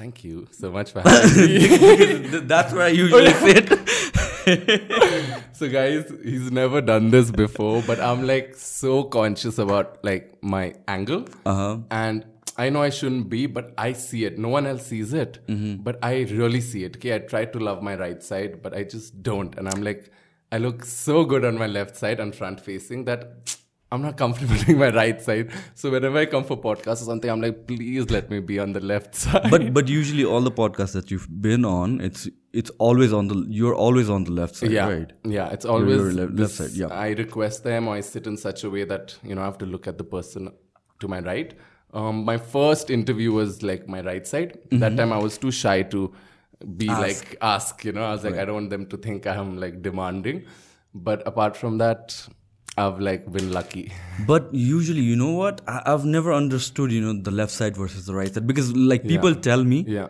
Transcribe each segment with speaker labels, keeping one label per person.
Speaker 1: for having me.
Speaker 2: Thank you so much for having me.
Speaker 1: That's where I usually sit.
Speaker 2: so guys, he's never done this before, but I'm like so conscious about like my angle.
Speaker 1: Uh-huh.
Speaker 2: And I know I shouldn't be, but I see it. No one else sees it. But I really see it. Okay. I try to love my right side, but I just don't. And I'm like, I look so good on my left side and front facing that I'm not comfortable doing my right side. So whenever I come for podcasts or something, I'm like, please let me be on the left side.
Speaker 1: But but usually all the podcasts that you've been on, it's it's always on the you're always on the left side,
Speaker 2: yeah,
Speaker 1: right?
Speaker 2: yeah, it's always
Speaker 1: left- left side, yeah.
Speaker 2: I request them or I sit in such a way that you know I have to look at the person to my right. Um, my first interview was like my right side.
Speaker 1: Mm-hmm.
Speaker 2: That time I was too shy to be like ask. You know, I was like I don't want them to think I'm like demanding. But apart from that, I've like been lucky.
Speaker 1: But usually, you know what? I, I've never understood, you know, the left side versus the right side because like people tell me
Speaker 2: Yeah,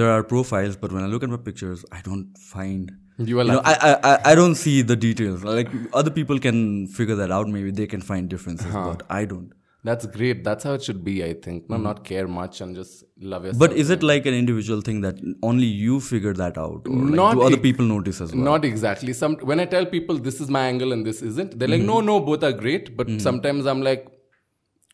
Speaker 1: there are profiles, but when I look at my pictures, I don't find.
Speaker 2: you are
Speaker 1: You know. I, I I- I don't see the details. Like other people can figure that out. Maybe they can find differences, uh-huh. but I don't.
Speaker 2: That's great. That's how it should be. I think. No, not care much and just love yourself.
Speaker 1: Mm-hmm. But is it like an individual thing that only you figure that out, or like,
Speaker 2: Not
Speaker 1: do other people notice as well?
Speaker 2: Not exactly. Some when I tell people this is my angle and this isn't, they're like,
Speaker 1: Mm-hmm.
Speaker 2: no, no, both are great. But sometimes I'm like,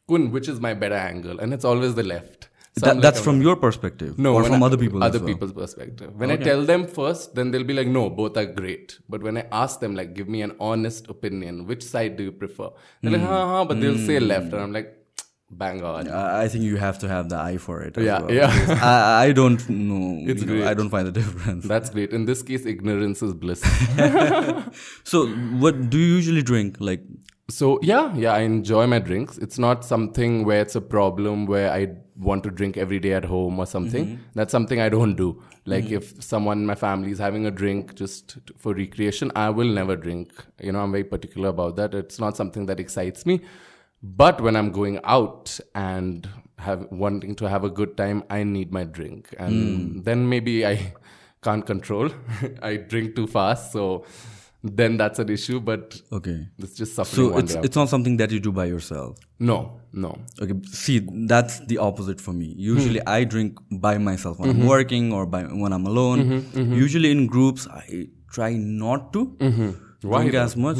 Speaker 2: Kun, which is my better angle? And it's always the left. So
Speaker 1: That-
Speaker 2: I'm like,
Speaker 1: that's from your perspective,
Speaker 2: no,
Speaker 1: or from
Speaker 2: I-
Speaker 1: other people.
Speaker 2: Other
Speaker 1: as well?
Speaker 2: people's perspective. When I tell them first, then they'll be like, no, both are great. But when I ask them, like, give me an honest opinion, which side do you prefer? They're like, hmm. ha ha, but they'll say hmm. left, and I'm like, bang on.
Speaker 1: I I think you have to have the eye for it. as
Speaker 2: Yeah,
Speaker 1: well,
Speaker 2: yeah.
Speaker 1: I, I don't know.
Speaker 2: It's
Speaker 1: you know, I don't find the difference.
Speaker 2: That's great. In this case, ignorance is bliss.
Speaker 1: So, what do you usually drink? Like,
Speaker 2: So yeah, yeah, I enjoy my drinks. It's not something where it's a problem where I want to drink every day at home or something. Mm-hmm. That's something I don't do. Like mm-hmm. if someone in my family is having a drink just for recreation, I will never drink. You know, I'm very particular about that. It's not something that excites me. But when I'm going out and have wanting to have a good time, I need my drink. And hmm. then maybe I can't control. I drink too fast, so then that's an issue, but
Speaker 1: okay.
Speaker 2: it's just suffering
Speaker 1: So it's it's not something that you do by yourself.
Speaker 2: No, no.
Speaker 1: Okay, see, that's the opposite for me. Usually,
Speaker 2: Hmm.
Speaker 1: I drink by myself when
Speaker 2: Mm-hmm.
Speaker 1: I'm working or by when I'm alone. Usually, in groups, I try not to
Speaker 2: Mm-hmm.
Speaker 1: Drink as much.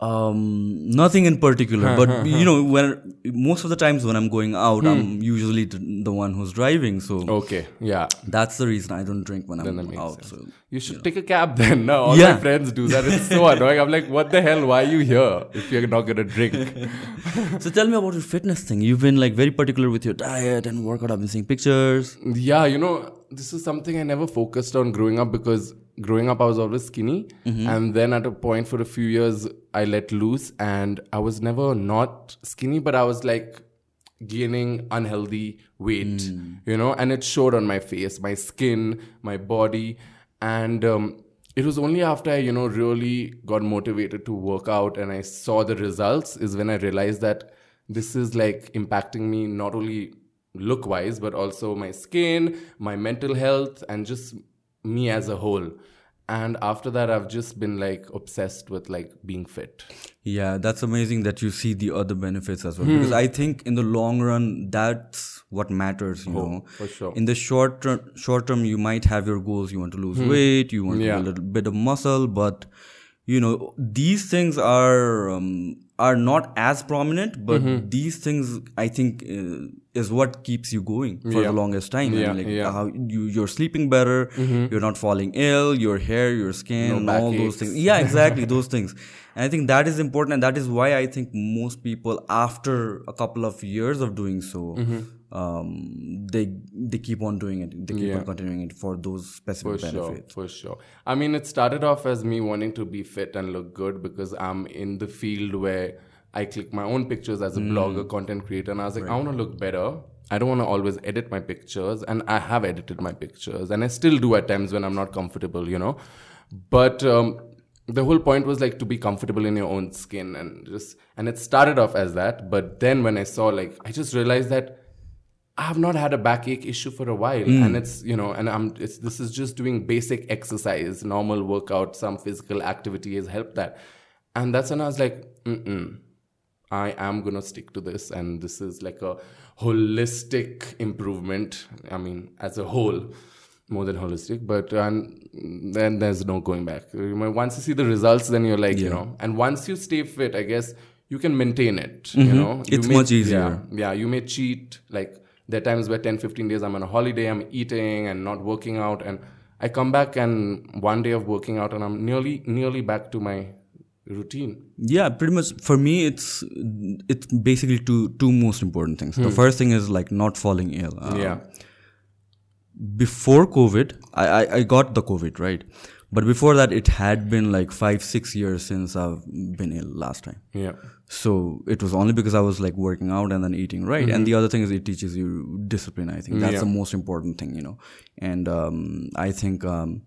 Speaker 1: Um, nothing in particular, but you know, when most of the times when I'm going out,
Speaker 2: Hmm.
Speaker 1: I'm usually the one who's driving. So
Speaker 2: Okay, yeah.
Speaker 1: that's the reason I don't drink when
Speaker 2: Then
Speaker 1: I'm out.
Speaker 2: sense.
Speaker 1: So
Speaker 2: You should take a cab then. No, all
Speaker 1: Yeah.
Speaker 2: my friends do that. It's so annoying. I'm like, what the hell? Why are you here if you're not gonna drink?
Speaker 1: So tell me about your fitness thing. You've been like very particular with your diet and workout. I've been seeing pictures.
Speaker 2: yeah, you know, this is something I never focused on growing up because growing up I was always skinny, and then at a point for a few years I let loose, and I was never not skinny, but I was like gaining unhealthy weight, you know, and it showed on my face, my skin, my body, and um, it was only after I, you know, really got motivated to work out and I saw the results is when I realized that this is like impacting me not only look wise, but also my skin, my mental health, and just me as a whole. And after that, I've just been like obsessed with like being fit.
Speaker 1: Yeah, that's amazing that you see the other benefits as well.
Speaker 2: Hmm.
Speaker 1: Because I think in the long run, that's what matters. You know,
Speaker 2: Oh, for sure.
Speaker 1: In the short term, short term, you might have your goals. You want to lose weight. You want
Speaker 2: Hmm. Yeah.
Speaker 1: a little bit of muscle, but you know these things are um, are not as prominent. But
Speaker 2: Mm-hmm.
Speaker 1: these things, I think, uh, is what keeps you going for
Speaker 2: Yeah.
Speaker 1: the longest time.
Speaker 2: Yeah,
Speaker 1: and like
Speaker 2: yeah. Mm-hmm.
Speaker 1: how you you're sleeping better. You're not falling ill. Your hair, your skin,
Speaker 2: No
Speaker 1: all those
Speaker 2: backaches.
Speaker 1: things. Yeah, exactly those things. And I think that is important, and that is why I think most people, after a couple of years of doing so,
Speaker 2: Mm-hmm.
Speaker 1: Um, they they keep on doing it. They keep
Speaker 2: Yeah.
Speaker 1: on continuing it for those specific
Speaker 2: For
Speaker 1: specific
Speaker 2: sure, for sure. I mean, it started off as me wanting to be fit and look good because I'm in the field where I click my own pictures as a blogger, content creator, and I was like, I want to look better. I don't want to always edit my pictures, and I have edited my pictures, and I still do at times when I'm not comfortable, you know. But um, the whole point was like to be comfortable in your own skin, and just and it started off as that. But then when I saw like, I just realized that I have not had a backache issue for a while, and it's you know, and I'm it's this is just doing basic exercise, normal workout, some physical activity has helped that, and that's when I was like, Mm-mm. I am gonna stick to this, and this is like a holistic improvement. I mean, as a whole, more than holistic. But and then there's no going back. Once you see the results, then you're like, you know, and once you stay fit, I guess you can maintain it. You know, You
Speaker 1: Mm-hmm. It's
Speaker 2: may-
Speaker 1: much easier.
Speaker 2: Yeah, yeah, you may cheat. Like there are times where 10, 15 days I'm on a holiday, I'm eating and not working out, and I come back and one day of working out, and I'm nearly nearly back to my routine.
Speaker 1: Yeah, pretty much. For me, it's it's basically two two most important things. The first thing is like not falling ill. Uh,
Speaker 2: Hmm. yeah,
Speaker 1: Before COVID, I, I I got the COVID right, but before that, it had been like five six years since I've been ill last time.
Speaker 2: yeah,
Speaker 1: So it was only because I was like working out and then eating right. And the other thing is it teaches you discipline. I think that's
Speaker 2: Yeah.
Speaker 1: the most important thing, you know. And um, I think um,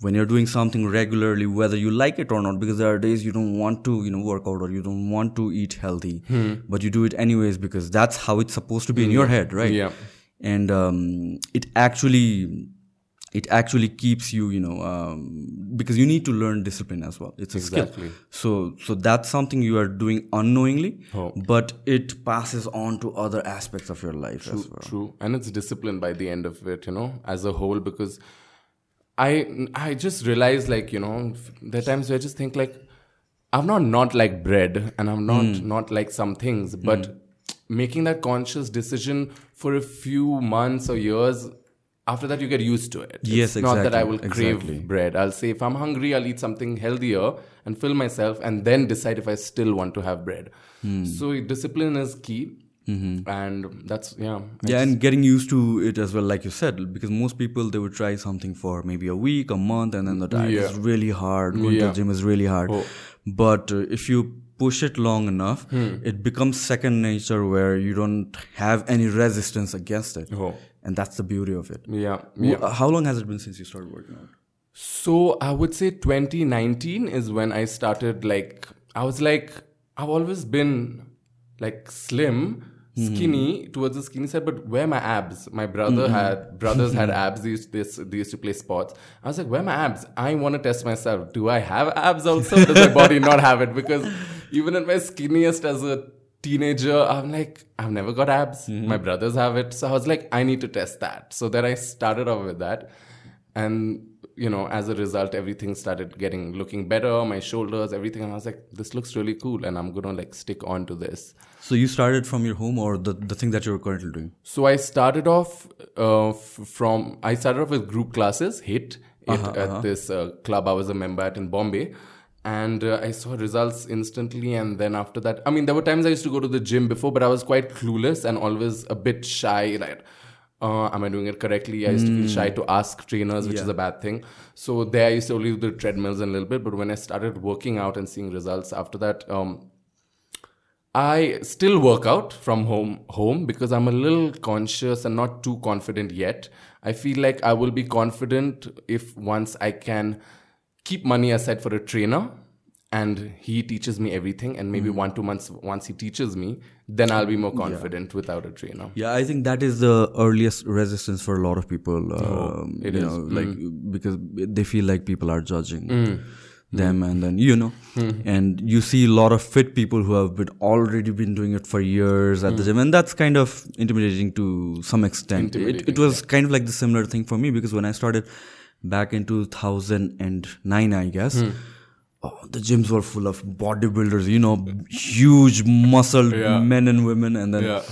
Speaker 1: when you're doing something regularly, whether you like it or not, because there are days you don't want to, you know, work out or you don't want to eat healthy, but you do it anyways because that's how it's supposed to be in your head, right?
Speaker 2: Yeah.
Speaker 1: And um, it actually it actually keeps you you know um, because you need to learn discipline as well it's a
Speaker 2: Exactly.
Speaker 1: skill so so that's something you are doing unknowingly
Speaker 2: Oh.
Speaker 1: but it passes on to other aspects of your life as well
Speaker 2: True, and it's discipline by the end of it, you know, as a whole. Because I I just realized, like, you know, there are times where I just think like, I'm not not like bread, and I'm not
Speaker 1: Hmm.
Speaker 2: not like some things, but making that conscious decision for a few months or years. After that, you get used to it.
Speaker 1: Yes,
Speaker 2: it's not that I will crave
Speaker 1: exactly.
Speaker 2: bread. I'll say if I'm hungry, I'll eat something healthier and fill myself, and then decide if I still want to have bread.
Speaker 1: Hmm.
Speaker 2: So discipline is key,
Speaker 1: Mm-hmm.
Speaker 2: and that's yeah.
Speaker 1: yeah and getting used to it as well like you said because most people they would try something for maybe a week a month and then the diet is really hard going to the gym is really hard
Speaker 2: Oh.
Speaker 1: but uh, if you push it long enough
Speaker 2: Hmm.
Speaker 1: it becomes second nature where you don't have any resistance against it
Speaker 2: Oh.
Speaker 1: and that's the beauty of it
Speaker 2: Yeah, yeah.
Speaker 1: Uh, how long has it been since you started working out
Speaker 2: So I would say 2019 is when I started like I was like I've always been like slim, hmm. skinny towards the skinny side, but where are my abs? My brother hmm. had brothers had abs. They used, they, they used to play sports. I was like, where are my abs? I want to test myself. Do I have abs also? Does my body not have it? Because even at my skinniest as a teenager, I'm like, I've never got abs. My brothers have it. So I was like, I need to test that. So then I started off with that. And you know, as a result, everything started getting looking better, my shoulders, everything. And I was like, this looks really cool. And I'm gonna like stick on to this.
Speaker 1: so you started from your home or the, the thing that you're currently doing
Speaker 2: So I started off uh, f- from I started off with group classes, HIIT, it, at this uh, club I was a member at in Bombay, and uh, I saw results instantly. And then after that, I mean, there were times I used to go to the gym before, but I was quite clueless and always a bit shy. Like, uh, am I doing it correctly? I used to feel shy to ask trainers, which is a bad thing. So there I used to only do the treadmills and a little bit. But when I started working out and seeing results after that, um, I still work out from home home because I'm a little conscious and not too confident yet. I feel like I will be confident if once I can keep money aside for a trainer and he teaches me everything and maybe hmm. one two months once he teaches me then I'll be more confident without a trainer.
Speaker 1: Yeah, I think that is the earliest resistance for a lot of people. Oh, um,
Speaker 2: it
Speaker 1: you
Speaker 2: is.
Speaker 1: know, like hmm. because they feel like people are judging
Speaker 2: Mm.
Speaker 1: them, hmm. and then you know, and you see a lot of fit people who have been already been doing it for years at the gym, and that's kind of intimidating to some extent. It, it was kind of like the similar thing for me because when I started back in 2009, I guess. Oh, the gyms were full of bodybuilders, you know, huge muscled
Speaker 2: Yeah.
Speaker 1: men and women, and then
Speaker 2: Yeah.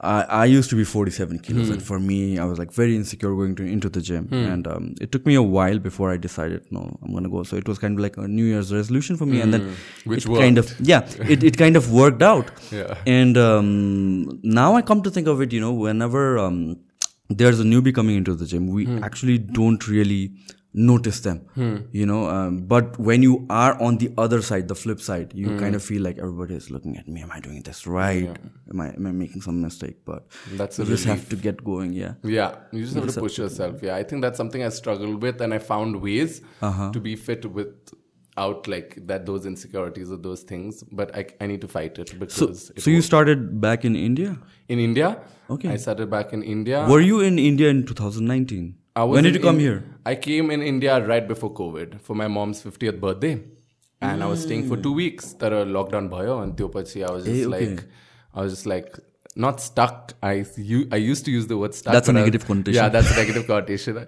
Speaker 1: I, I used to be 47 kilos, and for me, I was like very insecure going to into the gym, and um, it took me a while before I decided, no, I'm gonna go. So it was kind of like a New Year's resolution for me, and then
Speaker 2: Which
Speaker 1: it kind of yeah, it, it kind of worked out.
Speaker 2: Yeah.
Speaker 1: And um, now I come to think of it, you know, whenever um, there's a newbie coming into the gym, we hmm. actually don't really notice them, hmm. you know. Um, but when you are on the other side, the flip side, you hmm. kind of feel like everybody is looking at me. Am I doing this right? Am I am I making some mistake? But
Speaker 2: That's
Speaker 1: you just
Speaker 2: relief.
Speaker 1: have to get going. Yeah.
Speaker 2: Yeah, you just have to push yourself. Yeah, I think that's something I struggled with, and I found ways uh-huh. to be fit without like that those insecurities or those things. But I, I need to fight it because it
Speaker 1: So you started back in India.
Speaker 2: in India.
Speaker 1: Okay.
Speaker 2: I started back in India.
Speaker 1: Were you in India in 2019?
Speaker 2: I was
Speaker 1: when did you come
Speaker 2: In-
Speaker 1: here?
Speaker 2: I came in India right before COVID for my mom's 50th birthday. and I was staying for two weeks. That lockdown bhayo and Tyopachi, I was just
Speaker 1: Eh, okay.
Speaker 2: like, I was just like not stuck. I you I used to use the word stuck.
Speaker 1: That's a
Speaker 2: I-
Speaker 1: negative connotation.
Speaker 2: Yeah, that's a negative connotation.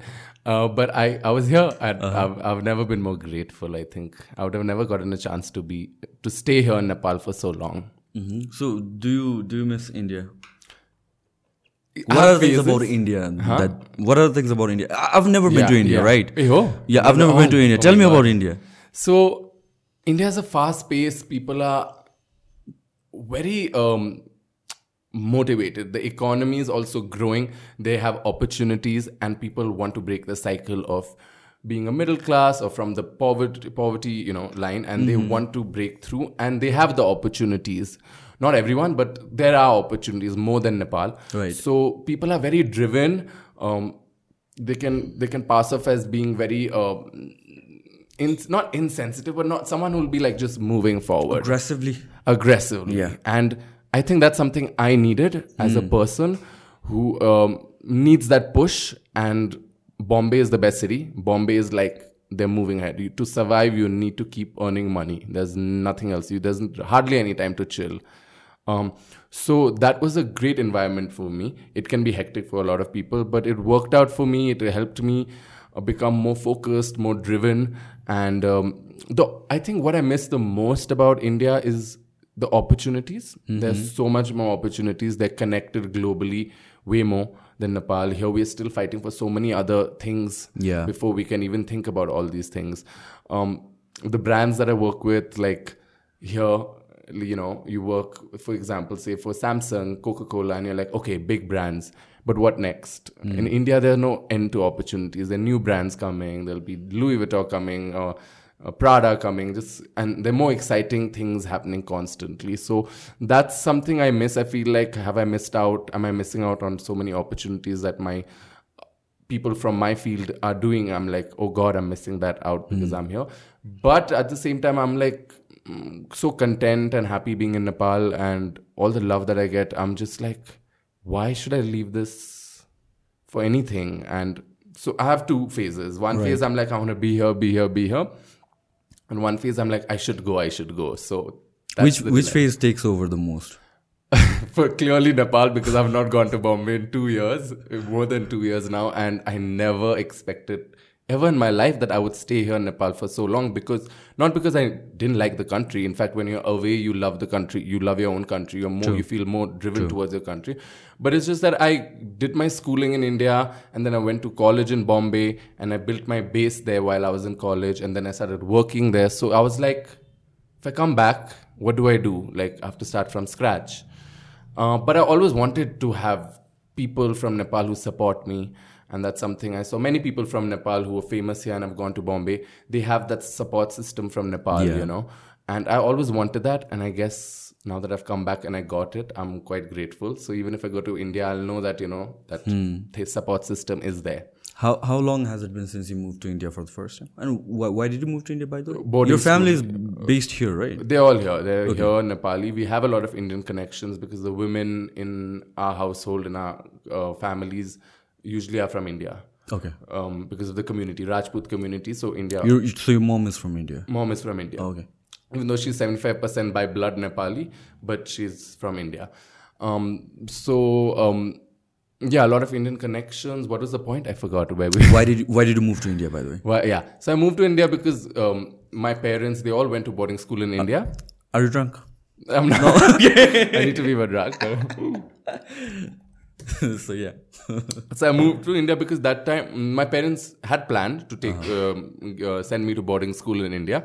Speaker 2: Uh, but I I was here and
Speaker 1: Uh-huh.
Speaker 2: I've I've never been more grateful. I think I would have never gotten a chance to be to stay here in Nepal for so long.
Speaker 1: Mhm. So do you do you miss India? What
Speaker 2: have
Speaker 1: are the things about India that what are the things about India? I- I've never been
Speaker 2: Yeah,
Speaker 1: to India,
Speaker 2: yeah.
Speaker 1: right?
Speaker 2: Oh.
Speaker 1: Yeah, I've never
Speaker 2: Oh,
Speaker 1: been to India.
Speaker 2: oh
Speaker 1: Tell me
Speaker 2: God.
Speaker 1: about India.
Speaker 2: So India is a fast pace. People are very um, motivated. The economy is also growing. They have opportunities, and people want to break the cycle of being a middle class or from the poverty poverty you know line, and they want to break through, and they have the opportunities. Not everyone, but there are opportunities more than Nepal.
Speaker 1: Right.
Speaker 2: So people are very driven. Um, they can they can pass off as being very uh, in, not insensitive, but not someone who will be like just moving forward
Speaker 1: Aggressively.
Speaker 2: aggressively.
Speaker 1: Yeah.
Speaker 2: And I think that's something I needed as a person who um, needs that push. And Bombay is the best city. Bombay is like they're moving ahead. You, to survive, you need to keep earning money. There's nothing else. You there's hardly any time to chill. Um, so that was a great environment for me. It can be hectic for a lot of people, but it worked out for me. It helped me uh, become more focused, more driven, and um, the I think what I miss the most about India is the opportunities. There's so much more opportunities. They're connected globally way more than Nepal. Here we are still fighting for so many other things
Speaker 1: Yeah.
Speaker 2: before we can even think about all these things. Um, the brands that I work with, like here, you know, you work, for example, say for Samsung, Coca Cola, and you're like, okay, big brands. But what next? In India, there are no end to opportunities. There are new brands coming. There'll be Louis Vuitton coming, or uh, Prada coming. Just and there are more exciting things happening constantly. So that's something I miss. I feel like have I missed out? Am I missing out on so many opportunities that my people from my field are doing i'm like oh god i'm missing that out because i'm here but at the same time i'm like mm, so content and happy being in nepal and all the love that i get i'm just like why should i leave this for anything and so i have two phases one phase i'm like i want to be here be here be here and one phase i'm like i should go i should go so
Speaker 1: Which which
Speaker 2: dilemma
Speaker 1: phase takes over the most?
Speaker 2: for clearly Nepal because I've not gone to Bombay in two years, more than two years now, and I never expected ever in my life that I would stay here in Nepal for so long because not because I didn't like the country. In fact, when you're away, you love the country, you love your own country, you're more, you feel more driven towards your country. But it's just that I did my schooling in India and then I went to college in Bombay and I built my base there while I was in college and then I started working there. So I was like, if I come back, what do I do? Like, I have to start from scratch. Uh, but I always wanted to have people from Nepal who support me. And that's something I saw many people from Nepal who are famous here and have gone to Bombay. They have that support system from Nepal,
Speaker 1: Yeah.
Speaker 2: you know. And I always wanted that. And I guess now that I've come back and I got it, I'm quite grateful. So even if I go to India, I'll know that, you know, that the support system is there.
Speaker 1: How how long has it been since you moved to India for the first time? And why, why did you move to India by the way?
Speaker 2: Boarding
Speaker 1: Your family is based here, right?
Speaker 2: They're all here. They're here, Nepali. We have a lot of Indian connections because the women in our household, in our uh, families, usually are from India
Speaker 1: Okay.
Speaker 2: um, because of the community, Rajput community. So India,
Speaker 1: Your so your mom is from India.
Speaker 2: mom is from India.
Speaker 1: Okay.
Speaker 2: Even though she's 75% by blood Nepali, but she's from India. Um, so, um, yeah, a lot of Indian connections. What was the point? I forgot where we
Speaker 1: Why did you, why did you move to India by the way?
Speaker 2: well, yeah. So I moved to India because um, my parents, they all went to boarding school in India.
Speaker 1: Are you drunk?
Speaker 2: I'm not. I need to be a drug.
Speaker 1: so yeah.
Speaker 2: so I moved to India because that time my parents had planned to take um, uh, send me to boarding school in India,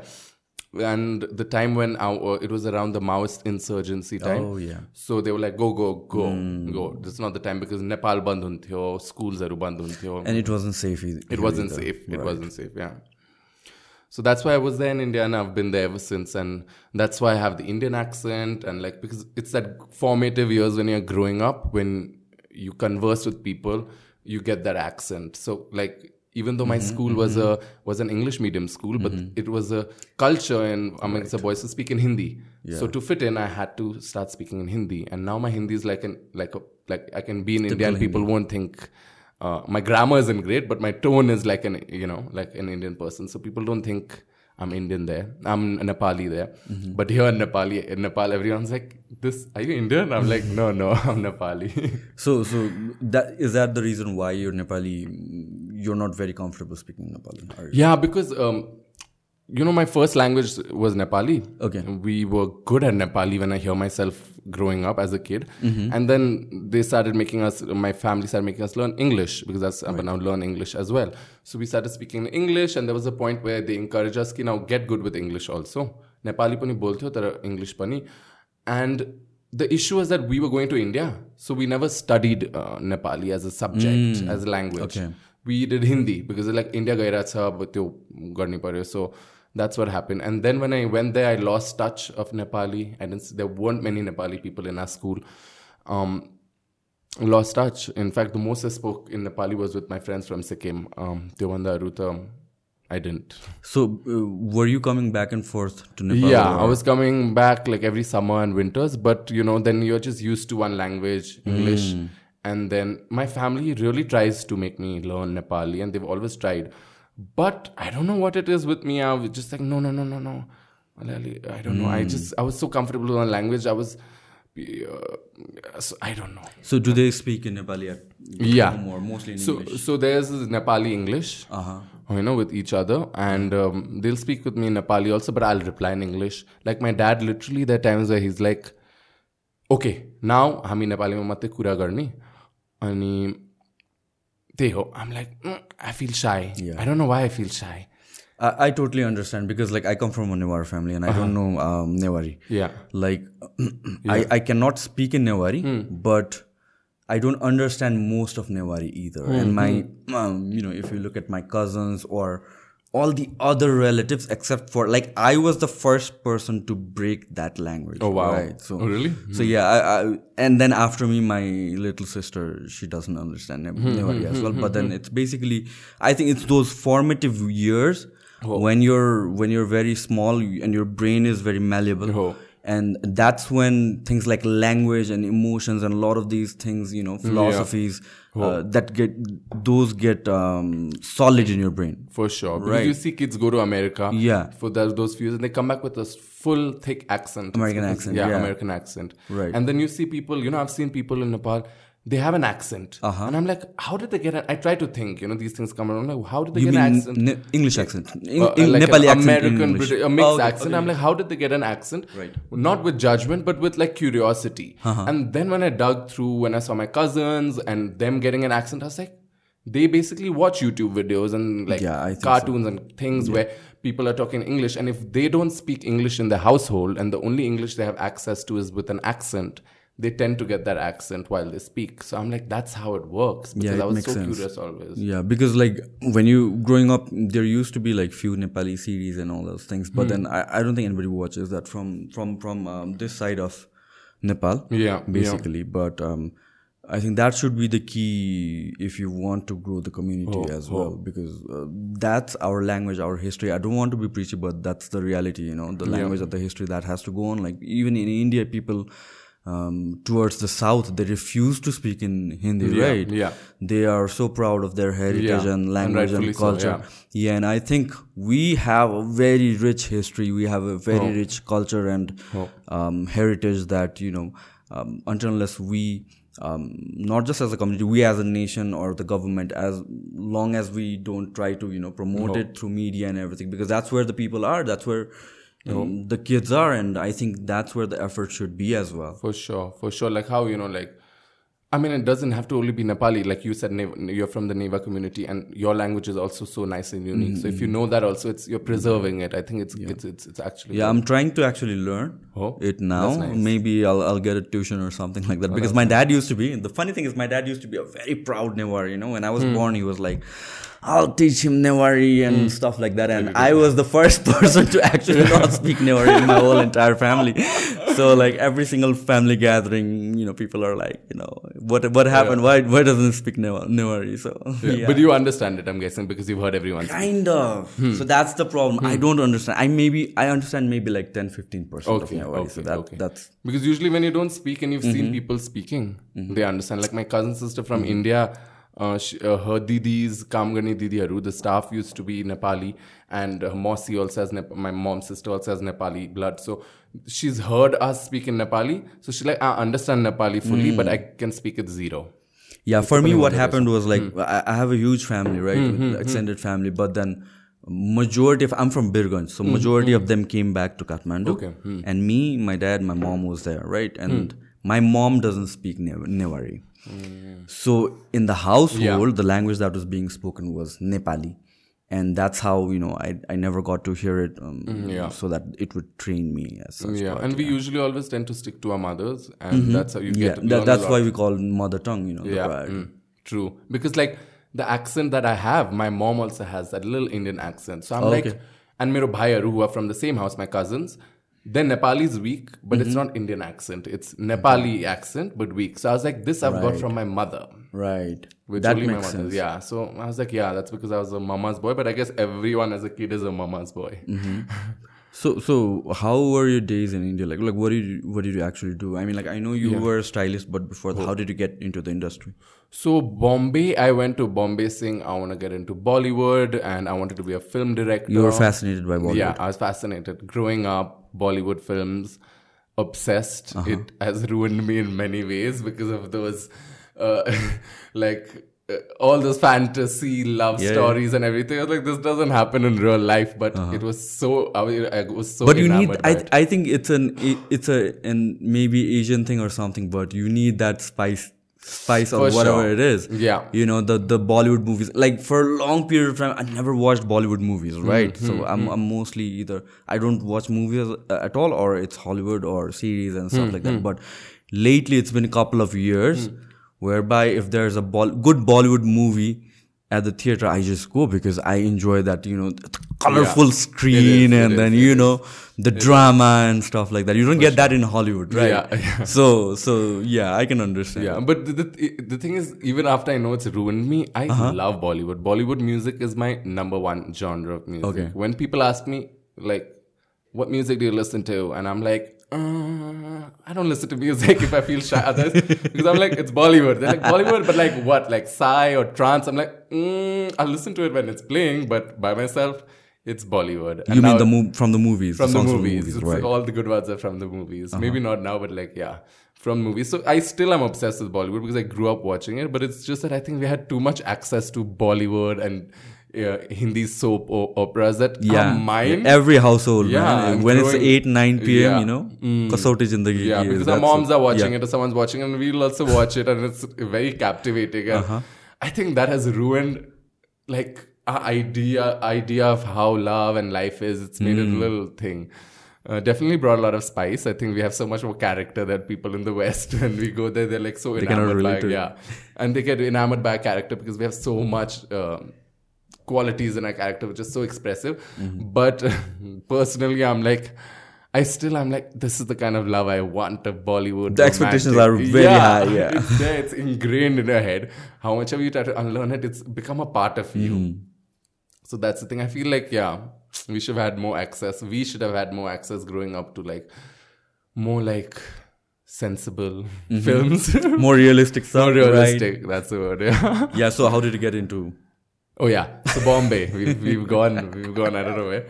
Speaker 2: and the time when our, it was around the Maoist insurgency time.
Speaker 1: Oh, yeah.
Speaker 2: So they were like, "Go, go, go, go." This is not the time because Nepal band huntyo, schools are band.
Speaker 1: And it wasn't safe either.
Speaker 2: It wasn't safe. It wasn't safe. Yeah. So that's why I was there in India and I've been there ever since. And that's why I have the Indian accent and like because it's that formative years when you're growing up, when you converse with people, you get that accent. So like even though my mm-hmm, school was mm-hmm. a was an English medium school, but mm-hmm. it was a culture and amongst the boys to speak in Hindi. So to fit in, I had to start speaking in Hindi. And now my Hindi is like an like a like I can be in India and people won't think uh, my grammar isn't great, but my tone is like an you know like an Indian person, so people don't think I'm Indian there. I'm Nepali there. But here in Nepali, in Nepal, everyone's like, "This are you Indian?" I'm like, "No, no, I'm Nepali."
Speaker 1: So, so that is that the reason why you're Nepali? You're not very comfortable speaking Nepali.
Speaker 2: Yeah, because um, you know, my first language was Nepali.
Speaker 1: Okay.
Speaker 2: We were good at Nepali when I hear myself growing up as a kid,
Speaker 1: Mm-hmm.
Speaker 2: and then they started making us. My family started making us learn English because that's I'm now learn English as well. So we started speaking English, and there was a point where they encouraged us, "Ki now get good with English also." Nepali pani bolte ho, tara English pani, and the issue was that we were going to India, so we never studied uh, Nepali as a subject, as a language.
Speaker 1: Mm. Okay.
Speaker 2: We did Hindi because like India गइरहेछ अब त्यो गर्नै पर्यो so that's what happened. And then when I went there, I lost touch of Nepali. and. There weren't many Nepali people in our school. Um, lost touch. In fact, the most I spoke in Nepali was with my friends from Sikkim, um, Tiwanda Aruta. I didn't.
Speaker 1: So, uh, were you coming back and forth to Nepal?
Speaker 2: Yeah,
Speaker 1: or?
Speaker 2: I was coming back like every summer and winters, but you know, then you're just used to one language, English. Mm. And then my family really tries to make me learn Nepali, and they've always tried. but i don't know what it is with me i was just like no no no no no Malayali, i don't know i just i was so comfortable with one language i was uh, so i don't know
Speaker 1: So, do they speak in Nepali at
Speaker 2: Yeah.
Speaker 1: home or mostly in
Speaker 2: so
Speaker 1: English?
Speaker 2: so there's this nepali english
Speaker 1: Uh-huh.
Speaker 2: you know with each other and um, they'll speak with me in nepali also but i'll reply in english like my dad literally there are times where he's like okay now हामी नेपालीमा मात्रै कुरा गर्ने अनि Theo, I'm like, mm, I feel shy.
Speaker 1: Yeah.
Speaker 2: I don't know why I feel shy.
Speaker 1: I, I totally understand because like I come from a Newari family and I uh-huh. don't know um, Newari.
Speaker 2: Yeah.
Speaker 1: Like yeah. I, I cannot speak in Newari, mm. but I don't understand most of Newari either. Mm-hmm. And my, mm-hmm. um, you know, if you look at my cousins or all the other relatives, except for like, I was the first person to break that language.
Speaker 2: Oh, wow.
Speaker 1: Right. So,
Speaker 2: Oh, really?
Speaker 1: So hmm. yeah, I, I, and then after me, my little sister, she doesn't understand hmm, Newari hmm, as well. But then it's basically, I think it's those formative years oh. when you're when you're very small and your brain is very malleable
Speaker 2: Oh.
Speaker 1: And that's when things like language and emotions and a lot of these things you know philosophies uh, that get those get um, solid in your brain
Speaker 2: for sure because
Speaker 1: Right.
Speaker 2: you see kids go to America
Speaker 1: Yeah.
Speaker 2: for those, those few years and they come back with a full thick accent
Speaker 1: American accent,
Speaker 2: yeah,
Speaker 1: yeah.
Speaker 2: American accent
Speaker 1: Right.
Speaker 2: and then you see people you know I've seen people in Nepal they have an accent
Speaker 1: Uh-huh.
Speaker 2: and I'm like how did they get it I try to think you know these things come around like how did they
Speaker 1: you
Speaker 2: get an accent
Speaker 1: ne- english accent in,
Speaker 2: uh,
Speaker 1: in
Speaker 2: like
Speaker 1: nepali accent
Speaker 2: American. British, a mixed
Speaker 1: Oh, okay,
Speaker 2: accent.
Speaker 1: okay.
Speaker 2: I'm like, how did they get an accent?
Speaker 1: Right.
Speaker 2: Not with judgment, but with like curiosity.
Speaker 1: Uh-huh.
Speaker 2: And then when I dug through, when I saw my cousins and them getting an accent, I was like, they basically watch YouTube videos and like
Speaker 1: Yeah, think so.
Speaker 2: cartoons and things where people are talking English. And if they don't speak English in the household and the only English they have access to is with an accent, they tend to get that accent while they speak. So I'm like, that's how it works. Because
Speaker 1: it
Speaker 2: I was
Speaker 1: makes
Speaker 2: so
Speaker 1: sense.
Speaker 2: curious always.
Speaker 1: Yeah, because like when you growing up, there used to be like few Nepali series and all those things, but then I, I don't think anybody watches that from from from um, this side of Nepal.
Speaker 2: Yeah, yeah.
Speaker 1: basically. But um, I think that should be the key if you want to grow the community
Speaker 2: Oh,
Speaker 1: as well, because uh, that's our language, our history. I don't want to be preachy, but that's the reality. You know, the language of the history that has to go on. Like even in India, people. Um, towards the south, they refuse to speak in Hindi,
Speaker 2: Yeah,
Speaker 1: right?
Speaker 2: yeah.
Speaker 1: they are so proud of their heritage
Speaker 2: Yeah,
Speaker 1: and
Speaker 2: and
Speaker 1: language and,
Speaker 2: rightfully so,
Speaker 1: culture.
Speaker 2: yeah.
Speaker 1: and I think we have a very rich history. We have a very
Speaker 2: Oh.
Speaker 1: rich culture and um, heritage that you know, um, until unless we, um, not just as a community, we as a nation or the government, as long as we don't try to you know promote it through media and everything, because that's where the people are. That's where. Um, the kids are, and I think that's where the effort should be as well.
Speaker 2: For sure, for sure. Like how you know, like I mean, it doesn't have to only be Nepali. Like you said, you're from the Newa community, and your language is also so nice and unique. So if you know that, also, it's you're preserving it. I think it's it's it's, it's actually
Speaker 1: Yeah, I'm trying to actually learn
Speaker 2: Oh,
Speaker 1: it now.
Speaker 2: nice.
Speaker 1: Maybe I'll I'll get a tuition or something like that. because my dad used to be. The funny thing is, my dad used to be a very proud Newari. You know, when I
Speaker 2: Hmm.
Speaker 1: was born, he was like, "I'll teach him Newari and
Speaker 2: Hmm.
Speaker 1: stuff like that." And I was the first person to actually not speak Newari in my whole entire family. So like every single family gathering, you know, people are like, you know, what what happened? Why why doesn't he speak Newa- Newari? So
Speaker 2: Yeah,
Speaker 1: yeah.
Speaker 2: But you understand it, I'm guessing, because you've heard everyone.
Speaker 1: Kind of.
Speaker 2: Hmm.
Speaker 1: So that's the problem. I don't understand. I maybe I understand maybe like 10 15% of
Speaker 2: Okay,
Speaker 1: Newari.
Speaker 2: okay,
Speaker 1: so that
Speaker 2: okay.
Speaker 1: that's
Speaker 2: Because usually when you don't speak and you've
Speaker 1: Mm-hmm.
Speaker 2: seen people speaking, they understand. Like my cousin sister from India, uh, Uh, she, uh, her didis, Kamgani Didi the staff used to be Nepali, and uh, Mosi also has Nep- my mom's sister also has Nepali blood. So she's heard us speak in Nepali. So she's like, I understand Nepali fully, but I can speak it zero.
Speaker 1: Yeah, for me, what happened was like hmm. I, I have a huge family, right, hmm, hmm, extended family, but then majority of I'm from Birganj, so majority of them came back to Kathmandu,
Speaker 2: Okay,
Speaker 1: and me, my dad, my mom was there, right, and my mom doesn't speak Nev- Nevari, so in the household, the language that was being spoken was Nepali. And that's how you know I I never got to hear it, um,
Speaker 2: yeah.
Speaker 1: so that it would train me as such.
Speaker 2: Yeah, and we usually always tend to stick to our mothers, and that's how you
Speaker 1: yeah,
Speaker 2: get to learn
Speaker 1: that, that's why we call mother tongue, you know.
Speaker 2: Yeah, mm, true. Because like the accent that I have, my mom also has that little Indian accent. So I'm like,
Speaker 1: Okay.
Speaker 2: and mero bhaiyaru who are from the same house, my cousins, their Nepali is weak, but it's not Indian accent. It's Nepali accent, but weak. So I was like, this I've got from my mother.
Speaker 1: Right.
Speaker 2: Which
Speaker 1: that makes
Speaker 2: my mother.
Speaker 1: sense.
Speaker 2: Yeah. So I was like, yeah, that's because I was a mama's boy. But I guess everyone as a kid is a mama's boy.
Speaker 1: Mm-hmm. So, so how were your days in India? Like, like what did you, what did you actually do? I mean, like, I know you were a stylist, but before,
Speaker 2: Oh.
Speaker 1: how did you get into the industry?
Speaker 2: So Bombay, I went to Bombay saying I want to get into Bollywood and I wanted to be a film director.
Speaker 1: You were fascinated by Bollywood.
Speaker 2: Yeah, I was fascinated. Growing up, Bollywood films, obsessed.
Speaker 1: Uh-huh.
Speaker 2: It has ruined me in many ways because of those, uh, like. Uh, all those fantasy love
Speaker 1: Yeah,
Speaker 2: stories and everything. I was like, this doesn't happen in real life, but it was so. I was, I was so.
Speaker 1: Uh-huh. But you need, I. I think it's an, it- it's a, and maybe Asian thing or something, but you need that spice, spice
Speaker 2: For
Speaker 1: whatever
Speaker 2: sure.
Speaker 1: it is.
Speaker 2: Yeah.
Speaker 1: You know, the, the Bollywood movies, like for a long period of time, I never watched Bollywood movies, right?
Speaker 2: Mm-hmm,
Speaker 1: so I'm, I'm mostly either, I don't watch movies uh, at all or it's Hollywood or series and stuff like
Speaker 2: Mm-hmm.
Speaker 1: that. But lately it's been a couple of years whereby if there's a bol- good Bollywood movie at the theater, I just go because I enjoy that, you know, the colorful screen
Speaker 2: it
Speaker 1: and
Speaker 2: is,
Speaker 1: then, you know, the drama and stuff like that. You don't get that in Hollywood, right?
Speaker 2: Yeah, yeah.
Speaker 1: So, so yeah, I can understand.
Speaker 2: Yeah, but the, the the thing is, even after I know it's ruined me, I
Speaker 1: Uh-huh.
Speaker 2: love Bollywood. Bollywood music is my number one genre of music.
Speaker 1: Okay.
Speaker 2: When people ask me like, "What music do you listen to?" and I'm like, uh, "I don't listen to music if I feel shy." Others because I'm like, "It's Bollywood." They're like, "Bollywood," but like what? Like Psy or trance? I'm like, mm, I'll listen to it when it's playing, but by myself, it's Bollywood. And
Speaker 1: You mean the move from the movies,
Speaker 2: from the
Speaker 1: songs
Speaker 2: movies.
Speaker 1: from the movies, right? Uh-huh.
Speaker 2: All the good ones are from the movies. Maybe not now, but like yeah, from movies. So I still am obsessed with Bollywood because I grew up watching it. But it's just that I think we had too much access to Bollywood and uh, Hindi soap o- operas that
Speaker 1: yeah,
Speaker 2: mind.
Speaker 1: every household,
Speaker 2: Yeah,
Speaker 1: When it's 8, 9 p.m.,
Speaker 2: Yeah. Mm.
Speaker 1: you know, Kasauti Zindagi.
Speaker 2: yeah,
Speaker 1: is-
Speaker 2: because our moms are watching
Speaker 1: Yeah.
Speaker 2: it or someone's watching it, and we'll also watch it, and it's very captivating.
Speaker 1: Uh-huh.
Speaker 2: I think that has ruined like our idea idea of how love and life is. It's made
Speaker 1: Hmm.
Speaker 2: it a little thing. Uh, definitely brought a lot of spice. I think we have so much more character than people in the West. When we go there, they're like so
Speaker 1: cannot
Speaker 2: enamored by
Speaker 1: relate to
Speaker 2: yeah, and they get enamored by a character because we have so much. Um, qualities in a character which is so expressive
Speaker 1: Mm-hmm.
Speaker 2: but personally i'm like I still I'm like this is the kind of love I want of Bollywood.
Speaker 1: The expectations are very high, yeah.
Speaker 2: it's there. It's ingrained in your head. How much of you try to unlearn it, it's become a part of you.
Speaker 1: Mm-hmm.
Speaker 2: So that's the thing. I feel like yeah, we should have had more access. We should have had more access growing up to like more like sensible films.
Speaker 1: More realistic stuff.
Speaker 2: More
Speaker 1: Mm-hmm. right?
Speaker 2: realistic. That's the word. Yeah.
Speaker 1: Yeah, so how did you get into
Speaker 2: Oh yeah, so Bombay. we've, we've gone. We've gone. I don't know where.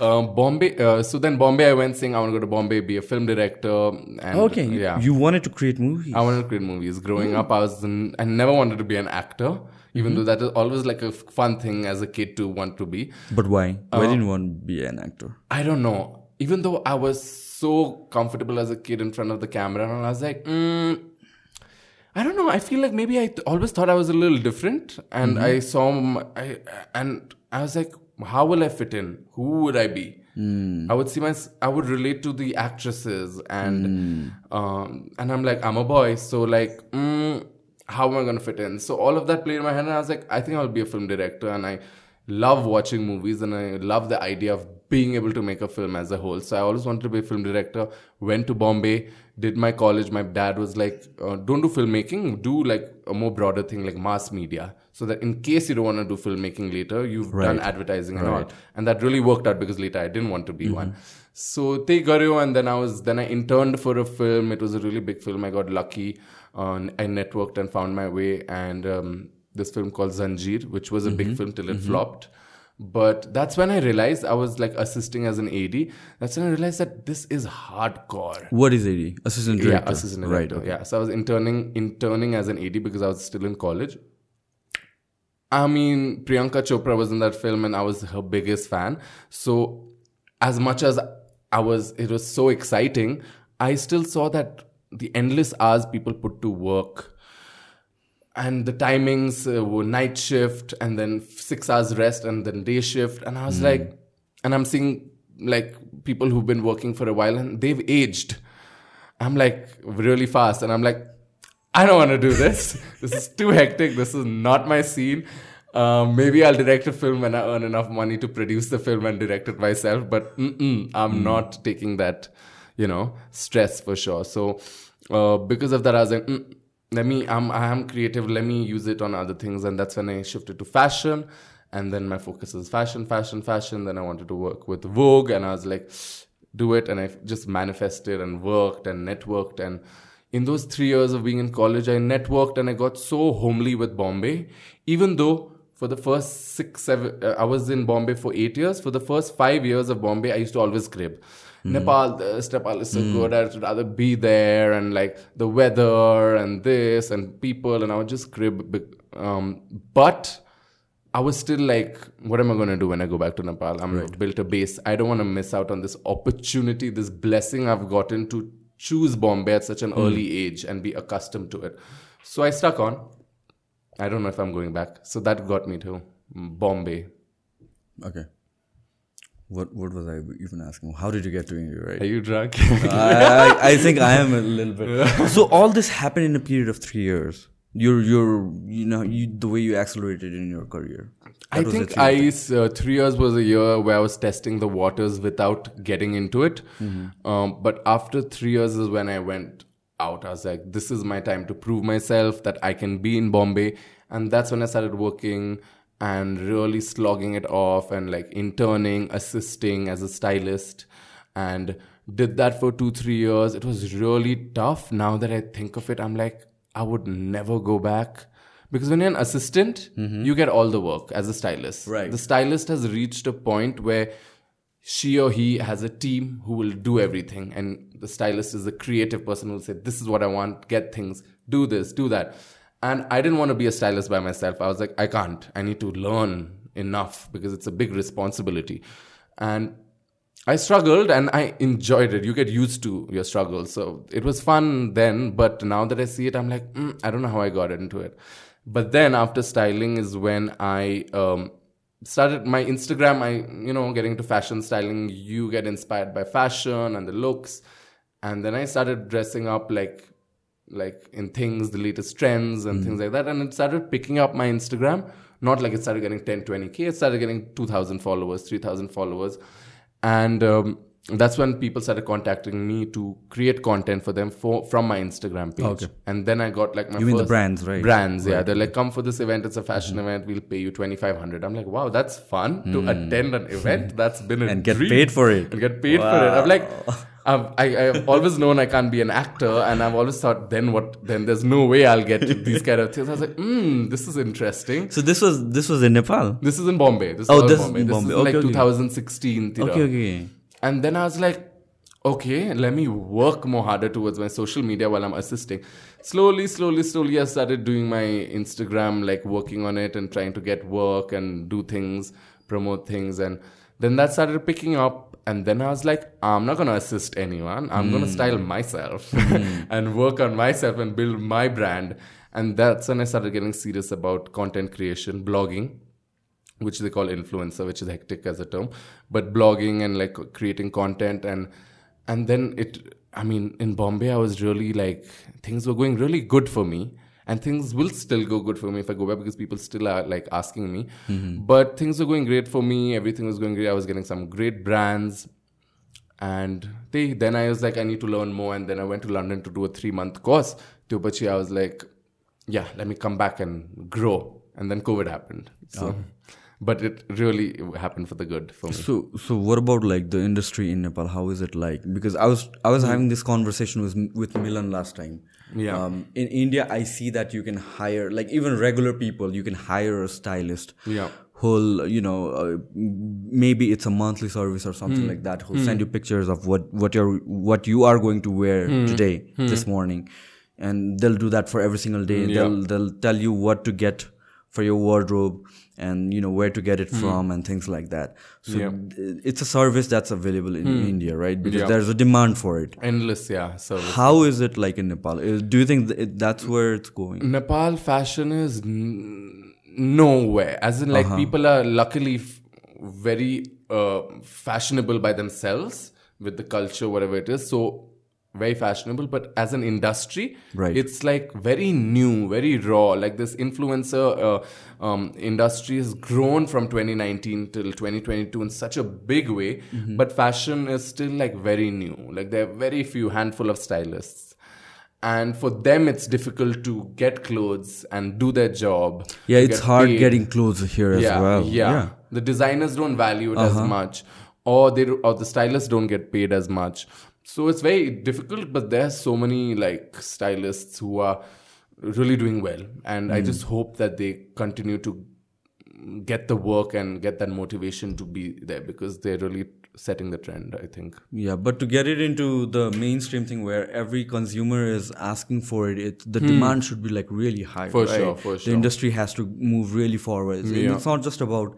Speaker 2: Um, Bombay. Uh, so then Bombay, I went saying I want to go to Bombay, be a film director. And,
Speaker 1: Okay,
Speaker 2: Yeah.
Speaker 1: you wanted to create movies.
Speaker 2: I wanted to create movies. Growing up, I was in, I never wanted to be an actor, even though that is always like a fun thing as a kid to want to be.
Speaker 1: But why?
Speaker 2: Uh,
Speaker 1: Why didn't you want to be an actor?
Speaker 2: I don't know. Even though I was so comfortable as a kid in front of the camera, and I was like, mm, I don't know. I feel like maybe I th- always thought I was a little different, and I saw, my, I and I was like, how will I fit in? Who would I be? I would see my, I would relate to the actresses, and um, and I'm like, I'm a boy, so like, mm, how am I gonna fit in? So all of that played in my head, and I was like, I think I'll be a film director, and I love watching movies, and I love the idea of being able to make a film as a whole. So I always wanted to be a film director. Went to Bombay, did my college. My dad was like, uh, "Don't do filmmaking. Do like a more broader thing, like mass media, so that in case you don't want to do filmmaking later, you've done advertising and all." And that really worked out because later I didn't want to be one. So they got you, and then I was then I interned for a film. It was a really big film. I got lucky. Uh, I networked and found my way, and um, this film called Zanjeer, which was a big mm-hmm. film till it mm-hmm. flopped. But that's when I realized I was like assisting as an AD. That's when I realized that this is hardcore.
Speaker 1: What is AD? Assistant director.
Speaker 2: Yeah, assistant
Speaker 1: Right.
Speaker 2: director. Yeah, so I was interning interning as an AD because I was still in college. I mean, Priyanka Chopra was in that film, and I was her biggest fan. So, as much as I was, it was so exciting. I still saw that the endless hours people put to work, and the timings uh, were night shift, and then six hours rest, and then day shift, and I was like, and I'm seeing like people who've been working for a while, and they've aged. I'm like really fast, and I'm like, I don't want to do this. this is too hectic. This is not my scene. Um, maybe I'll direct a film when I earn enough money to produce the film and direct it myself. But mm-mm, I'm not taking that, you know, stress for sure. So uh, because of that, I was like, mm, let me. I'm I am creative. Let me use it on other things, and that's when I shifted to fashion. And then my focus is fashion, fashion, fashion. Then I wanted to work with Vogue, and I was like, do it. And I just manifested and worked and networked. And in those three years of being in college, I networked and I got so homely with Bombay. Even though for the first six, seven, uh, I was in Bombay for eight years. For the first five years of Bombay, I used to always crib. Mm. Nepal, this, Nepal is so good. Mm. I'd rather be there and like the weather and this and people, and I would just crib. Um, but I was still like, what am I going to do when I go back to Nepal? I'm built a base. I don't want to miss out on this opportunity, this blessing I've gotten to choose Bombay at such an mm. early age and be accustomed to it. So I stuck on. I don't know if I'm going back. So that got me to Bombay.
Speaker 1: Okay. What what was I even asking? How did you get to India, right?
Speaker 2: Are you drunk?
Speaker 1: I, I, I think I am a little bit. So all this happened in a period of three years. You're you're you know you the way you accelerated in your career.
Speaker 2: I
Speaker 1: That the
Speaker 2: think
Speaker 1: three-
Speaker 2: I uh, three years was a year where I was testing the waters without getting into it. Um, but after three years is when I went out. I was like, this is my time to prove myself that I can be in Bombay, and that's when I started working and really slogging it off and like interning, assisting as a stylist, and did that for two three years. It was really tough. Now that I think of it, I'm like, I would never go back. Because when you're an assistant, mm-hmm. you get all the work as a stylist.
Speaker 1: Right.
Speaker 2: The stylist has reached a point where she or he has a team who will do everything. And the stylist is the creative person who will say, This is what I want, get things, do this, do that. And I didn't want to be a stylist by myself. I was like, I can't. I need to learn enough because it's a big responsibility. And I struggled and I enjoyed it. You get used to your struggles. So it was fun then, but now that I see it, I'm like, mm, I don't know how I got into it. But then after styling is when I um, started my Instagram. I, you know, getting into fashion styling, you get inspired by fashion and the looks. And then I started dressing up like like in things, the latest trends and things mm. like that. And it started picking up my Instagram. Not like it started getting 10, 20K. It started getting 2,000 followers, 3,000 followers. And um, that's when people started contacting me to create content for them for from my Instagram page.
Speaker 1: Okay.
Speaker 2: And then I got like my
Speaker 1: You mean the
Speaker 2: first-
Speaker 1: brands, right?
Speaker 2: Brands, yeah. They're like, come for this event. It's a fashion mm. event. We'll pay you 2500 I'm like, wow, that's fun to mm. attend an event. That's been a
Speaker 1: And get
Speaker 2: dream.
Speaker 1: paid for it.
Speaker 2: And get paid for it. I'm like, I've, I, I've always known I can't be an actor, and I've always thought, then what? Then there's no way I'll get these kind of things. I was like, hmm, this is interesting.
Speaker 1: So this was this was in Nepal.
Speaker 2: This is in Bombay. This is
Speaker 1: Oh,
Speaker 2: all
Speaker 1: this is
Speaker 2: Bombay. This
Speaker 1: Bombay.
Speaker 2: is
Speaker 1: Okay,
Speaker 2: like
Speaker 1: okay.
Speaker 2: 2016. Tira.
Speaker 1: Okay, okay.
Speaker 2: And then I was like, okay, let me work more harder towards my social media while I'm assisting. Slowly, slowly, slowly, I started doing my Instagram, like working on it and trying to get work and do things, promote things. And then that started picking up. And then I was like, I'm not going to assist anyone. I'm going to hmm. style myself hmm. and work on myself and build my brand. And that's when I started getting serious about content creation, blogging which they call influencer, which is hectic as a term, but blogging and like creating content and and then it. I mean, in Bombay, I was really like things were going really good for me, and things will still go good for me if I go back because people still are like asking me. Mm-hmm. But things were going great for me. Everything was going great. I was getting some great brands. And they, then I was like, I need to learn more. And then I went to London to do a three month course. To Tupachi, I was like, yeah, let me come back and grow. And then COVID happened. So, oh. but it really happened for the good for me.
Speaker 1: So so what about like the industry in Nepal? How is it like? Because I was I was hmm. having this conversation with with Milan last time.
Speaker 2: Yeah.
Speaker 1: Um, in India, I see that you can hire, like even regular people, you can hire a stylist.
Speaker 2: Yeah.
Speaker 1: Who'll, you know, uh, maybe it's a monthly service or something hmm. like that. Who'll hmm. send you pictures of what what you're what you are going to wear hmm. today, this morning, and they'll do that for every single day.
Speaker 2: Yeah.
Speaker 1: They'll they'll tell you what to get for your wardrobe and you know where to get it from and things like that. So
Speaker 2: Yeah.
Speaker 1: it's a service that's available in India, right? Because
Speaker 2: Yeah.
Speaker 1: there's a demand for it.
Speaker 2: Endless, yeah. Service.
Speaker 1: How is it like in Nepal? Is- Do you think that's where it's going?
Speaker 2: Nepal fashion is n- nowhere. As in, like,
Speaker 1: Uh-huh.
Speaker 2: people are luckily f- very uh, fashionable by themselves with the culture, whatever it is. So, very fashionable. But as an industry,
Speaker 1: Right.
Speaker 2: it's like very new, very raw. Like, this influencer uh, um, industry has grown from 2019 till 2022 in such a big way.
Speaker 1: Mm-hmm.
Speaker 2: But fashion is still like very new. Like, there are very few handful of stylists and for them it's difficult to get clothes and do their job
Speaker 1: Yeah, it's
Speaker 2: get
Speaker 1: hard
Speaker 2: paid.
Speaker 1: getting clothes here as
Speaker 2: yeah,
Speaker 1: well.
Speaker 2: yeah the designers don't value it
Speaker 1: Uh-huh.
Speaker 2: as much or they or the stylists don't get paid as much so it's very difficult but there's so many like stylists who are really doing well and
Speaker 1: Hmm.
Speaker 2: i just hope that they continue to get the work and get that motivation to be there because they're really setting the trend i think
Speaker 1: Yeah, but to get it into the mainstream thing where every consumer is asking for it, it the demand should be like really high.
Speaker 2: Hmm. For
Speaker 1: right?
Speaker 2: sure, for sure The
Speaker 1: industry has to move really forward. And
Speaker 2: Yeah.
Speaker 1: It's not just about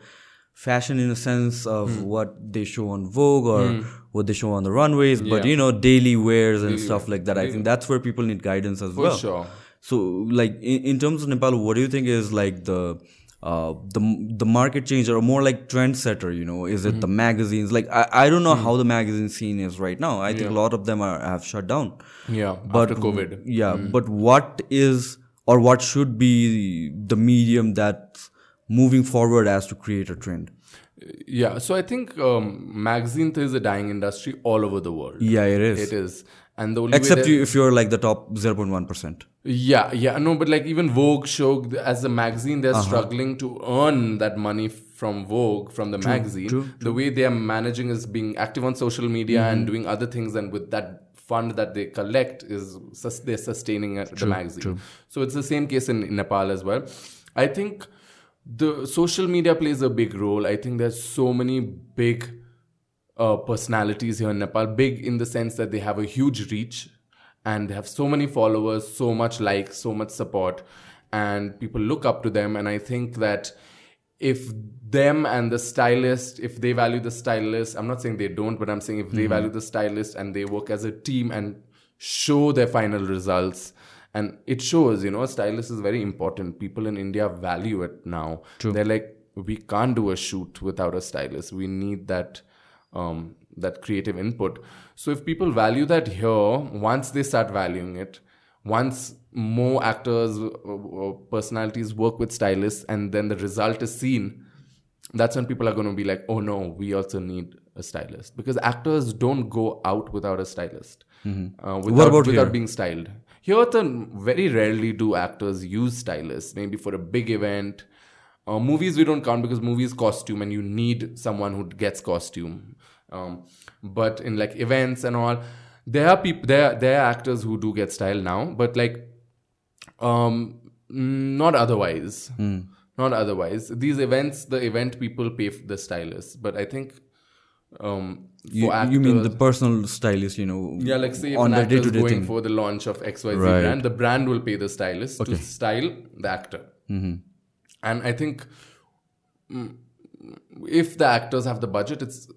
Speaker 1: fashion in a sense of
Speaker 2: Hmm.
Speaker 1: what they show on Vogue or what they show on the runways, but you know, daily wears and stuff like that. I think that's where people need guidance as
Speaker 2: for
Speaker 1: well.
Speaker 2: sure
Speaker 1: So, like in, in terms of Nepal, what do you think is like the uh, the the market changer or more like trendsetter? You know, is it the
Speaker 2: Mm-hmm.
Speaker 1: magazines? Like I, I don't know how the magazine scene is right now. I think a lot of them are have shut down.
Speaker 2: yeah
Speaker 1: But
Speaker 2: after covid
Speaker 1: yeah, but what is or what should be the medium that's moving forward as to create a trend?
Speaker 2: Yeah, so I think um, magazine is a dying industry all over the world.
Speaker 1: Yeah, it is.
Speaker 2: It is, and the only
Speaker 1: Except you, if you're like the top zero point one percent.
Speaker 2: yeah, yeah, no, but like even Vogue show as a magazine, they're
Speaker 1: Uh-huh.
Speaker 2: struggling to earn that money from Vogue from the magazine.
Speaker 1: true,
Speaker 2: The way they are managing is being active on social media
Speaker 1: Mm-hmm.
Speaker 2: and doing other things, and with that fund that they collect is sus- they're sustaining the magazine. So it's the same case in, in Nepal as well. I think the social media plays a big role. I think there's so many big uh, personalities here in Nepal. Big in the sense that they have a huge reach and they have so many followers, so much likes, so much support, and people look up to them. And I think that if them and the stylist, if they value the stylist, I'm not saying they don't, but I'm saying if they value the stylist and they work as a team and show their final results. And it shows, you know, a stylist is very important. People in India value it now. They're like, we can't do a shoot without a stylist. We need that um, that creative input. So if people value that here, once they start valuing it, once more actors, uh, uh, personalities work with stylists, and then the result is seen, that's when people are going to be like, oh no, we also need a stylist because actors don't go out without a stylist. Uh, without,
Speaker 1: about
Speaker 2: without being styled. Here, the, very rarely do actors use stylists. Maybe for a big event. Uh, movies we don't count because movies costume and you need someone who gets costume. Um, but in like events and all, there are people, there there are actors who do get style now, but like, um, mm, not otherwise. Not otherwise. These events, the event people pay for the stylists, but I think um,
Speaker 1: You, you mean the personal stylist? You know,
Speaker 2: yeah, like say if
Speaker 1: on
Speaker 2: an
Speaker 1: the
Speaker 2: actor going
Speaker 1: thing.
Speaker 2: for the launch of XYZ
Speaker 1: Right.
Speaker 2: brand, the brand will pay the stylist to style the actor.
Speaker 1: Mm-hmm.
Speaker 2: And I think mm, if the actors have the budget, it's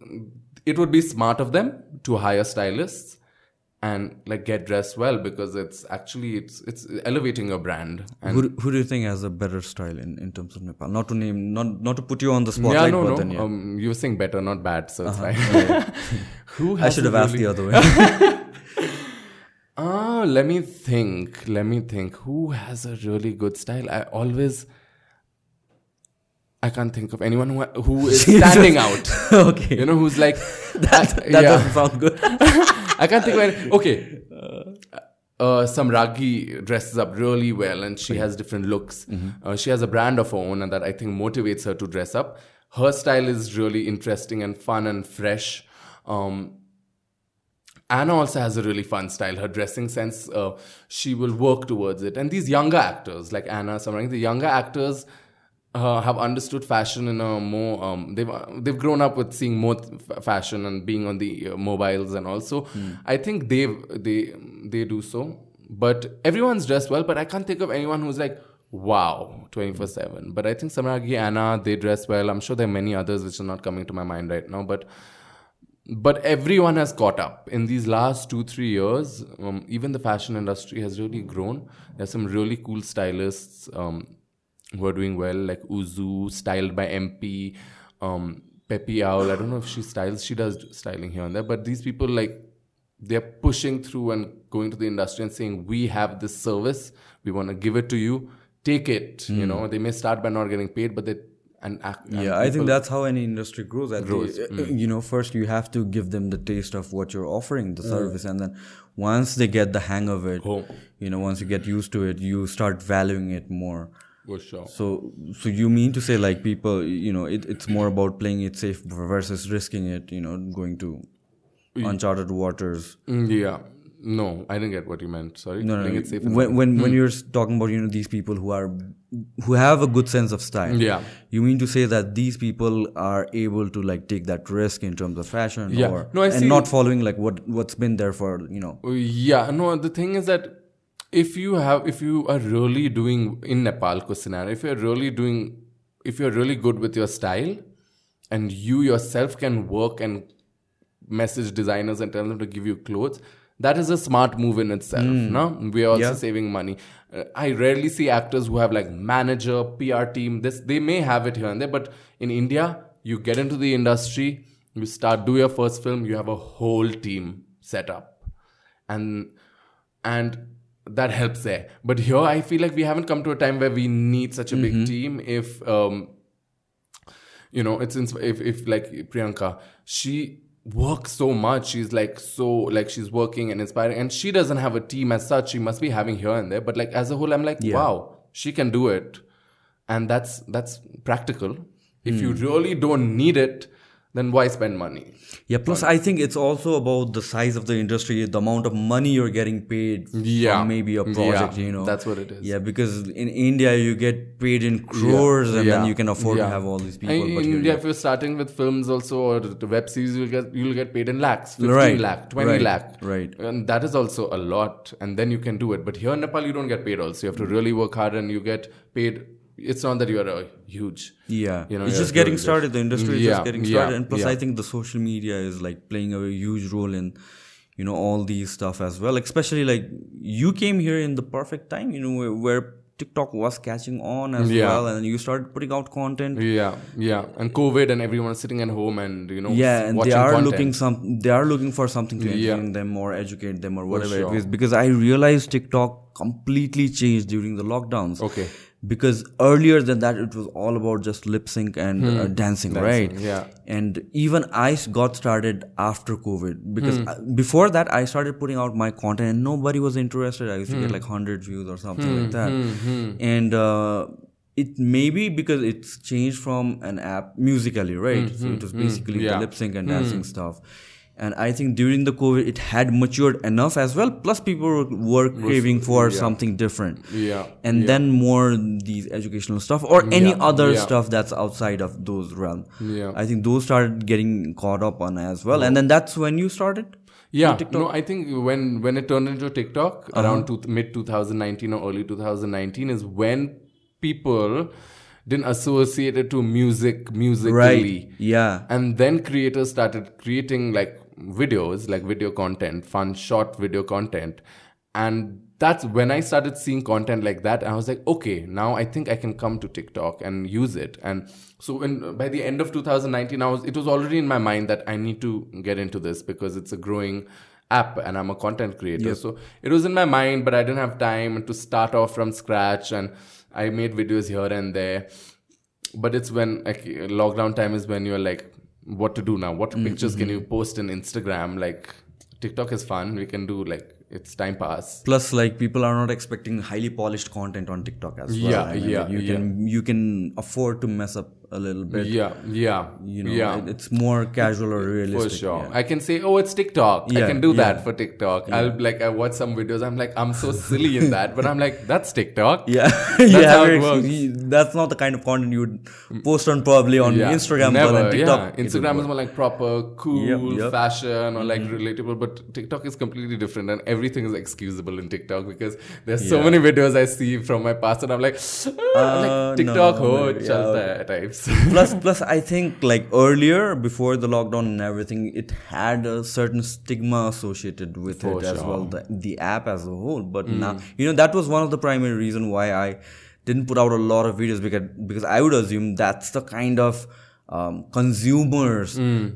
Speaker 2: it would be smart of them to hire stylists and like get dressed well because it's actually it's it's elevating your brand. And
Speaker 1: Who, do- who do you think has a better style in, in terms of Nepal? Not to name, not not to put you on the spotlight,
Speaker 2: yeah, no,
Speaker 1: but
Speaker 2: no.
Speaker 1: then yeah. Uh-huh.
Speaker 2: Um, you were saying better, not bad, so it's fine. Who
Speaker 1: I should have asked the other way.
Speaker 2: Ah, let me think. Let me think. Who has a really good style? I always. I can't think of anyone who, who is standing out.
Speaker 1: okay,
Speaker 2: You know, who's like.
Speaker 1: that, that
Speaker 2: yeah.
Speaker 1: doesn't sound good.
Speaker 2: I can't think of any. Okay. Uh, Samragyee dresses up really well and she has different looks. Uh, she has a brand of her own and that I think motivates her to dress up. Her style is really interesting and fun and fresh. Um, Anna also has a really fun style. Her dressing sense, uh, she will work towards it. And these younger actors, like Anna, Samrang, the younger actors uh, have understood fashion in a more. Um, they've they've grown up with seeing more f- fashion and being on the uh, mobiles, and also I think they they they do so. But everyone's dressed well. But I can't think of anyone who's like. Wow, 24 7. But I think Samragyee, Anna, they dress well. I'm sure there are many others which are not coming to my mind right now. But but everyone has caught up in these last two three years um, even the fashion industry has really grown there's some really cool stylists um, who are doing well like uzu styled by mp um, peppy owl i don't know if she styles she does styling here and there but these people like they're pushing through and going to the industry and saying we have this service. We want to give it to you. Take it. You know they may start by not getting paid but they and act and
Speaker 1: yeah i think that's how any industry grows, at the-
Speaker 2: Grows,
Speaker 1: uh, you know first you have to give them the taste of what you're offering the service and then once they get the hang of it
Speaker 2: Oh.
Speaker 1: you know once you get used to it you start valuing it more so so you mean to say like people you know it, it's more about playing it safe versus risking it you know going to uncharted waters?
Speaker 2: Mm, yeah. No i didn't get what you meant. Sorry.
Speaker 1: No, no,
Speaker 2: Playing
Speaker 1: no.
Speaker 2: it safe and
Speaker 1: when when, when you're talking about you know these people who are who have a good sense of style
Speaker 2: Yeah.
Speaker 1: you mean to say that these people are able to like take that risk in terms of fashion
Speaker 2: Yeah.
Speaker 1: or
Speaker 2: No, I
Speaker 1: and
Speaker 2: see-
Speaker 1: not following like what what's been there for you know?
Speaker 2: Yeah, no, the thing is that if you have, if you are really doing in Nepal scenario, if you're really doing, if you're really good with your style and you yourself can work and message designers and tell them to give you clothes, that is a smart move in itself. No, we are also
Speaker 1: Yeah.
Speaker 2: saving money. Uh, I rarely see actors who have like manager, PR team. This they may have it here and there, but in India, you get into the industry, you start do your first film, you have a whole team set up, and and that helps there. But here, I feel like we haven't come to a time where we need such a big team. If um, you know, it's ins- if if like Priyanka, she works so much. She's like so like she's working and inspiring, and she doesn't have a team as such. She must be having here and there. But like as a whole, I'm like, wow, she can do it, and that's that's practical. If you really don't need it, then why spend money?
Speaker 1: yeah plus i think it's also about the size of the industry the amount of money you're getting paid
Speaker 2: Yeah.
Speaker 1: maybe a project
Speaker 2: Yeah,
Speaker 1: you know
Speaker 2: that's what it is.
Speaker 1: yeah because in india you get paid in crores and then you can afford
Speaker 2: Yeah.
Speaker 1: to have all these people
Speaker 2: And in India, if you're starting with films also or the web series, you'll get you'll get paid in lakhs, fifteen
Speaker 1: Right,
Speaker 2: lakh, twenty
Speaker 1: right,
Speaker 2: lakh,
Speaker 1: right.
Speaker 2: and that is also a lot. And then you can do it. But here in Nepal, you don't get paid. Also, you have to really work hard, and you get paid. It's not that you're a uh, huge.
Speaker 1: yeah
Speaker 2: you know,
Speaker 1: it's just getting started the industry is
Speaker 2: Yeah,
Speaker 1: just getting
Speaker 2: yeah,
Speaker 1: started and plus
Speaker 2: yeah.
Speaker 1: i think the social media is like playing a huge role in you know all these stuff as well especially like you came here in the perfect time you know where, where tiktok was catching on as
Speaker 2: Yeah.
Speaker 1: well and you started putting out content
Speaker 2: Yeah, yeah, and COVID, and everyone sitting at home, and you know,
Speaker 1: yeah and they are
Speaker 2: content.
Speaker 1: looking some they are looking for something to
Speaker 2: Yeah.
Speaker 1: entertain them or educate them or whatever
Speaker 2: sure.
Speaker 1: it is because i realized tiktok completely changed during the lockdowns
Speaker 2: Okay.
Speaker 1: Because earlier than that it was all about just lip sync and uh, dancing, right
Speaker 2: Hmm. yeah.
Speaker 1: and even i got started after covid because
Speaker 2: Hmm.
Speaker 1: uh, before that i started putting out my content and nobody was interested i used to get
Speaker 2: Hmm.
Speaker 1: like 100 views or something like that and uh, it may be because it's changed from an app Musical.ly right so it was basically
Speaker 2: Hmm. Yeah.
Speaker 1: the lip sync and dancing stuff and i think during the covid it had matured enough as well. Plus people were, were craving for something different.
Speaker 2: Yeah,
Speaker 1: and then more these educational stuff or any
Speaker 2: Yeah,
Speaker 1: other
Speaker 2: yeah.
Speaker 1: stuff that's outside of those realm.
Speaker 2: Yeah.
Speaker 1: i think those started getting caught up on as well. And then that's when you started
Speaker 2: Yeah, no, I think when when it turned into TikTok
Speaker 1: Uh-huh.
Speaker 2: around two, mid 2019 or early 2019 is when people didn't associate it to music Musical.ly.
Speaker 1: yeah.
Speaker 2: And then creators started creating like videos, like video content, fun short video content. And that's when I started seeing content like that. And I was like, okay, now I think I can come to TikTok and use it. And so when, by the end of 2019, I was, it was already in my mind that I need to get into this because it's a growing app and I'm a content creator. So it was in my mind, but I didn't have time to start off from scratch. And I made videos here and there but it's when like lockdown time is when you're like what to do now? What
Speaker 1: Mm-hmm.
Speaker 2: pictures can you post in instagram? Like tiktok is fun. We can do like it's time pass.
Speaker 1: Plus like people are not expecting highly polished content on tiktok as well.
Speaker 2: Yeah,
Speaker 1: I mean,
Speaker 2: yeah,
Speaker 1: like, you
Speaker 2: yeah.
Speaker 1: can you can afford to mess up a little bit.
Speaker 2: Yeah, yeah,
Speaker 1: You know,
Speaker 2: yeah.
Speaker 1: it- it's more casual or realistic.
Speaker 2: For sure.
Speaker 1: yeah.
Speaker 2: I can say, oh, it's TikTok. I can do
Speaker 1: yeah.
Speaker 2: that for TikTok. I'll like, I watch some videos. I'm like, I'm so silly in that. But I'm like, that's TikTok.
Speaker 1: Yeah,
Speaker 2: That's
Speaker 1: yeah,
Speaker 2: how it works.
Speaker 1: That's not the kind of content you would post on probably on
Speaker 2: Yeah,
Speaker 1: Instagram,
Speaker 2: Never,
Speaker 1: on TikTok.
Speaker 2: yeah. Instagram is more like proper, cool,
Speaker 1: Yep, yep.
Speaker 2: fashion, or like
Speaker 1: Mm-hmm.
Speaker 2: relatable. But TikTok is completely different, and everything is excusable in TikTok because there's so many videos I see from my past, and I'm like, ah,
Speaker 1: Uh,
Speaker 2: like TikTok,
Speaker 1: no,
Speaker 2: ho,
Speaker 1: yeah.
Speaker 2: chalta hai
Speaker 1: plus plus i think like earlier before the lockdown and everything it had a certain stigma associated with
Speaker 2: For
Speaker 1: it as well the, the app as a whole but
Speaker 2: Mm.
Speaker 1: now you know that was one of the primary reason why i didn't put out a lot of videos because because i would assume that's the kind of um, consumers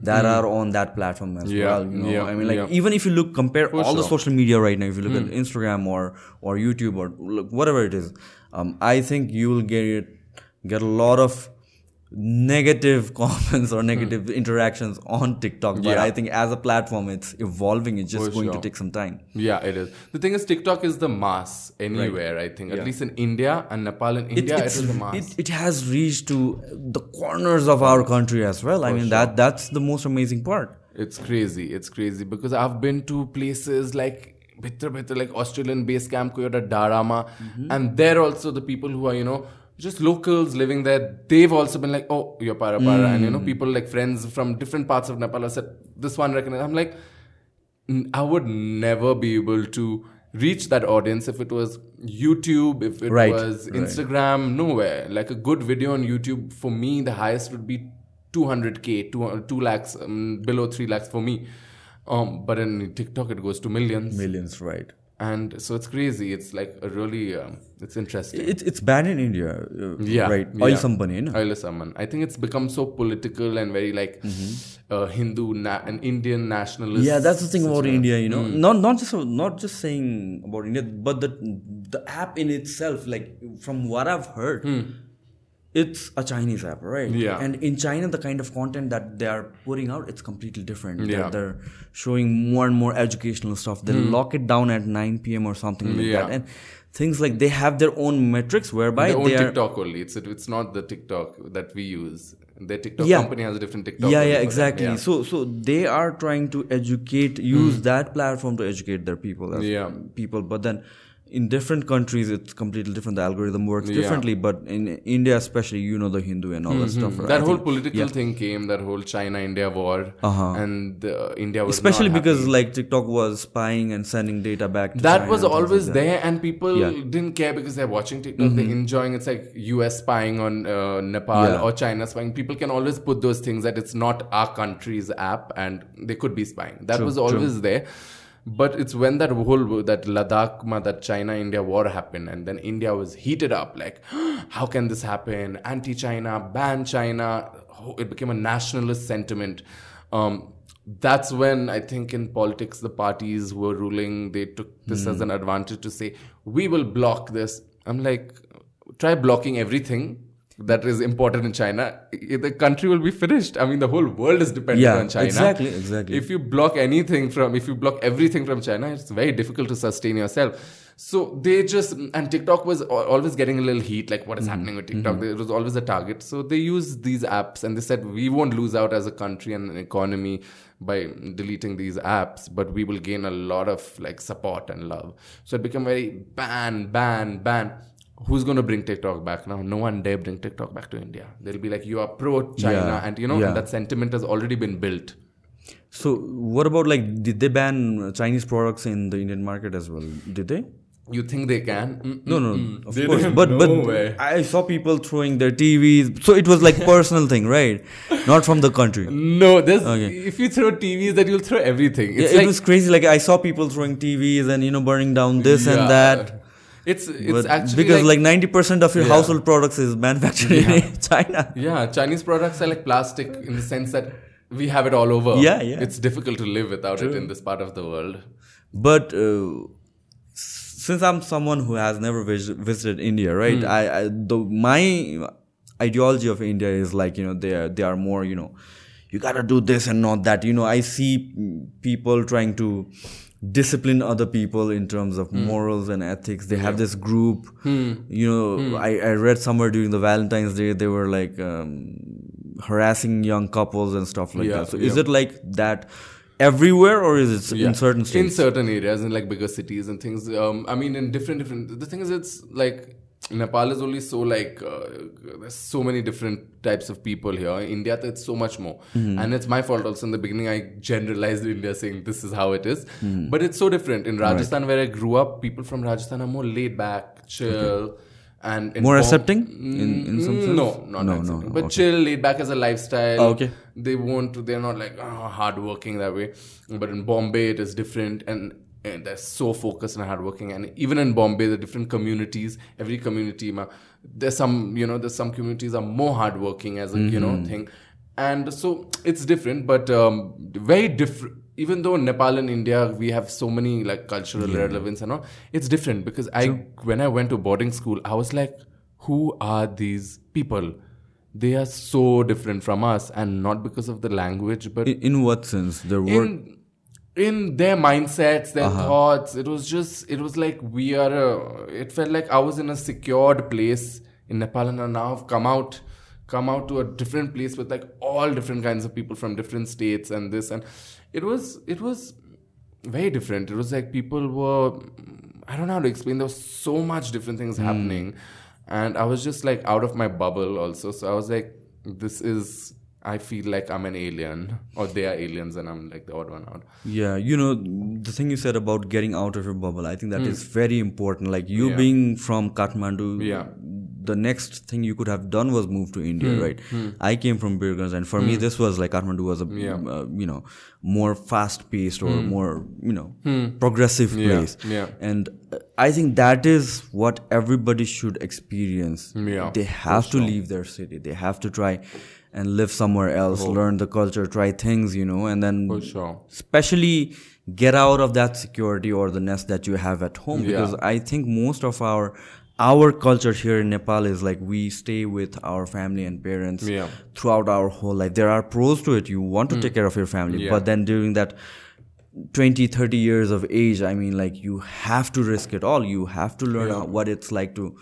Speaker 1: that are on that platform as
Speaker 2: Mm. Yeah,
Speaker 1: well you know
Speaker 2: yeah,
Speaker 1: i mean like
Speaker 2: yeah.
Speaker 1: even if you look compare all the
Speaker 2: sure. Mm.
Speaker 1: social media right now if you look at instagram or or youtube or look, whatever it is um, i think you will get get a lot of negative comments or negative interactions on TikTok. But
Speaker 2: Yeah.
Speaker 1: I think as a platform, it's evolving. It's just
Speaker 2: For
Speaker 1: going
Speaker 2: sure.
Speaker 1: to take some time.
Speaker 2: Yeah, it is. The thing is, TikTok is the mass anywhere. I think, at least in India and Nepal and India, it
Speaker 1: it's,
Speaker 2: the mass.
Speaker 1: it, it has reached to the corners of our country as well. I mean, that that's the most amazing part.
Speaker 2: It's crazy. It's crazy because I've been to places like Bhitra Bhitra, like Australian base camp, Koyota Darama,
Speaker 1: Mm-hmm.
Speaker 2: and there also the people who are, you know, just locals living there, they've also been like, oh, you're para para. And,
Speaker 1: Mm.
Speaker 2: you know, people like friends from different parts of Nepal have said, this one recognize. I'm like, n- I would never be able to reach that audience if it was YouTube, if it
Speaker 1: Right,
Speaker 2: was
Speaker 1: right.
Speaker 2: Instagram, nowhere. Like a good video on YouTube, for me, the highest would be 200k, 2, 2 lakhs, um, below 3 lakhs for me. Um, but in TikTok, it goes to millions.
Speaker 1: Millions, right?
Speaker 2: And so it's crazy. It's like a really, um, it's interesting.
Speaker 1: It's it's banned in India, uh,
Speaker 2: Yeah,
Speaker 1: right?
Speaker 2: yeah.
Speaker 1: Oil company, no?
Speaker 2: Oil Samman. I think it's become so political and very like uh, Hindu na- and Indian nationalist.
Speaker 1: Mm-hmm. Yeah, that's the thing about India, you know.
Speaker 2: Mm.
Speaker 1: Not not just not just saying about India, but the the app in itself, like from what I've heard, it's a Chinese app, right?
Speaker 2: Yeah.
Speaker 1: And in China, the kind of content that they are putting out, it's completely different. They're-
Speaker 2: Yeah. Hmm.
Speaker 1: They're, showing more and more educational stuff. They lock it down at 9 p.m. or something like
Speaker 2: Yeah.
Speaker 1: that, and things like they have their own metrics whereby
Speaker 2: Their own
Speaker 1: they are.
Speaker 2: TikTok only. It's it's not the TikTok that we use. Their TikTok
Speaker 1: Yeah.
Speaker 2: company has a different TikTok.
Speaker 1: yeah yeah exactly
Speaker 2: Yeah.
Speaker 1: so so they are trying to educate use hmm. that platform to educate their people as
Speaker 2: Yeah.
Speaker 1: people but then in different countries it's completely different the algorithm works
Speaker 2: Yeah.
Speaker 1: Differently but in india especially you know the hindu and all that stuff right?
Speaker 2: that
Speaker 1: I
Speaker 2: whole
Speaker 1: think-
Speaker 2: political thing came, that whole China-India war,
Speaker 1: Uh-huh.
Speaker 2: and uh, India was
Speaker 1: especially
Speaker 2: not happy.
Speaker 1: because like tiktok was spying and sending data back to
Speaker 2: that
Speaker 1: China
Speaker 2: was always
Speaker 1: like that.
Speaker 2: there, and people
Speaker 1: Yeah. Mm-hmm.
Speaker 2: didn't care because they're watching TikTok, they're enjoying. It's like US spying on uh, Nepal
Speaker 1: Yeah.
Speaker 2: or China spying. People can always put those things that it's not our country's app, and they could be spying. That was always there. But it's when that whole that Ladakh, ma, that China India war happened, and then India was heated up. Like, how can this happen? Anti-China, ban China. It became a nationalist sentiment. Um, that's when I think in politics the parties who were ruling they took this as an advantage to say we will block this. I'm like, try blocking everything that is important in China. The country will be finished. I mean, the whole world is dependent
Speaker 1: Yeah,
Speaker 2: on China.
Speaker 1: exactly, exactly.
Speaker 2: If you block anything from, if you block everything from China, it's very difficult to sustain yourself. So they just and TikTok was always getting a little heat, like what is
Speaker 1: Mm-hmm.
Speaker 2: happening with TikTok. It was always a target. So they used these apps and they said we won't lose out as a country and an economy by deleting these apps, but we will gain a lot of like support and love. So it became very ban, ban, ban. Who's going to bring TikTok back now? No one dare bring TikTok back to India. They'll be like, you are pro China,
Speaker 1: Yeah,
Speaker 2: and you know
Speaker 1: yeah.
Speaker 2: that sentiment has already been built.
Speaker 1: so what about like did they ban chinese products in the indian market as well did they
Speaker 2: You think they can? Mm,
Speaker 1: No, no,
Speaker 2: mm,
Speaker 1: of
Speaker 2: they
Speaker 1: course. But
Speaker 2: No
Speaker 1: but
Speaker 2: way.
Speaker 1: I saw people throwing their TVs, so it was like personal thing, right? Not from the country.
Speaker 2: No, there's
Speaker 1: Okay.
Speaker 2: if you throw TVs, then you'll throw everything. It's
Speaker 1: Yeah,
Speaker 2: like
Speaker 1: it was crazy. Like I saw people throwing TVs and you know burning down this
Speaker 2: Yeah.
Speaker 1: and that.
Speaker 2: It's it's
Speaker 1: But
Speaker 2: actually
Speaker 1: because
Speaker 2: like,
Speaker 1: like ninety percent of your
Speaker 2: Yeah.
Speaker 1: household products is manufactured in China.
Speaker 2: yeah, Chinese products are like plastic in the sense that we have it all over.
Speaker 1: Yeah, yeah.
Speaker 2: It's difficult to live without it in this part of the world.
Speaker 1: But uh, since I'm someone who has never vis- visited India, right?
Speaker 2: Hmm.
Speaker 1: I, I the, my ideology of India is like you know they are they are more you know you gotta do this and not that. You know, I see mm, people trying to discipline other people in terms of morals and ethics. They have this group. You know, I, I read somewhere during the Valentine's Day they were like um, harassing young couples and stuff like
Speaker 2: Yeah,
Speaker 1: that. So is it like that everywhere or is it
Speaker 2: Yeah.
Speaker 1: in certain states?
Speaker 2: in certain areas in like bigger cities and things um i mean in different different the thing is it's like nepal is only so like uh, there's so many different types of people here in india it's so much more
Speaker 1: Mm-hmm.
Speaker 2: and it's my fault also in the beginning i generalized india saying this is how it is
Speaker 1: Mm-hmm.
Speaker 2: but it's so different in rajasthan where i grew up people from rajasthan are more laid back chill and in
Speaker 1: More accepting in, in some
Speaker 2: Mm,
Speaker 1: sense?
Speaker 2: No, not
Speaker 1: no,
Speaker 2: accepting.
Speaker 1: no,
Speaker 2: But
Speaker 1: okay.
Speaker 2: chill, laid back as a lifestyle.
Speaker 1: Oh, okay.
Speaker 2: They won't. They're not like oh, hardworking that way. But in Bombay, it is different, and, and they're so focused and hardworking. And even in Bombay, the different communities, every community, there's some you know, there's some communities are more hardworking as a you know
Speaker 1: Mm-hmm.
Speaker 2: thing, and so it's different, but um, very different. Even though Nepal and India, we have so many like cultural relevance and all, it's different because I when I went to boarding school, I was like, who are these people? They are so different from us, and not because of the language, but
Speaker 1: In, in what sense? Their work.
Speaker 2: in in their mindsets, their uh-huh. thoughts. It was just, it was like we are. A, it felt like I was in a secured place in Nepal, and now I've come out, come out to a different place with like all different kinds of people from different states and this, and it was, it was very different. It was like people were, I don't know how to explain. There was so much different things hmm. happening, and I was just like out of my bubble also. So I was like, this is. I feel like I'm an alien, or they are aliens, and I'm like the odd one out.
Speaker 1: Yeah, you know, the thing you said about getting out of your bubble, I think that is very important. Like you
Speaker 2: Hmm. Yeah.
Speaker 1: being from Kathmandu,
Speaker 2: Yeah.
Speaker 1: the next thing you could have done was move to India,
Speaker 2: Hmm.
Speaker 1: right? I came from Birgunj, and for me, this was like Kathmandu was a,
Speaker 2: Yeah. Hmm.
Speaker 1: uh, you know, more fast paced or more, you know, progressive
Speaker 2: Yeah,
Speaker 1: place.
Speaker 2: yeah.
Speaker 1: And uh, I think that is what everybody should experience.
Speaker 2: Yeah,
Speaker 1: They have to leave their city. They have to try and live somewhere else, learn the culture, try things, you know, and then
Speaker 2: For sure.
Speaker 1: especially get out of that security or the nest that you have at home because i think most of our our culture here in nepal is like we stay with our family and parents
Speaker 2: Yeah.
Speaker 1: throughout our whole life there are pros to it you want to mm. take care of your family.
Speaker 2: Yeah.
Speaker 1: but then during that 20 30 years of age i mean like you have to risk it all you have to learn how- what it's like to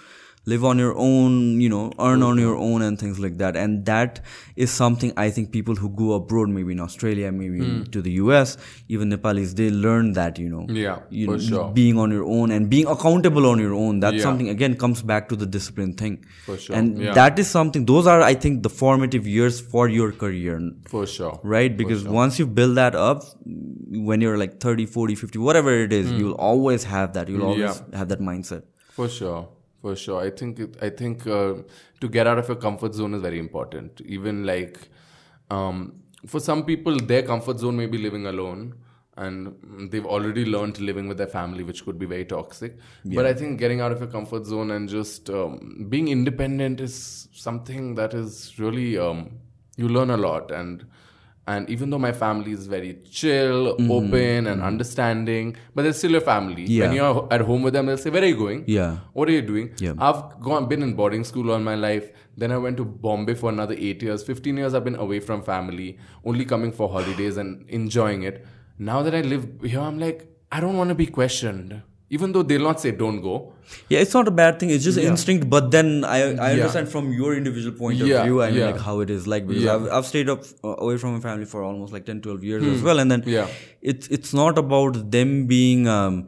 Speaker 1: live on your own you know earn on your own and things like that and that is something i think people who go abroad maybe in australia maybe
Speaker 2: Hmm.
Speaker 1: to the us even nepalis they learn that you know
Speaker 2: Yeah,
Speaker 1: you
Speaker 2: for
Speaker 1: know,
Speaker 2: sure.
Speaker 1: being on your own and being accountable on your own that's
Speaker 2: Yeah.
Speaker 1: something again comes back to the discipline thing
Speaker 2: For sure,
Speaker 1: and
Speaker 2: yeah.
Speaker 1: that is something those are i think the formative years for your career
Speaker 2: For sure.
Speaker 1: right because once you build that up when you're like 30 40 50 whatever it is you'll always have that you'll always.
Speaker 2: Yeah.
Speaker 1: have that mindset
Speaker 2: For sure, for sure. I think it, I think uh, to get out of your comfort zone is very important. Even like um, for some people, their comfort zone may be living alone, and they've already learned living with their family, which could be very toxic. But I think getting out of your comfort zone and just um, being independent is something that is really um, you learn a lot and. And even though my family is very chill, mm-hmm. open, and mm-hmm. understanding, but they're still your family.
Speaker 1: Yeah.
Speaker 2: When you're at home with them, they'll say, "Where are you going?
Speaker 1: yeah
Speaker 2: What are you doing?
Speaker 1: Yeah.
Speaker 2: I've gone been in boarding school all my life. Then I went to Bombay for another eight years. Fifteen years I've been away from family, only coming for holidays and enjoying it. Now that I live here, I'm like, I don't want to be questioned. Even though they'll not say don't go.
Speaker 1: yeah it's not a bad thing it's just instinct but then i i
Speaker 2: Yeah.
Speaker 1: understand from your individual point of
Speaker 2: Yeah,
Speaker 1: view i mean
Speaker 2: yeah.
Speaker 1: like how it is like because
Speaker 2: Yeah.
Speaker 1: I've, I've stayed up uh, away from my family for almost like 10 12 years as well and then
Speaker 2: Hmm. Yeah.
Speaker 1: it's it's not about them being um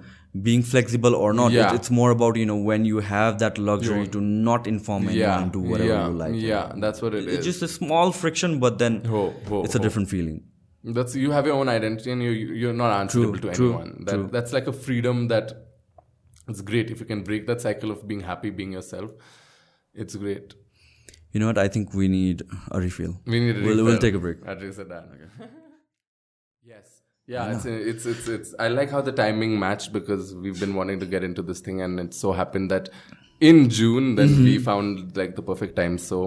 Speaker 1: being flexible or not
Speaker 2: Yeah.
Speaker 1: it, it's more about you know when you have that luxury to not inform anyone
Speaker 2: Yeah.
Speaker 1: and do whatever
Speaker 2: yeah.
Speaker 1: you like
Speaker 2: Yeah, that's what it is.
Speaker 1: it's just a small friction but then
Speaker 2: Ho, ho,
Speaker 1: it's a
Speaker 2: ho.
Speaker 1: different feeling
Speaker 2: That's you have your own identity and you you're not answerable to
Speaker 1: true,
Speaker 2: anyone. That that's like a freedom that it's great if you can break that cycle of being happy, being yourself. It's great.
Speaker 1: you know what i think we need a refill
Speaker 2: We need a
Speaker 1: We'll- we'll take a break.
Speaker 2: At least at that. yes. Yeah, it's, it's it's it's. I like how the timing matched because we've been wanting to get into this thing, and it so happened that in June, then
Speaker 1: Mm-hmm.
Speaker 2: we found like the perfect time. So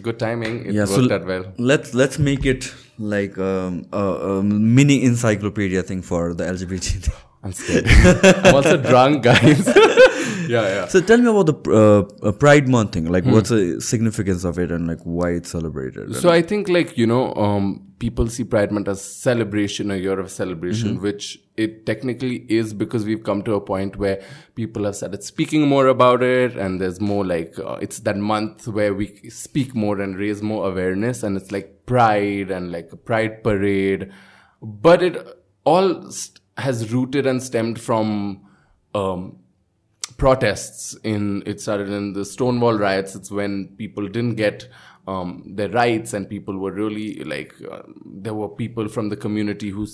Speaker 2: good timing. It
Speaker 1: yeah
Speaker 2: worked
Speaker 1: so
Speaker 2: out well.
Speaker 1: let's let's make it like um, a, a mini encyclopedia thing for the lgbt
Speaker 2: I'm scared. I'm also drunk, guys. yeah, yeah.
Speaker 1: So tell me about the uh, uh, Pride Month thing. Like, what's the significance of it, and like why it's celebrated?
Speaker 2: So I think like you know, um, people see Pride Month as celebration, a year of celebration, which it technically is because we've come to a point where people have started speaking more about it, and there's more like uh, it's that month where we speak more and raise more awareness, and it's like Pride and like a Pride parade, but it all st- has rooted and stemmed from. Um, protests in it started in the stonewall riots. It's when people didn't get um, their rights and people were really like uh, there were people from the community who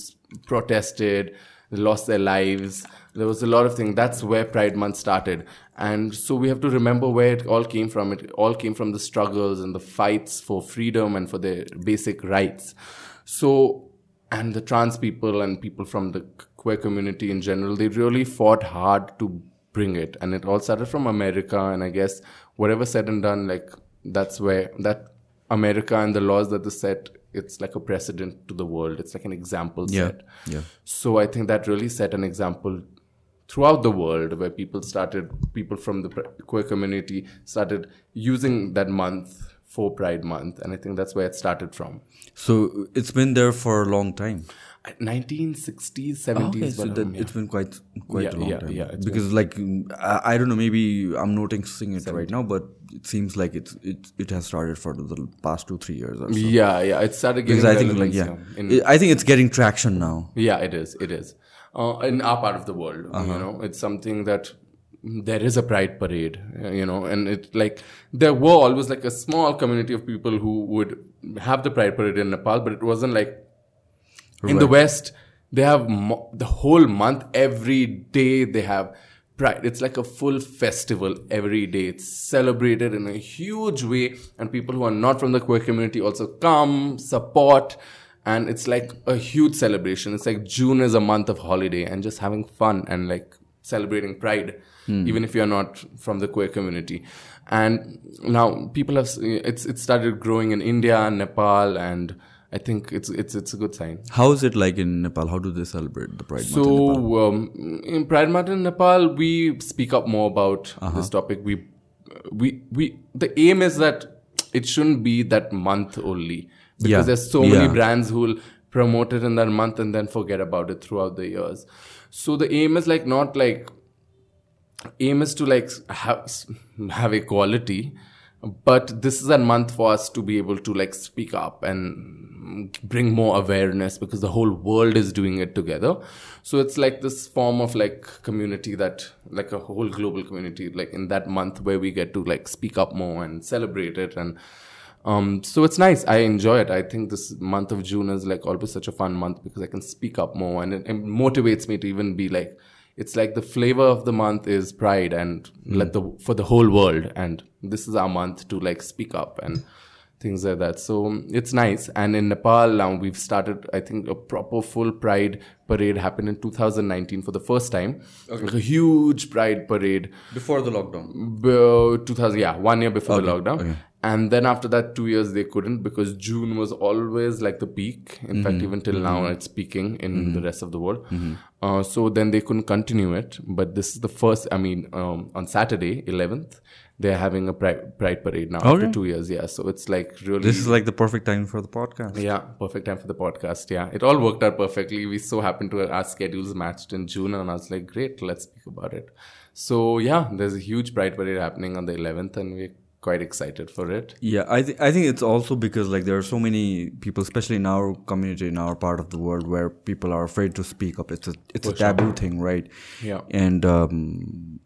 Speaker 2: protested lost their lives. There was a lot of things that's where pride month started. And so we have to remember where it all came from. It all came from the struggles and the fights for freedom and for their basic rights. So and the trans people and people from the queer community in general they really fought hard to bring it. And it all started from america and i guess whatever said and done like that's where that america and the laws that they set it's like a precedent to the world. It's like an example
Speaker 1: Yeah,
Speaker 2: set.
Speaker 1: yeah.
Speaker 2: so i think that really set an example throughout the world where people started people from the queer community started using that month for pride month. And i think that's where it started from.
Speaker 1: So it's been there for a long time.
Speaker 2: 1960s 70s
Speaker 1: Okay, so that
Speaker 2: yeah.
Speaker 1: it's been quite quite
Speaker 2: Yeah,
Speaker 1: a long
Speaker 2: yeah,
Speaker 1: time.
Speaker 2: yeah,
Speaker 1: because like I, I don't know, maybe I'm noticing it right now, but it seems like it's it it has started for the past two three years or so.
Speaker 2: yeah yeah it started getting
Speaker 1: Because I think like yeah,
Speaker 2: in-
Speaker 1: I think it's getting traction now.
Speaker 2: Yeah, it is. It is. Uh, in our part of the world,
Speaker 1: Uh-huh.
Speaker 2: you know, it's something that there is a pride parade, you know, and it like there were always like a small community of people who would have the pride parade in Nepal, but it wasn't like in the West. They have mo- the whole month, every day they have pride. It's like a full festival every day. It's celebrated in a huge way, and people who are not from the queer community also come, support, and it's like a huge celebration. It's like June is a month of holiday and just having fun and like celebrating pride, hmm. even if you're not from the queer community. And now people have it's it started growing in India, and Nepal, and I think it's it's it's a good sign.
Speaker 1: How is it like in Nepal? How do they celebrate the Pride Month? in Nepal?
Speaker 2: So um, in Pride Month in Nepal, we speak up more about
Speaker 1: Uh-huh.
Speaker 2: this topic. We we we the aim is that it shouldn't be that month only because
Speaker 1: Yeah.
Speaker 2: there's so many brands who will promote it in that month and then forget about it throughout the years. So the aim is like not like aim is to like have have equality but this is a month for us to be able to like speak up and bring more awareness because the whole world is doing it together so it's like this form of like community that like a whole global community like in that month where we get to like speak up more and celebrate it and um, so it's nice. I enjoy it. I think this month of June is like always such a fun month because I can speak up more and it, it motivates me to even be like, it's like the flavor of the month is pride and let the for the whole world. And this is our month to like speak up and things like that. So it's nice. And in nepal now we've started i think a proper full pride parade happened in 2019 for the first time. Like a huge pride parade.
Speaker 1: Before the lockdown.
Speaker 2: b- 2000 yeah one year before the lockdown.
Speaker 1: Okay.
Speaker 2: and then after that two years they couldn't because june was always like the peak. In
Speaker 1: Mm-hmm.
Speaker 2: fact even till now it's peaking in the rest of the world.
Speaker 1: Mm-hmm.
Speaker 2: uh, so then they couldn't continue it. But this is the first i mean um, on saturday 11th they're having a pride, pride parade now after two years yeah so it's like really
Speaker 1: This is like the perfect time for the podcast.
Speaker 2: yeah, perfect time for the podcast. Yeah, it all worked out perfectly. We so happened to our schedules matched in June, and I was like, great, let's speak about it. So yeah, there's a huge Pride Parade happening on the 11th, and we're quite excited for it.
Speaker 1: Yeah, I think I think it's also because like there are so many people, especially in our community, in our part of the world, where people are afraid to speak up. It's a it's a taboo thing, right?
Speaker 2: Yeah.
Speaker 1: And um,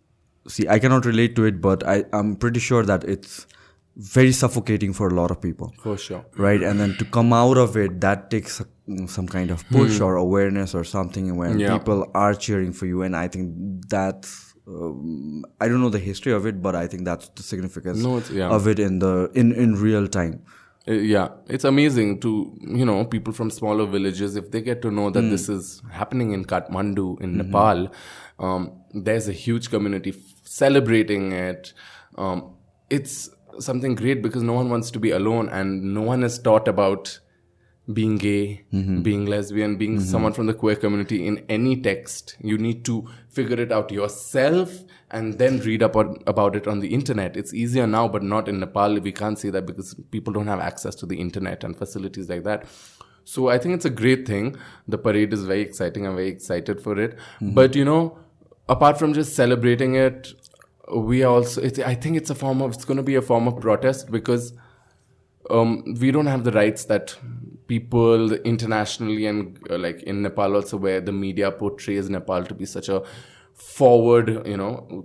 Speaker 1: see, I cannot relate to it, but I I'm pretty sure that it's very suffocating for a lot of people,
Speaker 2: For sure.
Speaker 1: right? And then to come out of it, that takes a, some kind of push or awareness or something, when
Speaker 2: Hmm. Yeah.
Speaker 1: people are cheering for you, and I think that's. Um, I don't know the history of it, but I think that's the significance
Speaker 2: No, yeah.
Speaker 1: of it in the in in real time.
Speaker 2: Uh, yeah, it's amazing to you know people from smaller villages if they get to know that this is happening in Kathmandu in Nepal. Um, there's a huge community celebrating it. Um, it's something great because no one wants to be alone, and no one is taught about being gay, mm-hmm. being lesbian, being mm-hmm. someone from the queer community in any text. You need to figure it out yourself and then read about, about it on the internet. It's easier now, but not in Nepal. We can't say that because people don't have access to the internet and facilities like that. So I think it's a great thing. The parade is very exciting. I'm very excited for it. Mm-hmm. But you know, apart from just celebrating it, we also. It's, I think it's a form of. It's going to be a form of protest because um, we don't have the rights that people internationally and uh, like in Nepal also, where the media portrays Nepal to be such a forward, you know,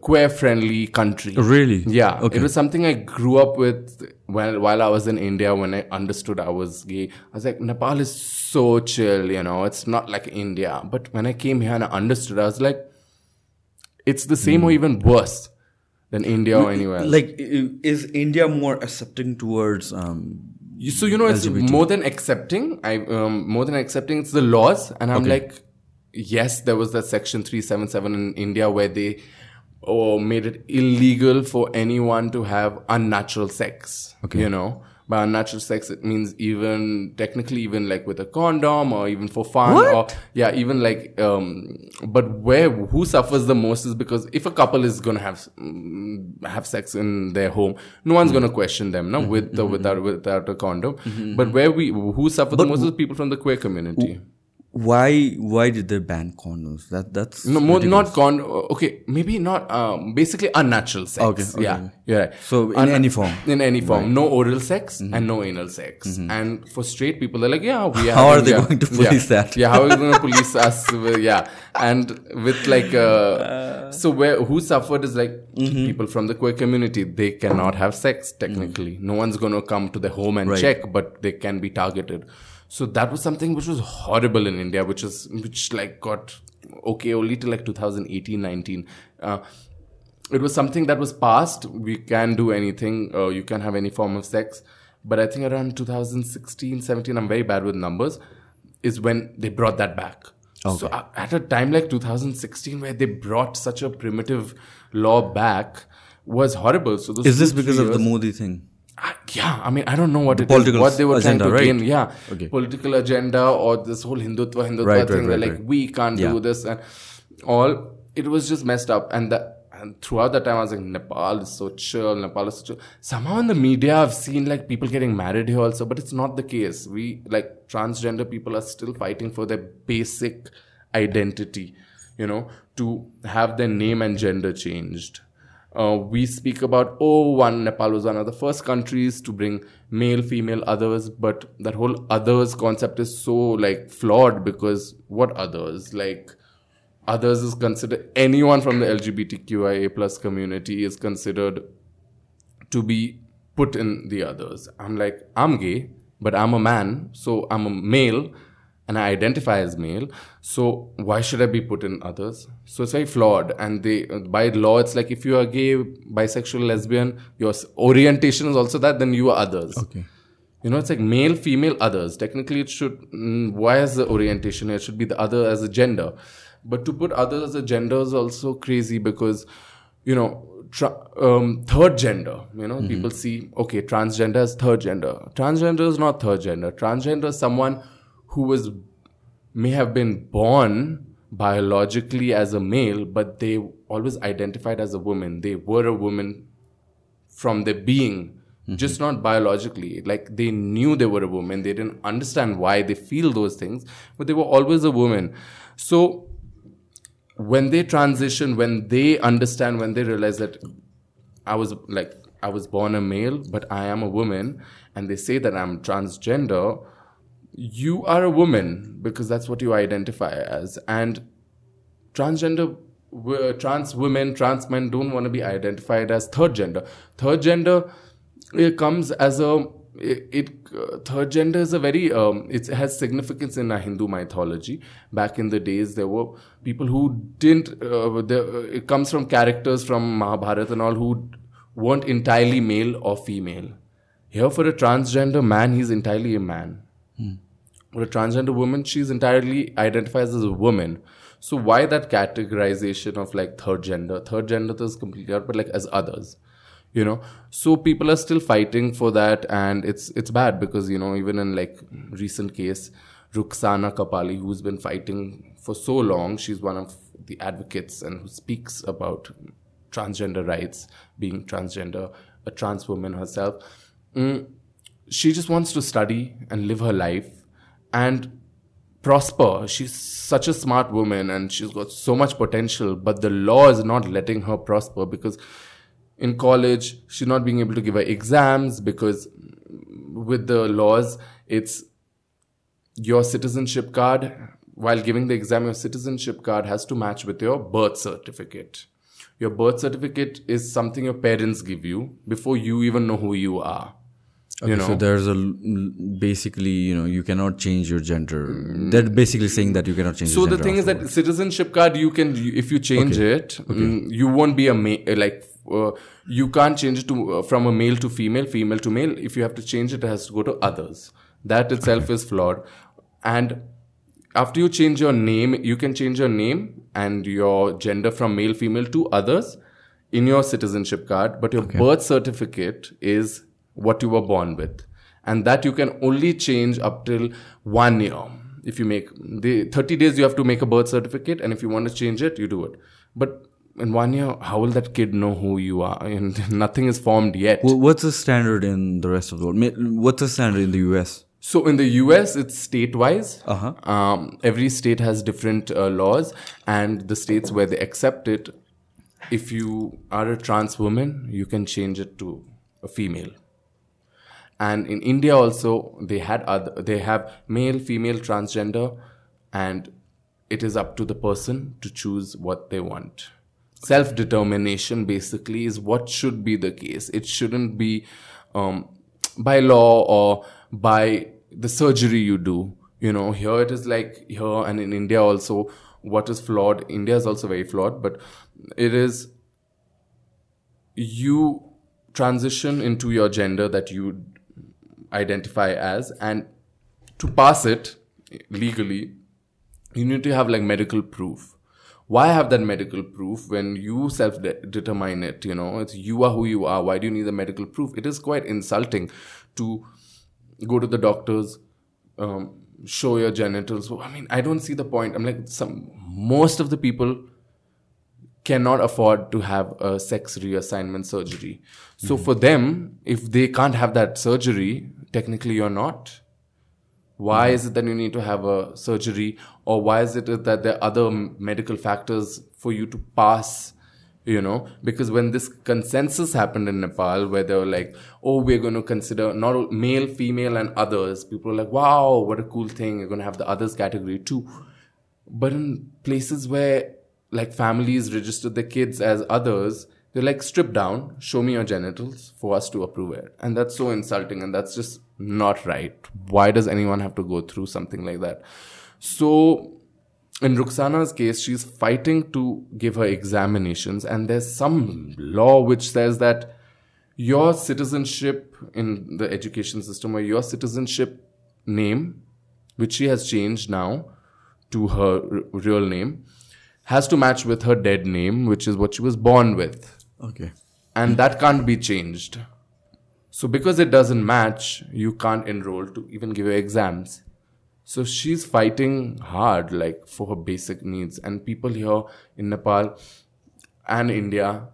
Speaker 2: queer friendly country.
Speaker 1: Really?
Speaker 2: Yeah.
Speaker 1: Okay.
Speaker 2: It was something I grew up with while while I was in India when I understood I was gay. I was like, Nepal is so chill, you know, it's not like India. But when I came here and I understood, I was like, it's the same or even worse than India or anywhere. else.
Speaker 1: Like, is India more accepting towards? Um,
Speaker 2: so you know it's more than accepting i um, more than accepting it's the laws and i'm like yes there was that section 377 in india where they oh, made it illegal for anyone to have unnatural sex Okay. you know? By unnatural sex it means even technically even like with a condom or even for fun or yeah even like um but where who suffers the most is because if a couple is gonna have mm, have sex in their home no one's gonna question them no? With or without without a condom. But where we who suffer the most is people from the queer community
Speaker 1: why? Why did they ban condoms? That that's
Speaker 2: no more not con okay maybe not um basically unnatural sex.
Speaker 1: Okay, okay.
Speaker 2: yeah you're right.
Speaker 1: So in any form.
Speaker 2: in any form. No oral sex and no anal sex. And for straight people they're like yeah we are.
Speaker 1: How are they
Speaker 2: yeah,
Speaker 1: going to
Speaker 2: yeah,
Speaker 1: police that?
Speaker 2: yeah how are they going to police us with- yeah. And with like uh, so where who suffered is like
Speaker 1: Mm-hmm.
Speaker 2: people from the queer community. They cannot have sex technically. No one's going to come to the home and check but they can be targeted so that was something which was horrible in india which is which like got okay only till like 2018 19 uh, it was something that was passed. We can do anything. Uh, you can have any form of sex. But i think around 2016 17 i'm very bad with numbers is when they brought that back. So uh, at a time like 2016 where they brought such a primitive law back was horrible. So those
Speaker 1: is this because
Speaker 2: three
Speaker 1: of the
Speaker 2: years-
Speaker 1: Modi thing?
Speaker 2: Yeah, I mean, I don't know what it is, what they were
Speaker 1: agenda,
Speaker 2: trying to
Speaker 1: right?
Speaker 2: gain. Yeah,
Speaker 1: Okay.
Speaker 2: political agenda or this whole Hindutva, Hindutva
Speaker 1: Right, right,
Speaker 2: thing. They're
Speaker 1: right,
Speaker 2: like,
Speaker 1: right.
Speaker 2: we can't
Speaker 1: Yeah.
Speaker 2: do this and all. It was just messed up, and the and throughout that time, I was like, Nepal is so chill. Nepal is so chill. Somehow in the media, I've seen like people getting married here also, but it's not the case. We like transgender people are still fighting for their basic identity. You know, to have their name and gender changed. Uh, we speak about oh one nepal was one of the first countries to bring male female others but that whole others concept is so like flawed because what others? Like others is considered anyone from the lgbtqia plus community is considered to be put in the others. I'm like i'm gay but i'm a man so i'm a male and i identify as male so why should i be put in others so it's very flawed and they by law it's like if you are gay bisexual lesbian your orientation is also that then you are others
Speaker 1: Okay.
Speaker 2: you know, it's like male, female, others. Technically, it should. Mm, why is the orientation? It should be the other as a gender. But to put others as a gender is also crazy because, you know, um, third gender. You know, people see okay, transgender is third gender. Transgender is not third gender. Transgender is someone who was may have been born biologically as a male, but they always identified as a woman. They were a woman from their being, mm-hmm. just not biologically. Like they knew they were a woman. They didn't understand why they feel those things, but they were always a woman. So when they transition, when they understand, when they realize that I was like, I was born a male, but I am a woman, and they say that I'm transgender, you are a woman because that's what you identify as. And transgender trans women trans men don't want to be identified as third gender. Third gender it comes as a it, it uh, third gender is a very um, it has significance in hindu mythology. Back in the days there were people who didn't uh, the, uh, it comes from characters from mahabharata and all who weren't entirely male or female. Here for a transgender man he's entirely a man or a transgender woman, she's entirely identifies as a woman. So why that categorization of like third gender? Third gender is completely out, but like as others. you know so people are still fighting for that and it's it's bad because you know even in like recent case Rukshana Kapali who's been fighting for so long she's one of the advocates and who speaks about transgender rights being transgender a trans woman herself mm, she just wants to study and live her life and prosper. She's such a smart woman and she's got so much potential, but the law is not letting her prosper because in college she's not being able to give her exams because with the laws it's your citizenship card while giving the exam your citizenship card has to match with your birth certificate your birth certificate is something your parents give you before you even know who you are
Speaker 1: Okay,
Speaker 2: you know
Speaker 1: so there's a basically you know you cannot change your gender. They're basically saying that you cannot change. Your gender.
Speaker 2: So the thing is that citizenship card you can if you change it mm, you won't be a ma- like uh, you can't change it to uh, from a male to female female to male if you have to change it it has to go to others that itself is flawed and after you change your name you can change your name and your gender from male female to others in your citizenship card but your birth certificate is what you were born with and that you can only change up till one year if you make the 30 days you have to make a birth certificate and if you want to change it you do it but in one year how will that kid know who you are and nothing is formed yet
Speaker 1: Wh- what's the standard in the rest of the world? What's the standard in the US?
Speaker 2: So in the US, it's state wise.
Speaker 1: Uh-huh.
Speaker 2: Um, every state has different uh, laws, and the states where they accept it, if you are a trans woman, you can change it to a female. And in India also, they had other, they have male, female, transgender, and it is up to the person to choose what they want. Self determination basically is what should be the case. It shouldn't be um, by law or by the surgery you do. You know, here it is like here and in India also, what is flawed, India is also very flawed, but it is you transition into your gender that you identify as and to pass it legally you need to have like medical proof. Why have that medical proof when you self determine it you know? It's you are who you are. Why do you need the medical proof? It is quite insulting to go to the doctors um, show your genitals. I mean i don't see the point. I'm like some most of the people cannot afford to have a sex reassignment surgery. So for them, if they can't have that surgery, technically you're not. Why mm-hmm. is it that you need to have a surgery, or why is it that there are other medical factors for you to pass? You know, because when this consensus happened in Nepal, where they were like, "Oh, we're going to consider not male, female, and others," people were like, "Wow, what a cool thing! You're going to have the others category too." But in places where like families register their kids as others, they're like strip down, show me your genitals for us to approve it. And that's so insulting and that's just not right. Why does anyone have to go through something like that? So in Rukshana's case, she's fighting to give her examinations, and there's some law which says that your citizenship in the education system or your citizenship name, which she has changed now to her r- real name, has to match with her dead name, which is what she was born with.
Speaker 1: Okay.
Speaker 2: And that can't be changed. So, because it doesn't match, you can't enroll to even give her exams. So, she's fighting hard, like for her basic needs. And people here in Nepal and India,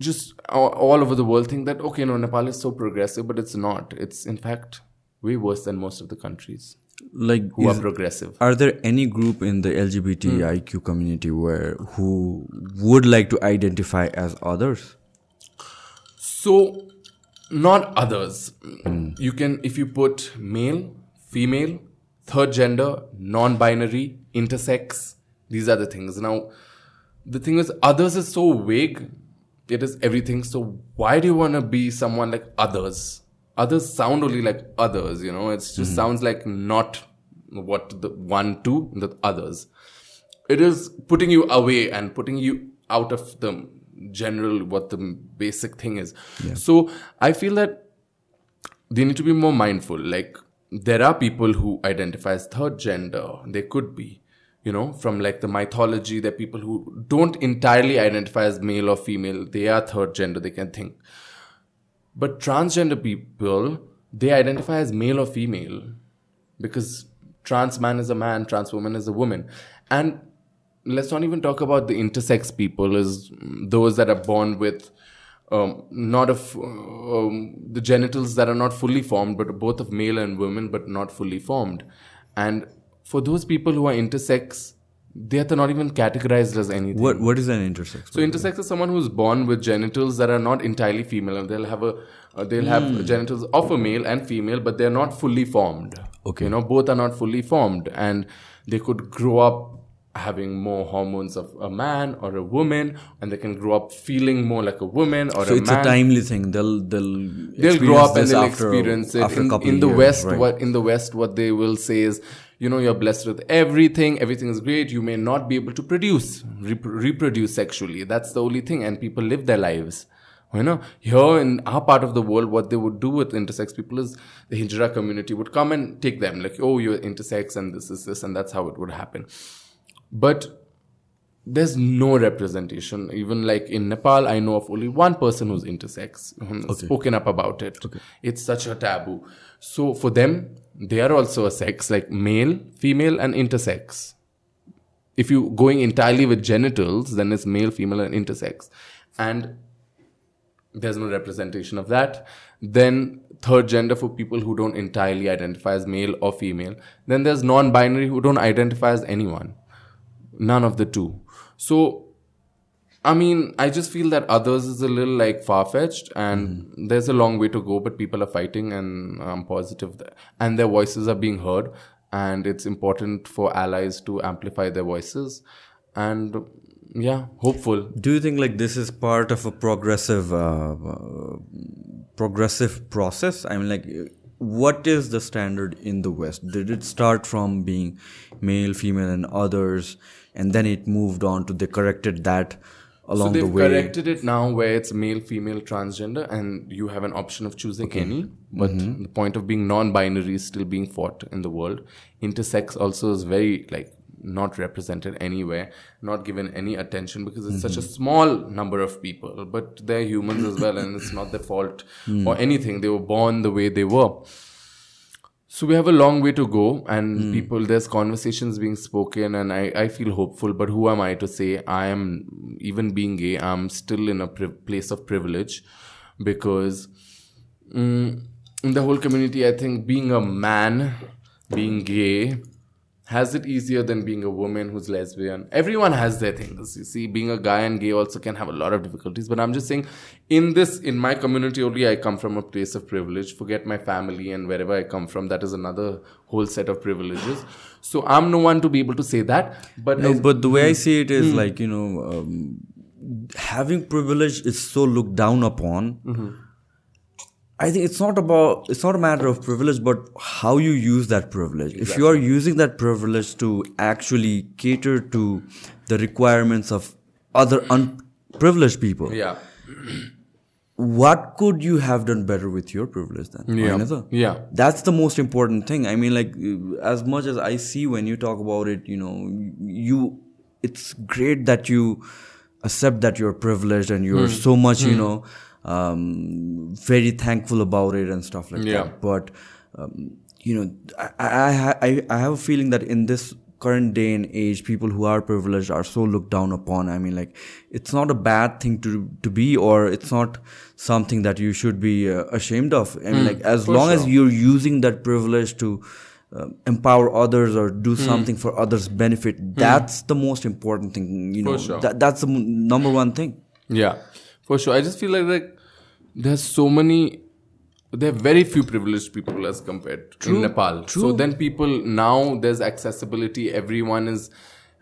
Speaker 2: just all, all over the world, think that, okay, no, Nepal is so progressive, but it's not. It's, in fact, way worse than most of the countries
Speaker 1: Like,
Speaker 2: who
Speaker 1: is-
Speaker 2: are progressive.
Speaker 1: are there any group in the LGBTIQ community where who would like to identify as others?
Speaker 2: So, not others. You can, if you put male, female, third gender, non binary, intersex, these are the things. Now, the thing is, others is so vague, it is everything. So, why do you want to be someone like others? Others sound only like others, you know, it just mm-hmm. sounds like not what the one, two, the others. It is putting you away and putting you out of the general what the basic thing is. So i feel that they need to be more mindful. Like there are people who identify as third gender. They could be you know, from like the mythology, there are people who don't entirely identify as male or female. They are third gender, they can think. But transgender people, they identify as male or female because trans man is a man, trans woman is a woman. And let's not even talk about the intersex people, as those that are born with um, not of um, the genitals that are not fully formed, but both of male and women, but not fully formed. And for those people who are intersex, they are not even categorized as anything.
Speaker 1: What What is an intersex?
Speaker 2: So intersex is someone who's born with genitals that are not entirely female, and they'll have a uh, they'll have
Speaker 1: Hmm.
Speaker 2: genitals of a male and female, but they're not fully formed.
Speaker 1: Okay.
Speaker 2: you know, both are not fully formed, and they could grow up having more hormones of a man or a woman, and they can grow up feeling more like a woman or
Speaker 1: so
Speaker 2: a
Speaker 1: it's
Speaker 2: man
Speaker 1: a timely thing. They'll they'll
Speaker 2: they'll grow up and they'll
Speaker 1: after,
Speaker 2: experience it
Speaker 1: a
Speaker 2: in,
Speaker 1: couple
Speaker 2: in the
Speaker 1: years,
Speaker 2: west
Speaker 1: right?
Speaker 2: what in the west what they will say is you know you're blessed with everything everything is great you may not be able to produce rep- reproduce sexually. That's the only thing and people live their lives. You know here in our part of the world what they would do with intersex people is the hijra community would come and take them like oh you're intersex and this is this and that's how it would happen. But there's no representation. Even like in Nepal, I know of only one person who's intersex, who's um, spoken up about it. It's such a taboo. So for them, they are also a sex, like male, female, and intersex. If you going entirely with genitals, then it's male, female, and intersex. And there's no representation of that. Then third gender for people who don't entirely identify as male or female. Then there's non-binary who don't identify as anyone. None of the two. So, I mean, I just feel that others is a little like far fetched, and there's a long way to go. But people are fighting, and I'm positive that, and their voices are being heard. And it's important for allies to amplify their voices. And yeah, hopeful.
Speaker 1: Do you think like this is part of a progressive, uh, progressive process? I mean, like, what is the standard in the West? Did it start from being male, female, and others, and then it moved on to they corrected that along the way.
Speaker 2: so they've
Speaker 1: way?
Speaker 2: corrected it now where it's male, female, transgender, and you have an option of choosing any. But
Speaker 1: Mm-hmm.
Speaker 2: the point of being non-binary is still being fought in the world. Intersex also is very like not represented anywhere, not given any attention because it's such a
Speaker 1: Mm-hmm.
Speaker 2: small number of people. But they're humans as well, and it's not their fault
Speaker 1: Mm.
Speaker 2: or anything. They were born the way they were. So we have a long way to go, and
Speaker 1: Hmm.
Speaker 2: people, there's conversations being spoken, and I, I feel hopeful. But who am I to say I am, even being gay, I'm still in a pri- place of privilege because mm, in the whole community, I think being a man, being gay, has it easier than being a woman who's lesbian. Everyone has their things. You see, being a guy and gay also can have a lot of difficulties. But I'm just saying, in this, in my community only, I come from a place of privilege. Forget my family and wherever I come from, that is another whole set of privileges. So I'm no one to be able to say that. But
Speaker 1: No,
Speaker 2: I-
Speaker 1: but the way I see it is Hmm. like you know, um, having privilege is so looked down upon.
Speaker 2: Mm-hmm.
Speaker 1: I think it's not about it's not a matter of privilege, but how you use that privilege. If you are using that privilege to actually cater to the requirements of other unprivileged people,
Speaker 2: yeah,
Speaker 1: what could you have done better with your privilege then?
Speaker 2: Yeah. Yeah.
Speaker 1: That's the most important thing. I mean, like, as much as I see when you talk about it, you know, you, it's great that you accept that you're privileged and
Speaker 2: Hmm.
Speaker 1: you're so much, you know, um, very thankful about it and stuff like
Speaker 2: Yeah.
Speaker 1: that. But, um, you know, I, I, I, I have a feeling that in this current day and age, people who are privileged are so looked down upon. I mean, like, it's not a bad thing to to be, or it's not something that you should be uh, ashamed of. I mean, like, as long as you're using that privilege to uh, empower others or do something for others' benefit, that's the most important thing. You know,
Speaker 2: sure.
Speaker 1: that, that's the m- number one thing.
Speaker 2: Yeah, for sure. I just feel like like there's so many. There are very few privileged people as compared to in Nepal. So then people now there's accessibility. Everyone is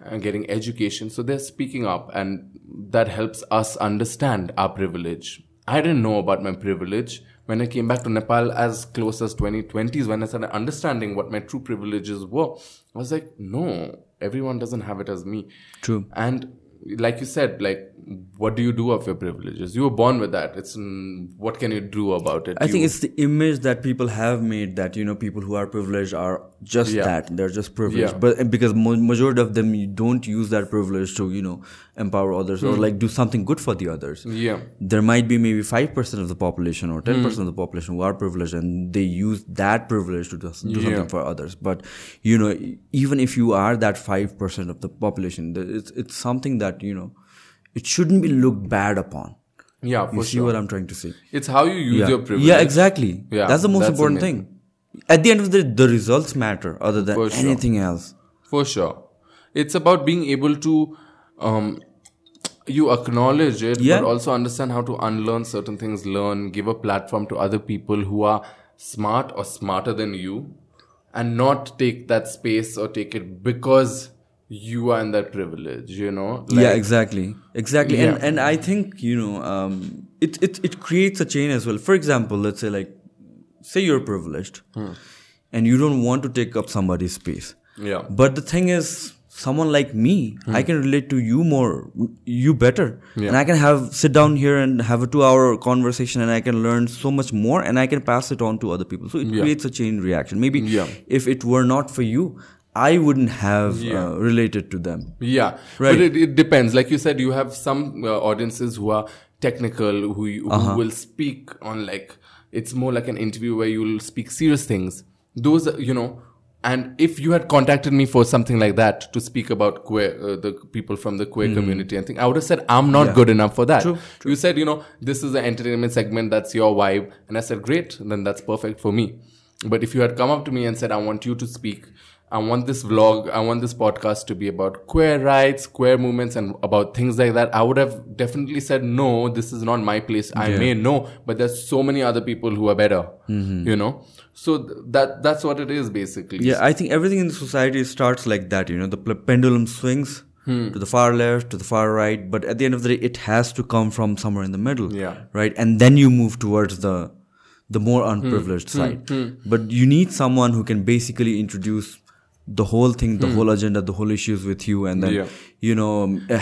Speaker 2: uh, getting education, so they're speaking up, and that helps us understand our privilege. I didn't know about my privilege when I came back to Nepal as close as 2020s when I started understanding what my true privileges were. I was like, no, everyone doesn't have it as me.
Speaker 1: True.
Speaker 2: And like you said, like what do you do of your privileges? You were born with that. It's mm, what can you do about it?
Speaker 1: I
Speaker 2: You-
Speaker 1: think it's the image that people have made that you know people who are privileged are just
Speaker 2: Yeah.
Speaker 1: that they're just privileged,
Speaker 2: Yeah.
Speaker 1: but because majority of them you don't use that privilege to you know empower others
Speaker 2: Hmm.
Speaker 1: or like do something good for the others.
Speaker 2: yeah,
Speaker 1: There might be maybe five percent of the population or ten
Speaker 2: Hmm.
Speaker 1: percent of the population who are privileged and they use that privilege to do, do
Speaker 2: Yeah.
Speaker 1: something for others. But you know, even if you are that five percent of the population, it's it's something that you know it shouldn't be looked bad upon.
Speaker 2: yeah,
Speaker 1: You see
Speaker 2: sure.
Speaker 1: what I'm trying to say?
Speaker 2: It's how you use
Speaker 1: yeah.
Speaker 2: your privilege.
Speaker 1: Yeah, exactly.
Speaker 2: Yeah,
Speaker 1: that's the most
Speaker 2: that's
Speaker 1: important thing. At the end of the day, the results matter other than
Speaker 2: For sure.
Speaker 1: anything else.
Speaker 2: For sure. It's about being able to um you acknowledge it
Speaker 1: Yeah.
Speaker 2: but also understand how to unlearn certain things, learn, give a platform to other people who are smart or smarter than you and not take that space or take it because you are in that privilege, you know?
Speaker 1: yeah, exactly, exactly.
Speaker 2: Yeah.
Speaker 1: And and I think you know, um, it it it creates a chain as well. For example, let's say like, say you're privileged,
Speaker 2: Hmm.
Speaker 1: and you don't want to take up somebody's space.
Speaker 2: Yeah.
Speaker 1: But the thing is, someone like me, I can relate to you more, you better,
Speaker 2: Hmm. Yeah.
Speaker 1: and I can have sit down here and have a two-hour conversation, and I can learn so much more, and I can pass it on to other people. So it
Speaker 2: Yeah.
Speaker 1: creates a chain reaction. Maybe
Speaker 2: Yeah.
Speaker 1: if it were not for you, I wouldn't have
Speaker 2: Yeah.
Speaker 1: uh, related to them.
Speaker 2: Yeah,
Speaker 1: Right.
Speaker 2: But it, it depends. Like you said, you have some uh, audiences who are technical, who who
Speaker 1: Uh-huh.
Speaker 2: will speak on like it's more like an interview where you'll speak serious things. Those, you know, and if you had contacted me for something like that to speak about queer, uh, the people from the queer community, I think I would have said I'm not good enough for that.
Speaker 1: Hmm. True,
Speaker 2: You said, you know, this is an entertainment segment. That's your vibe, and I said, great. Then that's perfect for me. But if you had come up to me and said, I want you to speak, I want this vlog, I want this podcast to be about queer rights, queer movements, and about things like that, I would have definitely said, no, this is not my place. I may know, but there's so many other people who are better, you know? So th- that that's what it is basically.
Speaker 1: Yeah, I think everything in society starts like that. You know, the pl- pendulum swings
Speaker 2: Hmm.
Speaker 1: to the far left, to the far right, but at the end of the day, it has to come from somewhere in the middle.
Speaker 2: Yeah.
Speaker 1: Right, and then you move towards the the more
Speaker 2: Hmm.
Speaker 1: unprivileged side. But you need someone who can basically introduce the whole thing, the hmm. whole agenda, the whole issues with you, and then.
Speaker 2: Yeah.
Speaker 1: You know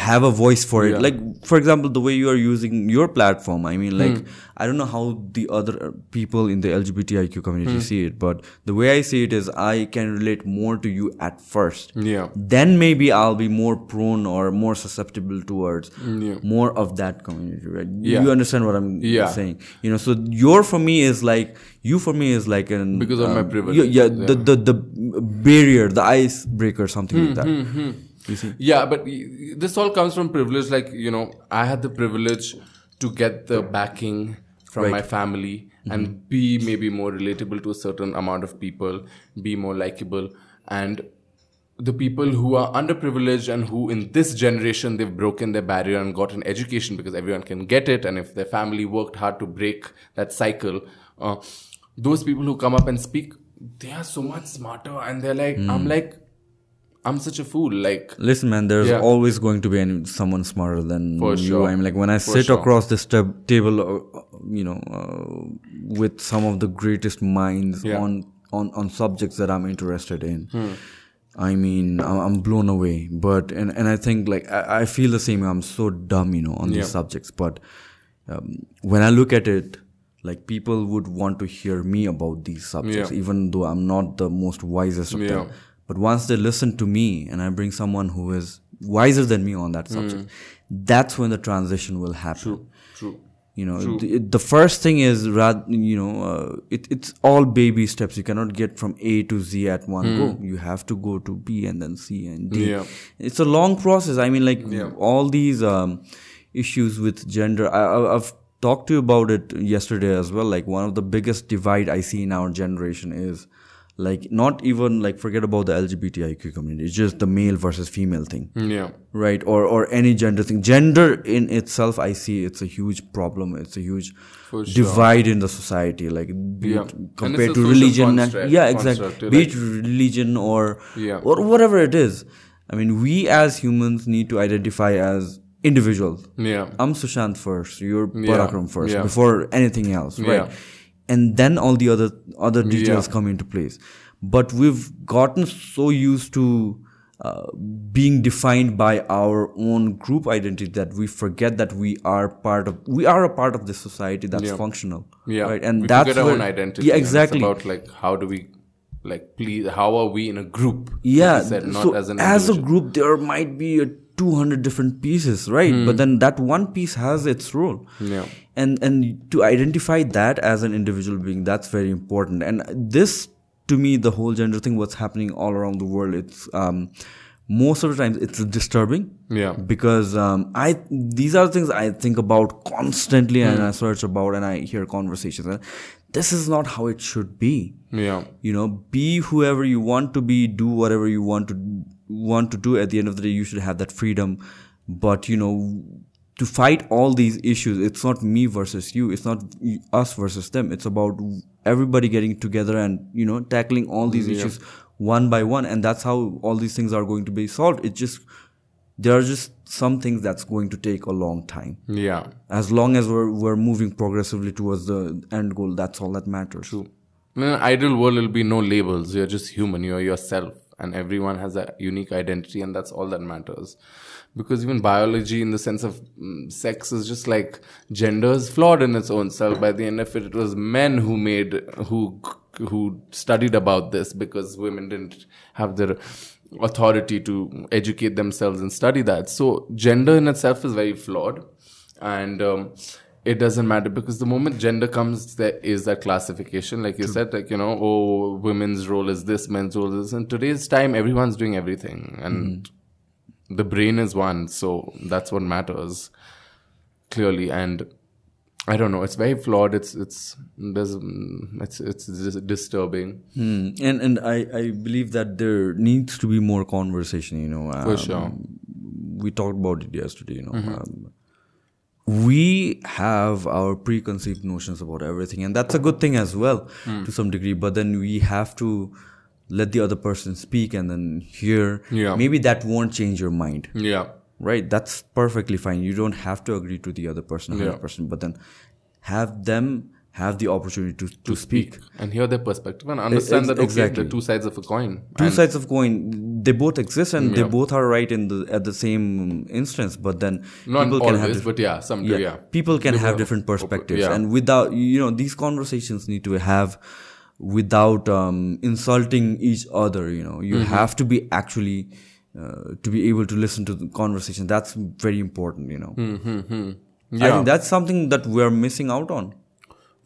Speaker 1: have a voice for it.
Speaker 2: Yeah.
Speaker 1: Like for example, the way you are using your platform. I mean, like
Speaker 2: Hmm.
Speaker 1: I don't know how the other people in the LGBTIQ
Speaker 2: Hmm.
Speaker 1: community see it, but the way I see it is I can relate more to you at first.
Speaker 2: Yeah.
Speaker 1: Then maybe I'll be more prone or more susceptible towards
Speaker 2: Yeah.
Speaker 1: more of that community, right?
Speaker 2: Yeah.
Speaker 1: You understand what I'm
Speaker 2: Yeah.
Speaker 1: saying? You know, so your for me is like you for me is like an
Speaker 2: Because of my
Speaker 1: um,
Speaker 2: privilege,
Speaker 1: Yeah, yeah, The, the the barrier, the icebreaker, something
Speaker 2: Hmm,
Speaker 1: like that. You see?
Speaker 2: Yeah, but this all comes from privilege. Like, you know, I had the privilege to get the backing from
Speaker 1: Right.
Speaker 2: my family and be maybe more relatable to a certain amount of people, be more likable. And the people who are underprivileged and who in this generation they've broken their barrier and got an education because everyone can get it and if their family worked hard to break that cycle uh, those people who come up and speak they are so much smarter and they're like i'm like i'm such a fool like
Speaker 1: Listen, man, there's
Speaker 2: Yeah.
Speaker 1: always going to be any, someone smarter than
Speaker 2: For
Speaker 1: you.
Speaker 2: sure.
Speaker 1: I'm like when I
Speaker 2: For
Speaker 1: sit
Speaker 2: sure.
Speaker 1: across this tab- table, uh, you know, uh, with some of the greatest minds
Speaker 2: Yeah.
Speaker 1: on on on subjects that I'm interested in.
Speaker 2: Hmm.
Speaker 1: I mean, I'm, I'm blown away. But and and I think like I, I feel the same. I'm so dumb, you know, on
Speaker 2: Yeah.
Speaker 1: these subjects. But um, when I look at it, like people would want to hear me about these subjects,
Speaker 2: Yeah.
Speaker 1: even though I'm not the most wisest of
Speaker 2: Yeah.
Speaker 1: them. But once they listen to me and I bring someone who is wiser than me on that subject, that's when the transition will happen.
Speaker 2: true true
Speaker 1: You know, the, the first thing is, you know, uh, it, it's all baby steps. You cannot get from A to Z at one go. You have to go to B and then C and D.
Speaker 2: Yeah.
Speaker 1: It's a long process. I mean, like
Speaker 2: Yeah.
Speaker 1: all these um, issues with gender. I, I, I've talked to you about it yesterday as well. Like one of the biggest divide I see in our generation is like not even like forget about the LGBTIQ community. It's just the male versus female thing
Speaker 2: yeah
Speaker 1: right or or any gender thing gender in itself i see it's a huge problem it's a huge
Speaker 2: sure.
Speaker 1: divide in the society like be
Speaker 2: Yeah.
Speaker 1: it compared to religion uh,
Speaker 2: construct-
Speaker 1: yeah exactly be it religion or
Speaker 2: Yeah.
Speaker 1: or whatever it is i mean we as humans need to identify as individuals
Speaker 2: yeah
Speaker 1: i'm sushant first you're
Speaker 2: Yeah.
Speaker 1: parakram first
Speaker 2: Yeah.
Speaker 1: before anything else right
Speaker 2: Yeah.
Speaker 1: And then all the other other details
Speaker 2: Yeah.
Speaker 1: come into place but we've gotten so used to uh, being defined by our own group identity that we forget that we are part of we are a part of this society that's functional
Speaker 2: Yeah.
Speaker 1: right and
Speaker 2: we
Speaker 1: that's
Speaker 2: our
Speaker 1: where-
Speaker 2: own identity.
Speaker 1: yeah exactly
Speaker 2: about like how do we like please how are we in a group?
Speaker 1: yeah
Speaker 2: you said, not
Speaker 1: so
Speaker 2: as an
Speaker 1: as a group there might be a 200 different pieces right
Speaker 2: Hmm.
Speaker 1: but then that one piece has its role
Speaker 2: Yeah.
Speaker 1: and and to identify that as an individual being that's very important and this to me the whole gender thing what's happening all around the world it's um most of the times it's disturbing
Speaker 2: Yeah.
Speaker 1: because um, I these are things I think about constantly and I search about and I hear conversations and this is not how it should be
Speaker 2: Yeah.
Speaker 1: you know be whoever you want to be do whatever you want to want to do at the end of the day you should have that freedom. But you know to fight all these issues it's not me versus you it's not us versus them. It's about everybody getting together and you know tackling all these issues one by one. And that's how all these things are going to be solved. It's just there are just some things that's going to take a long time.
Speaker 2: Yeah.
Speaker 1: as long as we're, we're moving progressively towards the end goal that's all that matters. True.
Speaker 2: In an ideal world, it'll be no labels. You're just human. You're yourself, and everyone has a unique identity, and that's all that matters. Because even biology, in the sense of mm, sex, is just like gender is flawed in its own self. By the end of it, it was men who made who who studied about this because women didn't have their authority to educate themselves and study that. So gender in itself is very flawed, and um, it doesn't matter because the moment gender comes, there is that classification, like you said, like you know, oh, women's role is this, men's role is this. In today's time, everyone's doing everything, and the brain is one, so that's what matters clearly. And I don't know, it's very flawed. It's it's there's mm, it's it's disturbing.
Speaker 1: Hmm. And and I, I believe that there needs to be more conversation. You know,
Speaker 2: For
Speaker 1: um,
Speaker 2: sure.
Speaker 1: We talked about it yesterday. You know, um, we have our preconceived notions about everything, and that's a good thing as well hmm. to some degree. But then we have to let the other person speak and then hear.
Speaker 2: Yeah.
Speaker 1: Maybe that won't change your mind
Speaker 2: Yeah.
Speaker 1: right that's perfectly fine you don't have to agree to the other person 100% but then have them have the opportunity to, to, speak.
Speaker 2: and hear their perspective and understand
Speaker 1: ex-
Speaker 2: that okay,
Speaker 1: exactly.
Speaker 2: the two sides of a coin.
Speaker 1: two sides of coin they both exist and they both are right in the at the same instance but then
Speaker 2: not
Speaker 1: people
Speaker 2: always,
Speaker 1: can have
Speaker 2: but yeah, some do. Yeah.
Speaker 1: people can
Speaker 2: They
Speaker 1: have different perspectives
Speaker 2: yeah.
Speaker 1: and without you know these conversations need to have without um, insulting each other you know you
Speaker 2: Mm-hmm.
Speaker 1: have to be actually uh, to be able to listen to the conversation that's very important you know
Speaker 2: Mm-hmm.
Speaker 1: i think that's something that we're missing out on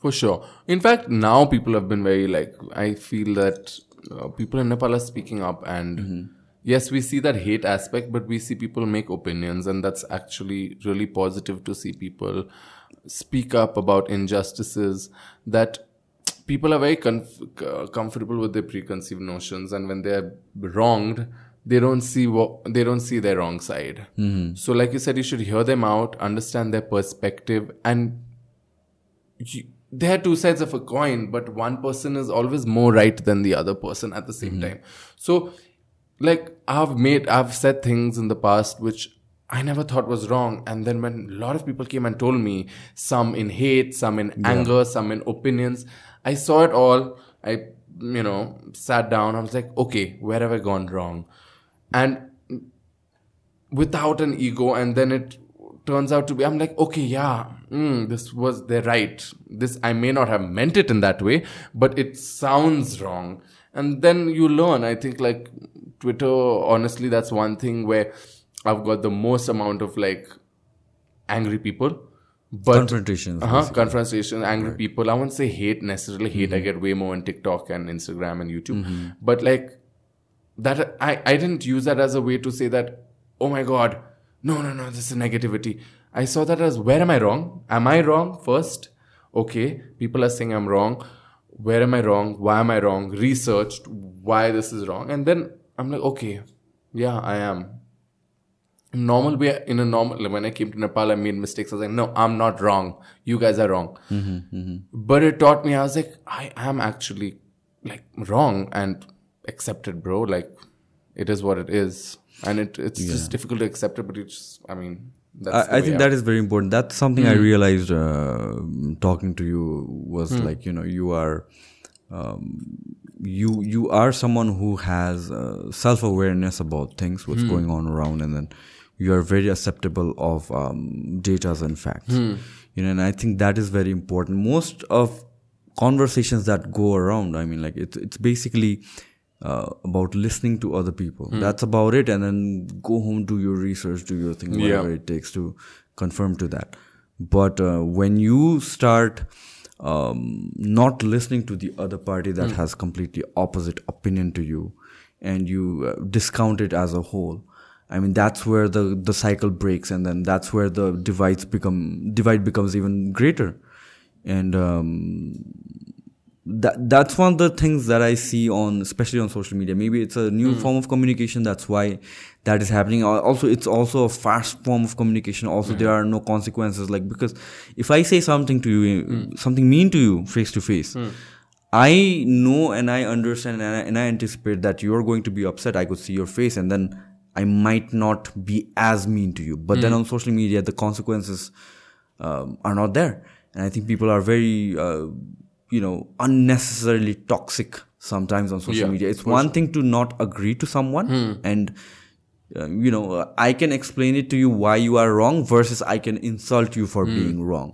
Speaker 2: For sure. In fact, now people have been very like, I feel that uh, people in Nepal are speaking up, and yes, we see that hate aspect, but we see people make opinions, and that's actually really positive to see people speak up about injustices that people are very comf- uh, comfortable with their preconceived notions, and when they're wronged, they don't see what they don't see their wrong side. So, like you said, you should hear them out, understand their perspective, and you, there are two sides of a coin, but one person is always more right than the other person at the same mm-hmm. time. So, like, I've made, I've said things in the past which I never thought was wrong. And then when a lot of people came and told me, some in hate, some in anger, some in opinions, I saw it all. I, you know, sat down. I was like, okay, where have I gone wrong? And without an ego and then it turns out to be i'm like okay yeah mm, this was they're right this i may not have meant it in that way but it sounds wrong and then you learn i think like twitter honestly that's one thing where i've got the most amount of like angry people but
Speaker 1: confrontations
Speaker 2: uh-huh, confrontation, angry people. I won't say hate necessarily. Hate I get way more on TikTok and Instagram and YouTube. But like that, I I didn't use that as a way to say that. Oh my God, no no no, this is negativity. I saw that as where am I wrong? Am I wrong first? Okay, people are saying I'm wrong. Where am I wrong? Why am I wrong? Researched why this is wrong, and then I'm like, okay, yeah, I am normal way in a normal when i came to nepal i made mistakes i was like no i'm not wrong you guys are wrong mm-hmm, mm-hmm. but it taught me i was like i am actually like wrong and accept it bro like it is what it is and it it's just difficult to accept it but it's i mean
Speaker 1: I, I think that is very important. That's something I realized uh, talking to you was like you know you are um, you you are someone who has uh, self awareness about things, what's going on around, and then you are very acceptable of um, datas and facts. You know, and I think that is very important. Most of conversations that go around, I mean, like it's it's basically uh, about listening to other people. That's about it, and then go home, do your research, do your thing, whatever it takes to confirm to that. But uh, when you start um, not listening to the other party that has completely opposite opinion to you, and you uh, discount it as a whole, I mean that's where the the cycle breaks, and then that's where the divides become divide becomes even greater, and um, that that's one of the things that I see on especially on social media. Maybe it's a new hmm. form of communication. That's why that is happening. Also, it's also a fast form of communication. Also, hmm. there are no consequences. Like because if I say something to you, eh, hmm. something mean to you face to face. I know and I understand and I, and I anticipate that you're going to be upset. I could see your face, and then I might not be as mean to you. But then on social media, the consequences um, are not there, and I think people are very, uh, you know, unnecessarily toxic sometimes on social
Speaker 2: Yeah,
Speaker 1: media. It's one thing to not agree to someone and. Uh, you know, uh, I can explain it to you why you are wrong versus I can insult you for being wrong.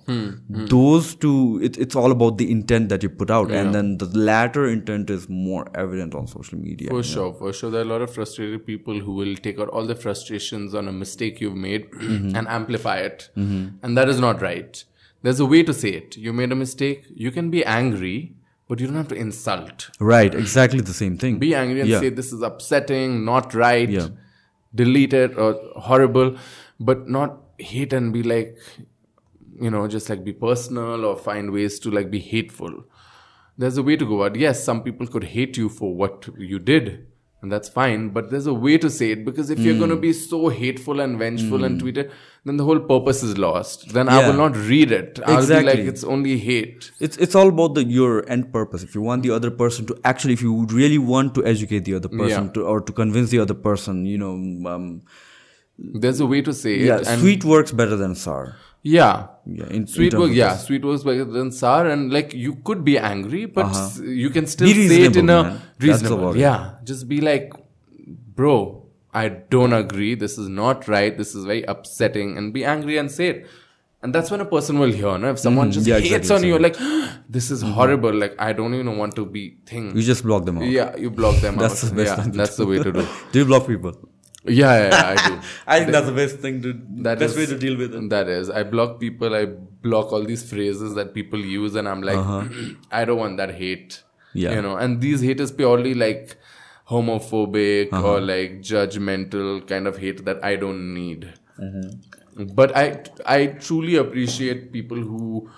Speaker 1: Those two, it, it's all about the intent that you put out, and then the latter intent is more evident on social media.
Speaker 2: For sure, for sure. There are a lot of frustrated people who will take out all the frustrations on a mistake you've made
Speaker 1: Mm-hmm.
Speaker 2: and amplify it. And that is not right. There's a way to say it. You made a mistake. You can be angry, but you don't have to insult.
Speaker 1: Right, exactly the same thing.
Speaker 2: Be angry and
Speaker 1: Yeah.
Speaker 2: say, This is upsetting, not right,
Speaker 1: Yeah.
Speaker 2: delete it, or horrible, but not hate and be like, you know, just like be personal or find ways to like be hateful. There's a way to go out. Yes, some people could hate you for what you did, and that's fine, but there's a way to say it because if you're going
Speaker 1: Hmm.
Speaker 2: to be so hateful and vengeful and tweet it, then the whole purpose is lost. Then I will not read it. I'll be
Speaker 1: Exactly.
Speaker 2: like, it's only hate.
Speaker 1: It's it's all about the your end purpose. If you want the other person to actually, if you really want to educate the other person
Speaker 2: Yeah.
Speaker 1: to or to convince the other person, you know, um,
Speaker 2: There's a way to say
Speaker 1: yeah,
Speaker 2: it. And
Speaker 1: sweet works better than sour.
Speaker 2: Yeah.
Speaker 1: Yeah, in, in
Speaker 2: Sweet
Speaker 1: terms
Speaker 2: work, yeah.
Speaker 1: this.
Speaker 2: Sweet works better than sour, and like you could be angry, but s- you can still
Speaker 1: Uh-huh.
Speaker 2: Say it in a
Speaker 1: man.
Speaker 2: Reasonable. Yeah, just be like, bro, I don't agree. This is not right. This is very upsetting, and be angry and say it. And that's when a person will hear. No? If someone just
Speaker 1: Mm-hmm. Yeah,
Speaker 2: hates
Speaker 1: exactly,
Speaker 2: on you, like this is horrible. Like I don't even want to be thing.
Speaker 1: You just block them out.
Speaker 2: Yeah, you block them
Speaker 1: That's
Speaker 2: out.
Speaker 1: the best
Speaker 2: yeah, that's the way to do.
Speaker 1: Do you block people?
Speaker 2: Yeah, yeah, yeah, I do.
Speaker 1: I think that's the best thing to
Speaker 2: That
Speaker 1: best
Speaker 2: is-
Speaker 1: way to deal with it.
Speaker 2: That is, I block people. I block all these phrases that people use, and I'm like, I don't want that hate.
Speaker 1: Uh-huh. Yeah.
Speaker 2: you know. And these hate is purely like homophobic
Speaker 1: Uh-huh.
Speaker 2: or like judgmental kind of hate that I don't need.
Speaker 1: Mm-hmm.
Speaker 2: But I, I truly appreciate people who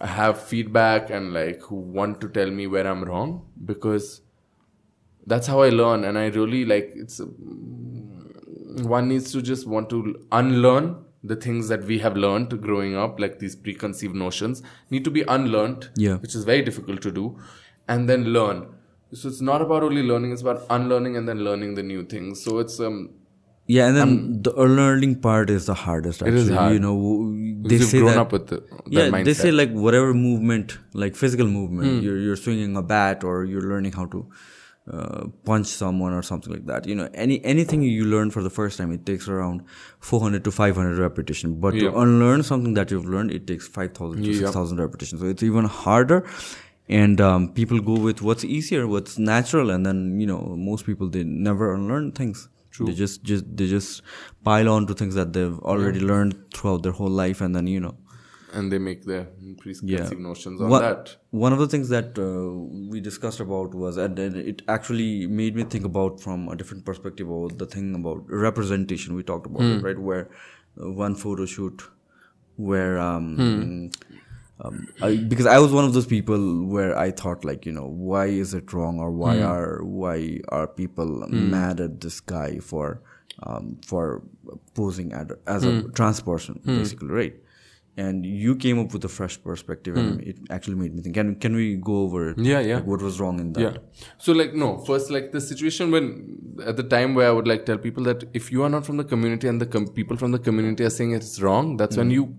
Speaker 2: have feedback and like who want to tell me where I'm wrong because that's how I learn, and I really like it's one needs to just want to unlearn the things that we have learned growing up, like these preconceived notions, need to be unlearned,
Speaker 1: Yeah.
Speaker 2: which is very difficult to do, and then learn. So it's not about only learning; it's about unlearning and then learning the new things. So it's um,
Speaker 1: Yeah, and then the learning part is the hardest. Actually,
Speaker 2: is hard.
Speaker 1: you know, they say
Speaker 2: grown
Speaker 1: that,
Speaker 2: up with the, that
Speaker 1: yeah,
Speaker 2: mindset.
Speaker 1: They say like whatever movement, like physical movement, you're you're swinging a bat or you're learning how to uh, punch someone or something like that. You know, any anything you learn for the first time, it takes around 400 to 500 repetition. But
Speaker 2: Yeah.
Speaker 1: to unlearn something that you've learned, it takes 5,000 to
Speaker 2: Yeah.
Speaker 1: 6,000 repetitions. So it's even harder. And um, people go with what's easier, what's natural, and then you know most people they never unlearn things.
Speaker 2: True.
Speaker 1: They just just they just pile on to things that they've already learned throughout their whole life, and then you know
Speaker 2: and they make their preconceived
Speaker 1: Yeah.
Speaker 2: notions on
Speaker 1: One-
Speaker 2: that.
Speaker 1: One of the things that uh, we discussed about was, and then it actually made me think about from a different perspective about the thing about representation. We talked about
Speaker 2: Hmm.
Speaker 1: it, right? Where uh, one photo shoot, where um,
Speaker 2: Hmm.
Speaker 1: um, I, because I was one of those people where I thought like, you know, why is it wrong or why
Speaker 2: Hmm.
Speaker 1: are why are people mad at this guy for um, for posing at, as
Speaker 2: Hmm.
Speaker 1: a trans person, basically, right? And you came up with a fresh perspective, and it actually made me think. Can can we go over it?
Speaker 2: Hmm. Yeah, yeah.
Speaker 1: Like, what was wrong in that?
Speaker 2: Yeah. So like no, first like the situation when at the time where I would like tell people that if you are not from the community and the com- people from the community are saying it's wrong, that's when you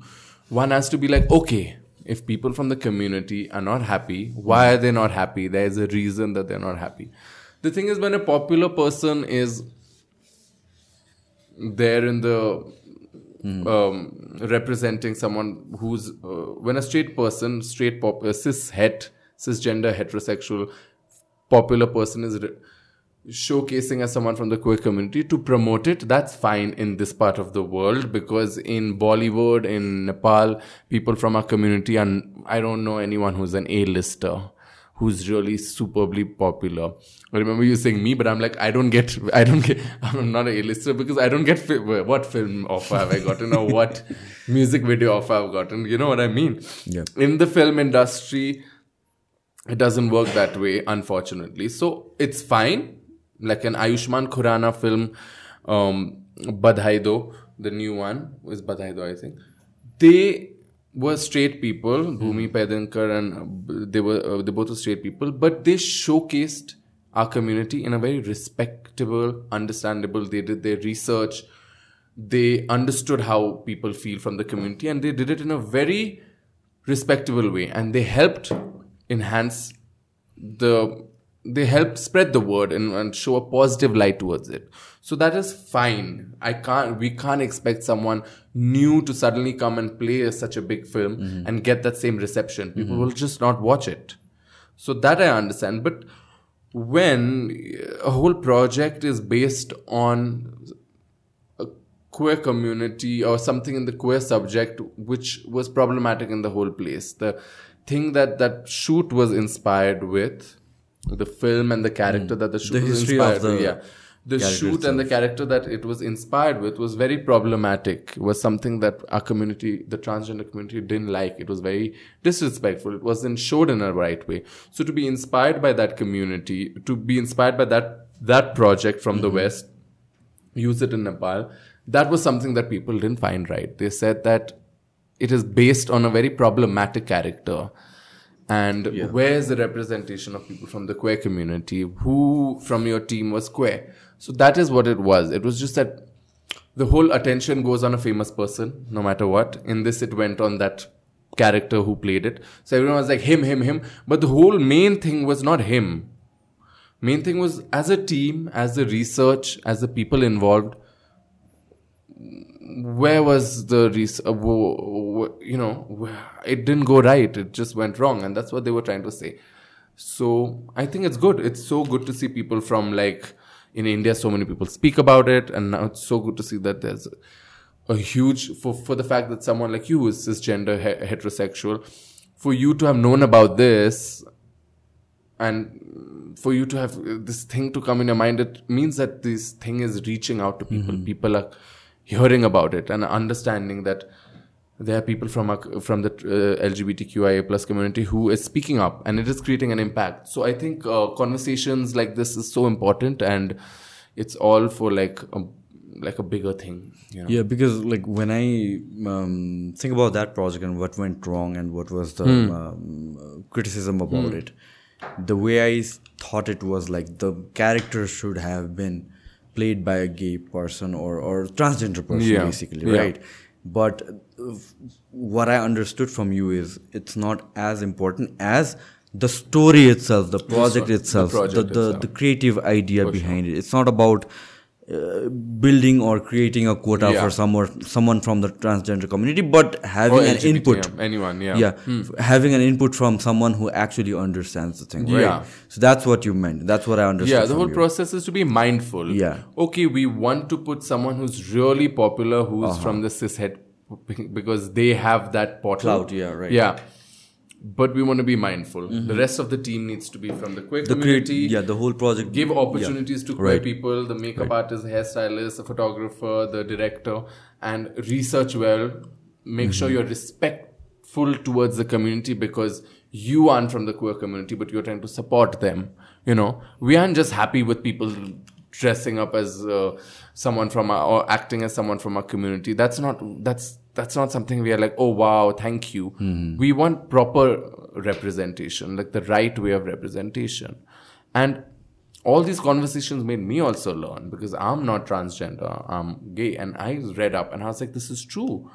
Speaker 2: one has to be like okay, if people from the community are not happy, why are they not happy? There's a reason that they're not happy. The thing is, when a popular person is there in the um, representing someone who's uh, when a straight person, straight pop, uh, cis het, cisgender heterosexual popular person is re- showcasing as someone from the queer community to promote it that's fine in this part of the world because in bollywood in nepal people from our community and i don't know anyone who's an a-lister who's really superbly popular. I remember you saying me but i'm like i don't get i don't get i'm not a a-lister because i don't get fi- what film offer have i gotten or what music video offer i've gotten. You know what i mean?
Speaker 1: Yeah.
Speaker 2: in the film industry it doesn't work that way unfortunately. So it's fine. Like an ayushmann khurrana film um badhai do the new one was badhai do i think. They were straight people bhumi pednekar and uh, they were uh, they both were straight people but they showcased our community in a very respectable understandable they did their research they understood how people feel from the community and they did it in a very respectable way and they helped enhance the they help spread the word and, and show a positive light towards it. So that is fine. I can't we can't expect someone new to suddenly come and play such a big film mm-hmm. and get that same reception. People mm-hmm. will just not watch it. So that i understand. But when uh, a whole project is based on a queer community or something in the queer subject which was problematic in the whole place the thing that that shoot was inspired with the film and the character that the shoot
Speaker 1: The
Speaker 2: was inspired with, yeah the shoot and the character that it was inspired with was very problematic was something that our community the transgender community didn't like it was very disrespectful it wasn't showed in a right way so to be inspired by that community to be inspired by that that project from the west use it in Nepal. That was something that people didn't find right. They said that it is based on a very problematic character. And where's the representation of people from the queer community? Who from your team was queer? So that is what it was. It was just that the whole attention goes on a famous person, no matter what. In this, it went on that character who played it. So everyone was like, him, him, him. But the whole main thing was not him main thing was as a team as the research as the people involved where was the res- uh, you know it didn't go right it just went wrong and that's what they were trying to say. So i think it's good. It's so good to see people from like in india so many people speak about it and now it's so good to see that there's a huge for for the fact that someone like you is cisgender he- heterosexual for you to have known about this and for you to have this thing to come in your mind it means that this thing is reaching out to people. People are hearing about it and understanding that there are people from our, from the uh, lgbtqia plus community who is speaking up and it is creating an impact. So i think uh, conversations like this is so important and it's all for like a, like a bigger thing you know?
Speaker 1: Yeah, because like when I um, think about that project and what went wrong and what was the
Speaker 2: Hmm.
Speaker 1: um, criticism about it, the way I thought it was like the character should have been played by a gay person or or transgender person,
Speaker 2: Yeah.
Speaker 1: basically,
Speaker 2: Yeah.
Speaker 1: right? But uh, what I understood from you is it's not as important as the story itself, the project
Speaker 2: the
Speaker 1: itself, the,
Speaker 2: project
Speaker 1: the,
Speaker 2: itself.
Speaker 1: the creative idea behind it. It's not about uh, building or creating a quota
Speaker 2: Yeah.
Speaker 1: for someone someone from the transgender community, but having
Speaker 2: Or
Speaker 1: an
Speaker 2: LGBT,
Speaker 1: input.
Speaker 2: yeah, anyone yeah
Speaker 1: Yeah, f- having an input from someone who actually understands the thing, right?
Speaker 2: Yeah.
Speaker 1: So that's what you meant. That's what I understood.
Speaker 2: Yeah, the whole
Speaker 1: you.
Speaker 2: process is to be mindful.
Speaker 1: Yeah.
Speaker 2: Okay, we want to put someone who's really popular, who's
Speaker 1: Uh-huh.
Speaker 2: from the cishet, because they have that portal.
Speaker 1: Clout, yeah, right.
Speaker 2: Yeah. But we want to be mindful. The rest of the team needs to be from the queer
Speaker 1: Mm-hmm. the create,
Speaker 2: community.
Speaker 1: yeah, the whole project.
Speaker 2: Give opportunities to queer
Speaker 1: Right.
Speaker 2: people, the makeup artist, the hairstylist, the photographer, the director, and research well. Make sure
Speaker 1: Mm-hmm.
Speaker 2: you're respectful towards the community because you aren't from the queer community, but you're trying to support them. You know, we aren't just happy with people dressing up as uh, someone from our, or acting as someone from our community. That's not that's that's not something we are like, oh wow, thank you. Hmm. We want proper representation, like the right way of representation, and all these conversations made me also learn because I'm not transgender, I'm gay, and I read up and I was like, this is true.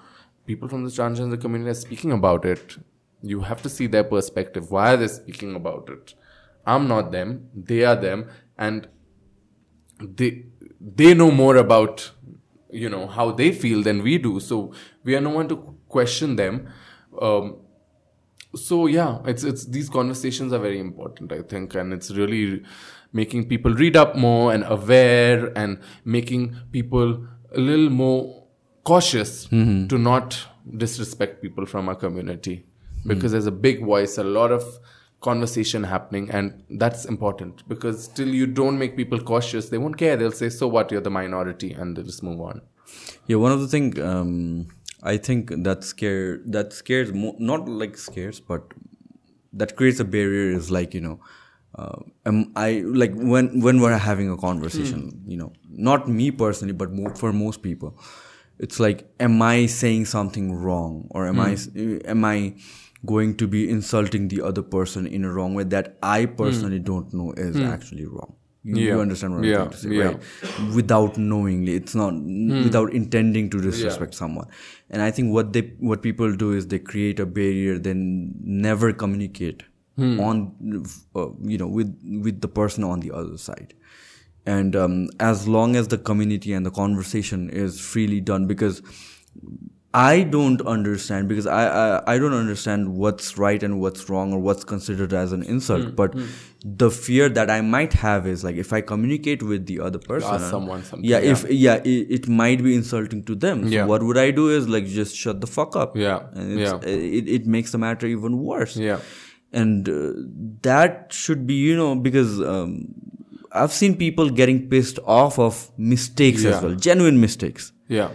Speaker 2: People from the transgender community are speaking about it. You have to see their perspective. Why are they speaking about it? I'm not them. They are them, and they they know more about you know how they feel than we do. So we are no one to question them. Um, so yeah, it's it's these conversations are very important, I think, and it's really making people read up more and aware and making people a little more cautious
Speaker 1: Mm-hmm.
Speaker 2: to not disrespect people from our community because there's a big voice, a lot of conversation happening, and that's important because till you don't make people cautious, they won't care. They'll say, "So what? You're the minority," and they'll just move on.
Speaker 1: Yeah, one of the thing um, I think that scare that scares mo- not like scares, but that creates a barrier is like you know, uh, am I like when when we're having a conversation, you know, not me personally, but mo- for most people, it's like, am I saying something wrong, or am I am I going to be insulting the other person in a wrong way that I personally don't know is actually wrong. You, you understand what I'm
Speaker 2: Yeah.
Speaker 1: trying to say,
Speaker 2: Yeah.
Speaker 1: right? Without knowingly, it's not without intending to disrespect someone. And I think what they what people do is they create a barrier, then never communicate on uh, you know with with the person on the other side. And um, as long as the community and the conversation is freely done, because I don't understand because I, I I don't understand what's right and what's wrong or what's considered as an insult.
Speaker 2: Hmm,
Speaker 1: but the fear that I might have is like if I communicate with the other person,
Speaker 2: ask someone something,
Speaker 1: yeah,
Speaker 2: yeah.
Speaker 1: if yeah, it, it might be insulting to them. So
Speaker 2: Yeah.
Speaker 1: what would I do is like just shut the fuck up.
Speaker 2: Yeah,
Speaker 1: and it's, it it makes the matter even worse.
Speaker 2: Yeah.
Speaker 1: and uh, that should be you know because um, I've seen people getting pissed off of mistakes
Speaker 2: Yeah.
Speaker 1: as well, genuine mistakes,
Speaker 2: Yeah.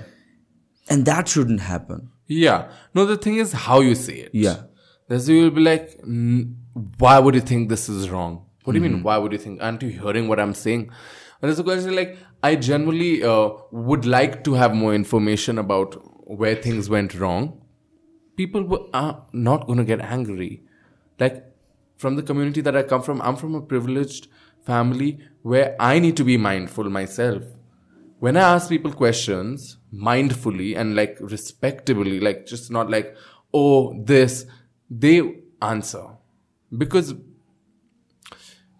Speaker 1: And that shouldn't happen.
Speaker 2: Yeah. No, the thing is how you say it.
Speaker 1: Yeah.
Speaker 2: There's you will be like, "Mm, why would you think this is wrong? What do you
Speaker 1: Mm-hmm.
Speaker 2: mean? Why would you think? Aren't you hearing what I'm saying? And there's a question like, I generally uh, would like to have more information about where things went wrong. People were, are not going to get angry. Like, from the community that I come from, I'm from a privileged family where I need to be mindful myself when I ask people questions mindfully and like respectably, like just not like, oh, this, they answer. Because,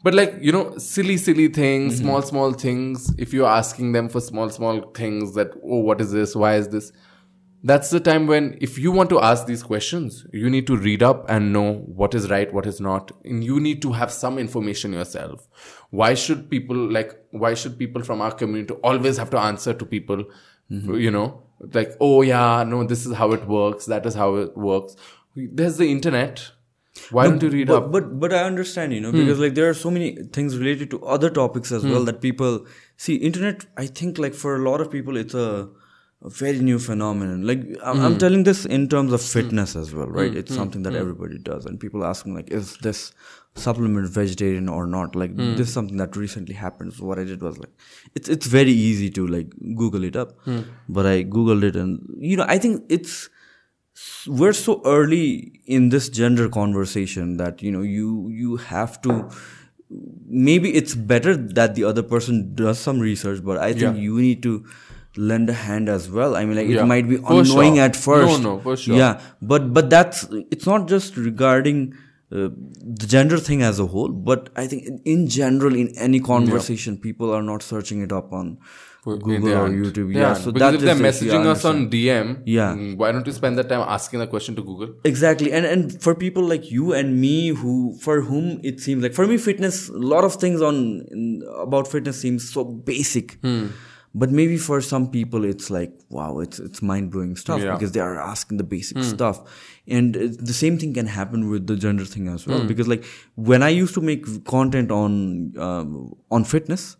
Speaker 2: but like, you know, silly, silly things, mm-hmm. small, small things, if you're asking them for small, small things that, oh, what is this? Why is this? That's the time when, if you want to ask these questions, you need to read up and know what is right, what is not. And you need to have some information yourself. Why should people, like, why should people from our community always have to answer to people, you know, like, oh yeah, no, this is how it works, that is how it works. There's the internet. Why don't you read
Speaker 1: but,
Speaker 2: up? Hmm.
Speaker 1: But but I understand, you know, because like there are so many things related to other topics as
Speaker 2: Hmm.
Speaker 1: well that people see. Internet, I think, like for a lot of people, it's a, a very new phenomenon. Like I'm,
Speaker 2: Hmm.
Speaker 1: I'm telling this in terms of fitness as well, right? It's something that everybody does, and people asking like, is this supplement vegetarian or not? Like
Speaker 2: Hmm.
Speaker 1: this is something that recently happened. So what I did was like, it's it's very easy to like Google it up,
Speaker 2: Hmm.
Speaker 1: but I googled it, and you know, I think it's we're so early in this gender conversation that you know you you have to maybe it's better that the other person does some research but i think
Speaker 2: Yeah.
Speaker 1: you need to lend a hand as well i mean like
Speaker 2: Yeah.
Speaker 1: it might be
Speaker 2: For
Speaker 1: annoying
Speaker 2: sure.
Speaker 1: at first
Speaker 2: No, no, for sure.
Speaker 1: yeah but but that's it's not just regarding uh, the gender thing as a whole but i think in, in general in any conversation people are not searching it up on google or youtube yeah, so
Speaker 2: because
Speaker 1: that
Speaker 2: if they're
Speaker 1: the
Speaker 2: messaging us on. DM,
Speaker 1: Yeah.
Speaker 2: mm, why don't you spend that time asking the question to Google?
Speaker 1: exactly and and for people like you and me who for whom it seems like for me fitness a lot of things on in, about fitness seems so basic
Speaker 2: Hmm.
Speaker 1: But maybe for some people it's like wow it's it's mind-blowing stuff
Speaker 2: Yeah. Hmm.
Speaker 1: because they are asking the basic stuff and the same thing can happen with the gender thing as
Speaker 2: Hmm.
Speaker 1: well because like when i used to make content on um, on fitness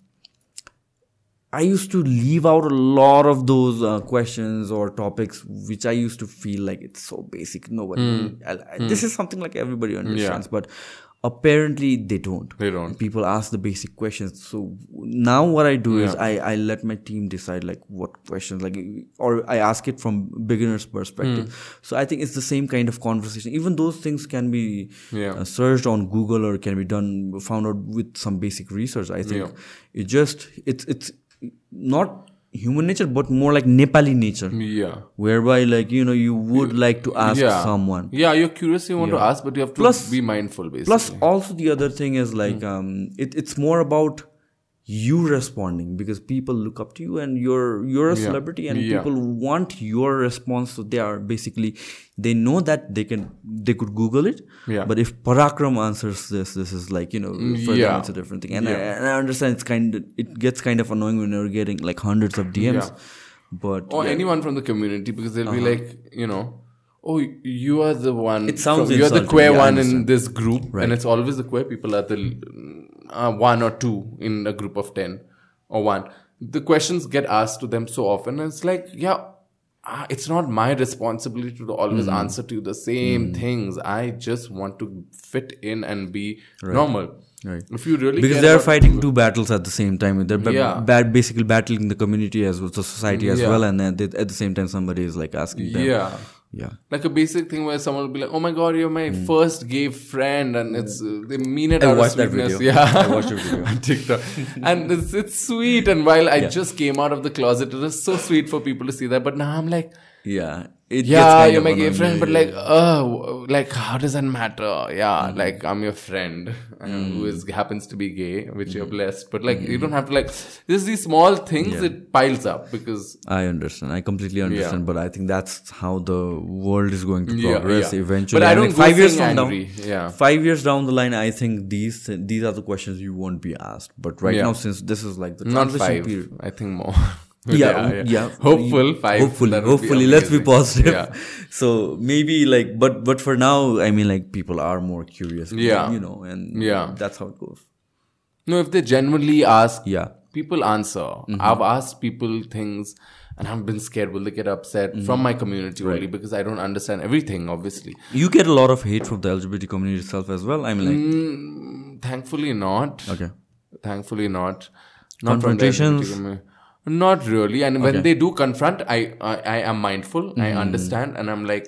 Speaker 1: I used to leave out a lot of those uh, questions or topics which I used to feel like it's so basic. Nobody, I, I, this is something like everybody understands, but apparently they don't.
Speaker 2: They don't.
Speaker 1: People ask the basic questions. So now what I do is I, I let my team decide like what questions, like, or I ask it from beginner's perspective. So I think it's the same kind of conversation. Even those things can be
Speaker 2: Yeah.
Speaker 1: uh, searched on Google or can be done, found out with some basic research. I think
Speaker 2: Yeah.
Speaker 1: it just, it's, it's, not human nature, but more like Nepali nature,
Speaker 2: Yeah.
Speaker 1: whereby like you know you would like to ask
Speaker 2: yeah.
Speaker 1: someone.
Speaker 2: Yeah, you're curious, you want to ask, but you have to
Speaker 1: Plus-
Speaker 2: be mindful, basically.
Speaker 1: Plus, also the other thing is like um, it, it's more about you responding because people look up to you and you're you're a celebrity and
Speaker 2: Yeah.
Speaker 1: people want your response. So they are basically they know that they can they could Google it.
Speaker 2: Yeah.
Speaker 1: But if Parakram answers this, this is like you know for them
Speaker 2: yeah.
Speaker 1: it's a different thing. And, I, and I understand it's kind of it gets kind of annoying when you're getting like hundreds of DMs.
Speaker 2: Yeah.
Speaker 1: But
Speaker 2: or
Speaker 1: yeah.
Speaker 2: anyone from the community because they'll be uh-huh. like, you know, oh, you are the one.
Speaker 1: It sounds
Speaker 2: from- you're the queer
Speaker 1: Yeah,
Speaker 2: one in this group, and it's always the queer people are the uh, one or two in a group of ten or one. The questions get asked to them so often, and it's like, yeah. ah, It's not my responsibility to always
Speaker 1: Hmm.
Speaker 2: answer to the same things. I just want to fit in and be normal.
Speaker 1: Right.
Speaker 2: If you really
Speaker 1: because they're
Speaker 2: about-
Speaker 1: fighting two battles at the same time. They're ba-
Speaker 2: Yeah.
Speaker 1: bad, basically battling the community as well, the society as
Speaker 2: Yeah.
Speaker 1: well, and then they, at the same time somebody is like asking them.
Speaker 2: Yeah.
Speaker 1: Yeah.
Speaker 2: Like a basic thing where someone will be like, "Oh my god, you're my first gay friend," and it's uh, they mean it.
Speaker 1: I
Speaker 2: out
Speaker 1: watched
Speaker 2: of
Speaker 1: that
Speaker 2: sweetness.
Speaker 1: video.
Speaker 2: Yeah,
Speaker 1: I watched your video.
Speaker 2: on TikTok, and it's it's sweet. And while I just came out of the closet, it was so sweet for people to see that. But now I'm like,
Speaker 1: Yeah. It
Speaker 2: yeah, you're my gay friend, but like,
Speaker 1: yeah.
Speaker 2: oh, like how does that matter? Yeah,
Speaker 1: Mm-hmm.
Speaker 2: like I'm your friend uh,
Speaker 1: Mm.
Speaker 2: who is happens to be gay, which you're
Speaker 1: Mm-hmm.
Speaker 2: blessed. But like, you don't have to like. There's these small things it piles up because
Speaker 1: I understand. I completely understand, but I think that's how the world is going to progress
Speaker 2: yeah.
Speaker 1: eventually.
Speaker 2: But I don't
Speaker 1: like, five years from
Speaker 2: angry.
Speaker 1: now.
Speaker 2: Yeah.
Speaker 1: Five years down the line, I think these these are the questions you won't be asked. But right
Speaker 2: Yeah.
Speaker 1: now, since this is like the
Speaker 2: not
Speaker 1: transition
Speaker 2: five.
Speaker 1: period,
Speaker 2: I think more.
Speaker 1: Yeah, yeah,
Speaker 2: Hopeful five.
Speaker 1: Hopefully, hopefully, let's be positive.
Speaker 2: Yeah.
Speaker 1: So maybe like, but but for now, I mean, like people are more curious.
Speaker 2: Yeah.
Speaker 1: you know, and
Speaker 2: Yeah.
Speaker 1: that's how it goes.
Speaker 2: No, if they genuinely ask,
Speaker 1: Yeah,
Speaker 2: people answer.
Speaker 1: Mm-hmm.
Speaker 2: I've asked people things and I've been scared. Will they get upset
Speaker 1: Mm-hmm.
Speaker 2: from my community only because I don't understand everything, obviously.
Speaker 1: you get a lot of hate from the LGBT community itself as well. I mean, like,
Speaker 2: Mm, thankfully, not.
Speaker 1: okay,
Speaker 2: Thankfully, not. Not from the
Speaker 1: Confrontations?
Speaker 2: LGBT Not really. And when they do confront, I I, I am mindful. I
Speaker 1: Mm.
Speaker 2: understand, and I'm like,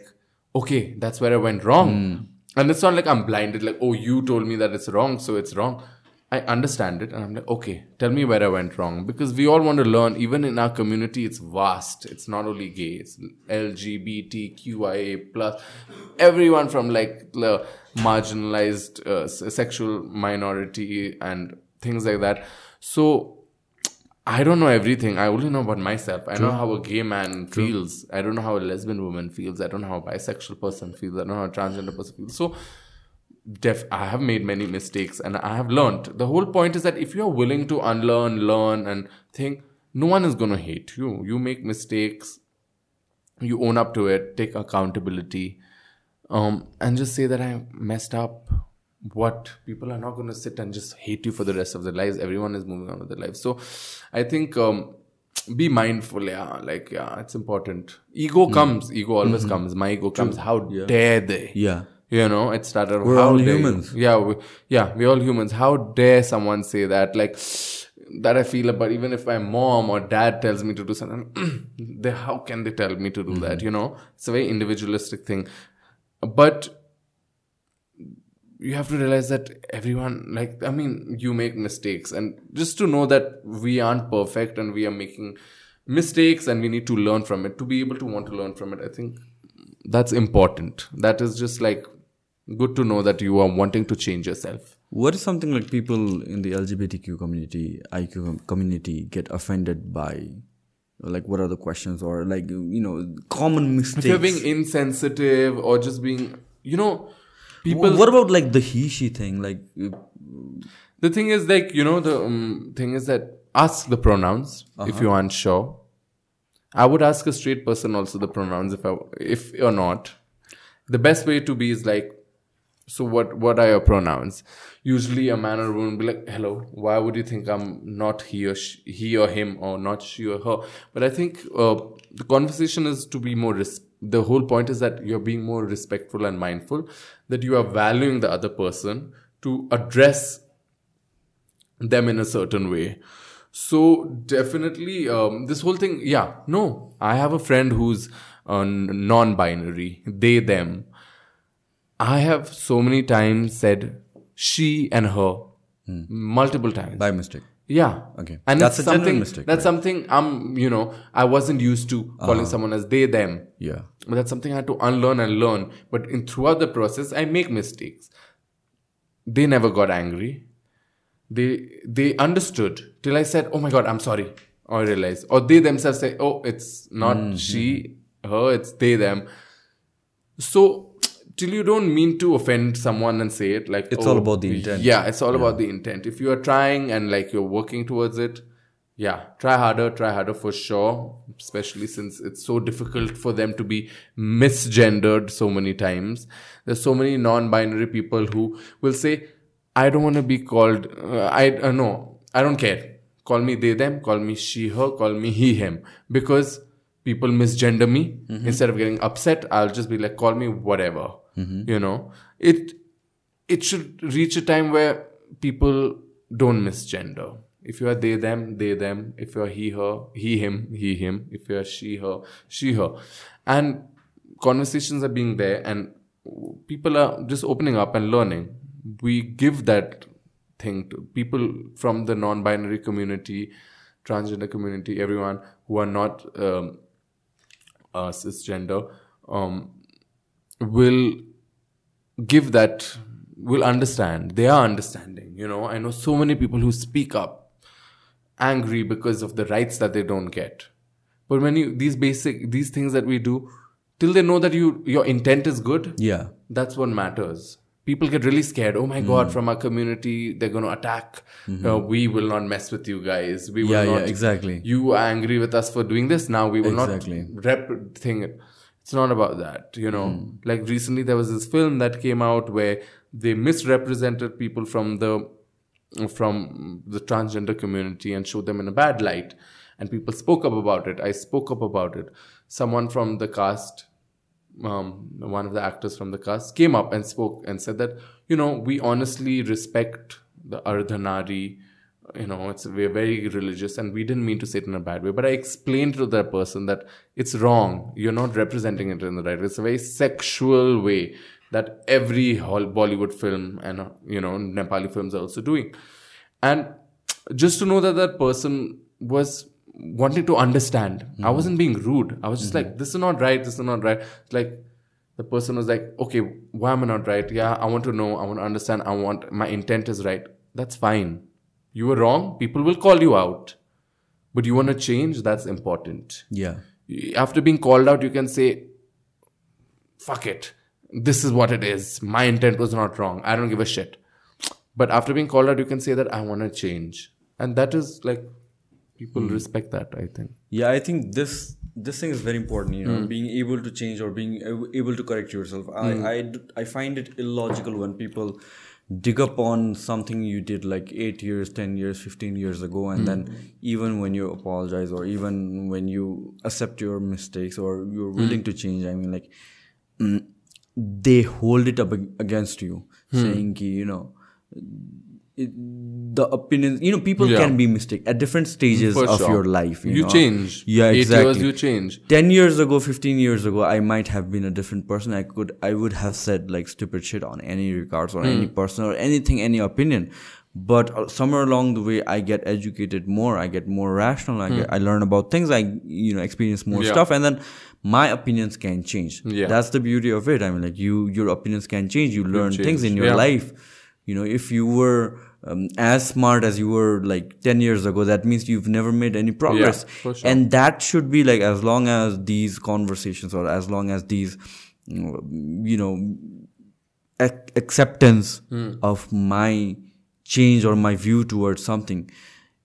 Speaker 2: okay, that's where I went wrong.
Speaker 1: Mm.
Speaker 2: And it's not like I'm blinded. Like, oh, you told me that it's wrong, so it's wrong. I understand it, and I'm like, okay, tell me where I went wrong because we all want to learn. Even in our community, it's vast. It's not only gay. It's LGBTQIA plus. Everyone from like the marginalized uh, sexual minority and things like that. So I don't know everything. I only know about myself. I know how a gay man feels. I don't know how a lesbian woman feels. I don't know how a bisexual person feels. I don't know how a transgender person feels. So, def- I have made many mistakes and I have learned. The whole point is that if you're willing to unlearn, learn, and think, no one is going to hate you. You make mistakes, you own up to it, take accountability, um, and just say that I messed up. What people are not going to sit and just hate you for the rest of their lives. Everyone is moving on with their lives. So, I think um, be mindful. Yeah, like yeah, it's important. Ego comes. Ego always comes. My ego comes. How dare they?
Speaker 1: yeah.
Speaker 2: You know, it started.
Speaker 1: We're
Speaker 2: how
Speaker 1: all
Speaker 2: dare
Speaker 1: humans.
Speaker 2: Yeah, we, yeah, we're all humans. How dare someone say that? Like that, I feel about even if my mom or dad tells me to do something, they how can they tell me to do that?
Speaker 1: Mm-hmm.
Speaker 2: You know, it's a very individualistic thing. But you have to realize that everyone, like, I mean, you make mistakes, and just to know that we aren't perfect and we are making mistakes and we need to learn from it to be able to want to learn from it. I think that's important. That is just like good to know that you are wanting to change yourself.
Speaker 1: What is something like people in the LGBTQ community, IQ community, get offended by? Like, what are the questions or like you know common mistakes?
Speaker 2: If you're being insensitive or just being, you know, people.
Speaker 1: what about like the he she thing? Like, uh,
Speaker 2: The thing is, like, you know, the um, thing is that ask the pronouns if you aren't sure. I would ask a straight person also the pronouns if I, if you're not. The best way to be is like, so what? What are your pronouns? Usually, a man or woman will be like, "Hello, why would you think I'm not he or sh- he or him or not she or her?" But I think uh, the conversation is to be more. Res- the whole point is that you're being more respectful and mindful. That you are valuing the other person to address them in a certain way. So definitely, um, this whole thing. Yeah, no, I have a friend who's uh, non-binary. They them. I have so many times said she and her multiple times
Speaker 1: by mistake.
Speaker 2: Yeah.
Speaker 1: Okay.
Speaker 2: And
Speaker 1: That's a
Speaker 2: something
Speaker 1: mistake,
Speaker 2: that's something I'm you know, I wasn't used to calling
Speaker 1: Uh-huh.
Speaker 2: someone as they them.
Speaker 1: Yeah.
Speaker 2: But that's something I had to unlearn and learn. But in throughout the process, I make mistakes. They never got angry. They they understood till I said, "Oh my God, I'm sorry," or I realized, or they themselves say, "Oh, it's not
Speaker 1: Mm-hmm.
Speaker 2: she, her, it's they, them." So till you don't mean to offend someone and say it, like
Speaker 1: It's
Speaker 2: "Oh,
Speaker 1: all about the intent.
Speaker 2: Yeah, it's all about the intent. If you are trying and like you're working towards it, yeah, try harder, try harder for sure. Especially since it's so difficult for them to be misgendered so many times. There's so many non-binary people who will say, "I don't want to be called. Uh, I uh, no, I don't care. Call me they them. Call me she her. Call me he him." Because people misgender me. Instead of getting upset, I'll just be like, "Call me whatever." You know, it it should reach a time where people don't misgender. If you are they, them, they, them. If you are he, her, he, him, he, him. If you are she, her, she, her. And conversations are being there and people are just opening up and learning. We give that thing to people from the non binary community, transgender community, everyone who are not um, uh, cisgender. Um, will give that will understand. They are understanding you know. I know so many people who speak up angry because of the rights that they don't get. But when you these basic these things that we do till they know that you your intent is good
Speaker 1: Yeah.
Speaker 2: that's what matters. People get really scared. Oh my god from our community they're going to attack Uh, we will not mess with you guys. We will
Speaker 1: Yeah, yeah, exactly.
Speaker 2: you are angry with us for doing this. Now we will
Speaker 1: Exactly.
Speaker 2: not rep thing it's not about that you know. Like recently there was this film that came out where they misrepresented people from the from the transgender community and showed them in a bad light and people spoke up about it. I spoke up about it. Someone from the cast um, one of the actors from the cast came up and spoke and said that you know we honestly respect the ardhanari you know it's we're very religious and we didn't mean to say it in a bad way but i explained to that person that it's wrong. You're not representing it in the right way. It's a very sexual way that every Hol- bollywood film and you know nepali films are also doing. And just to know that that person was wanting to understand. I mm-hmm. wasn't being rude. I was just mm-hmm. like this is not right. This is not right. It's like the person was like okay why am i not right? Yeah i want to know. I want to understand. I want my intent is right. That's fine you were wrong people will call you out but you want to change that's important
Speaker 1: Yeah.
Speaker 2: after being called out, you can say, fuck it. This is what it is. My intent was not wrong. I don't give a shit. But after being called out, you can say that I want to change. And that is like, people hmm. respect that, I think.
Speaker 1: Yeah, I think this this thing is very important. You know, hmm. being able to change or being able to correct yourself. I hmm. I find it illogical when people dig up on something you did like eight years, ten years, fifteen years ago, and then hmm. even when you apologize or even when you accept your mistakes or you're willing hmm. to change, I mean, like mm, they hold it up against you, hmm. saying, ki, you know. It, the opinions, you know, people
Speaker 2: Yeah.
Speaker 1: can be mistake at different stages
Speaker 2: For
Speaker 1: of
Speaker 2: sure.
Speaker 1: your life. You,
Speaker 2: You
Speaker 1: know?
Speaker 2: change.
Speaker 1: Yeah,
Speaker 2: Eight
Speaker 1: exactly.
Speaker 2: years, you change.
Speaker 1: 10 years ago 15 years ago i might have been a different person i could i would have said like stupid shit on any regards or any person or anything any opinion but uh, somewhere along the way i get educated more i get more rational i get i learn about things i you know experience more
Speaker 2: Yeah.
Speaker 1: stuff and then my opinions can change
Speaker 2: Yeah.
Speaker 1: that's the beauty of it i mean like you your opinions can change you learn things in your life you know if you were um, as smart as you were like 10 years ago that means you've never made any progress
Speaker 2: for sure.
Speaker 1: and that should be like as long as these conversations or as long as these mm, you know ac- acceptance of my change or my view towards something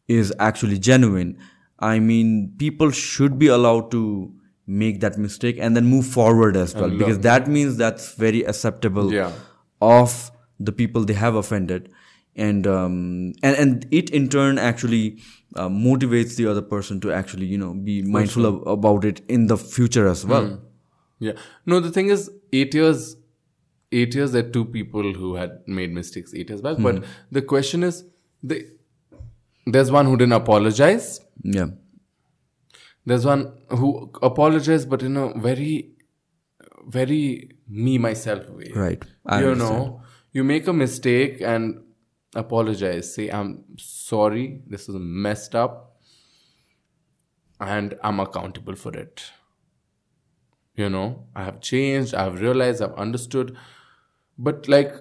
Speaker 1: is actually genuine i mean people should be allowed to make that mistake and then move forward as well because that means that's very acceptable
Speaker 2: Yeah.
Speaker 1: of the people they have offended and um, and and it in turn actually uh, motivates the other person to actually you know be mindful of, about it in the future as well
Speaker 2: Yeah. No, the thing is, eight years, eight years, there are two people who had made mistakes eight years back. But the question is, the, there's one who didn't apologize.
Speaker 1: yeah
Speaker 2: There's one who apologized, but in a very, very me myself way.
Speaker 1: right I
Speaker 2: you
Speaker 1: understand.
Speaker 2: know, you make a mistake, and apologize. Say i'm sorry. This is messed up. And i'm accountable for it. You know i have changed. I've realized. I've understood. But like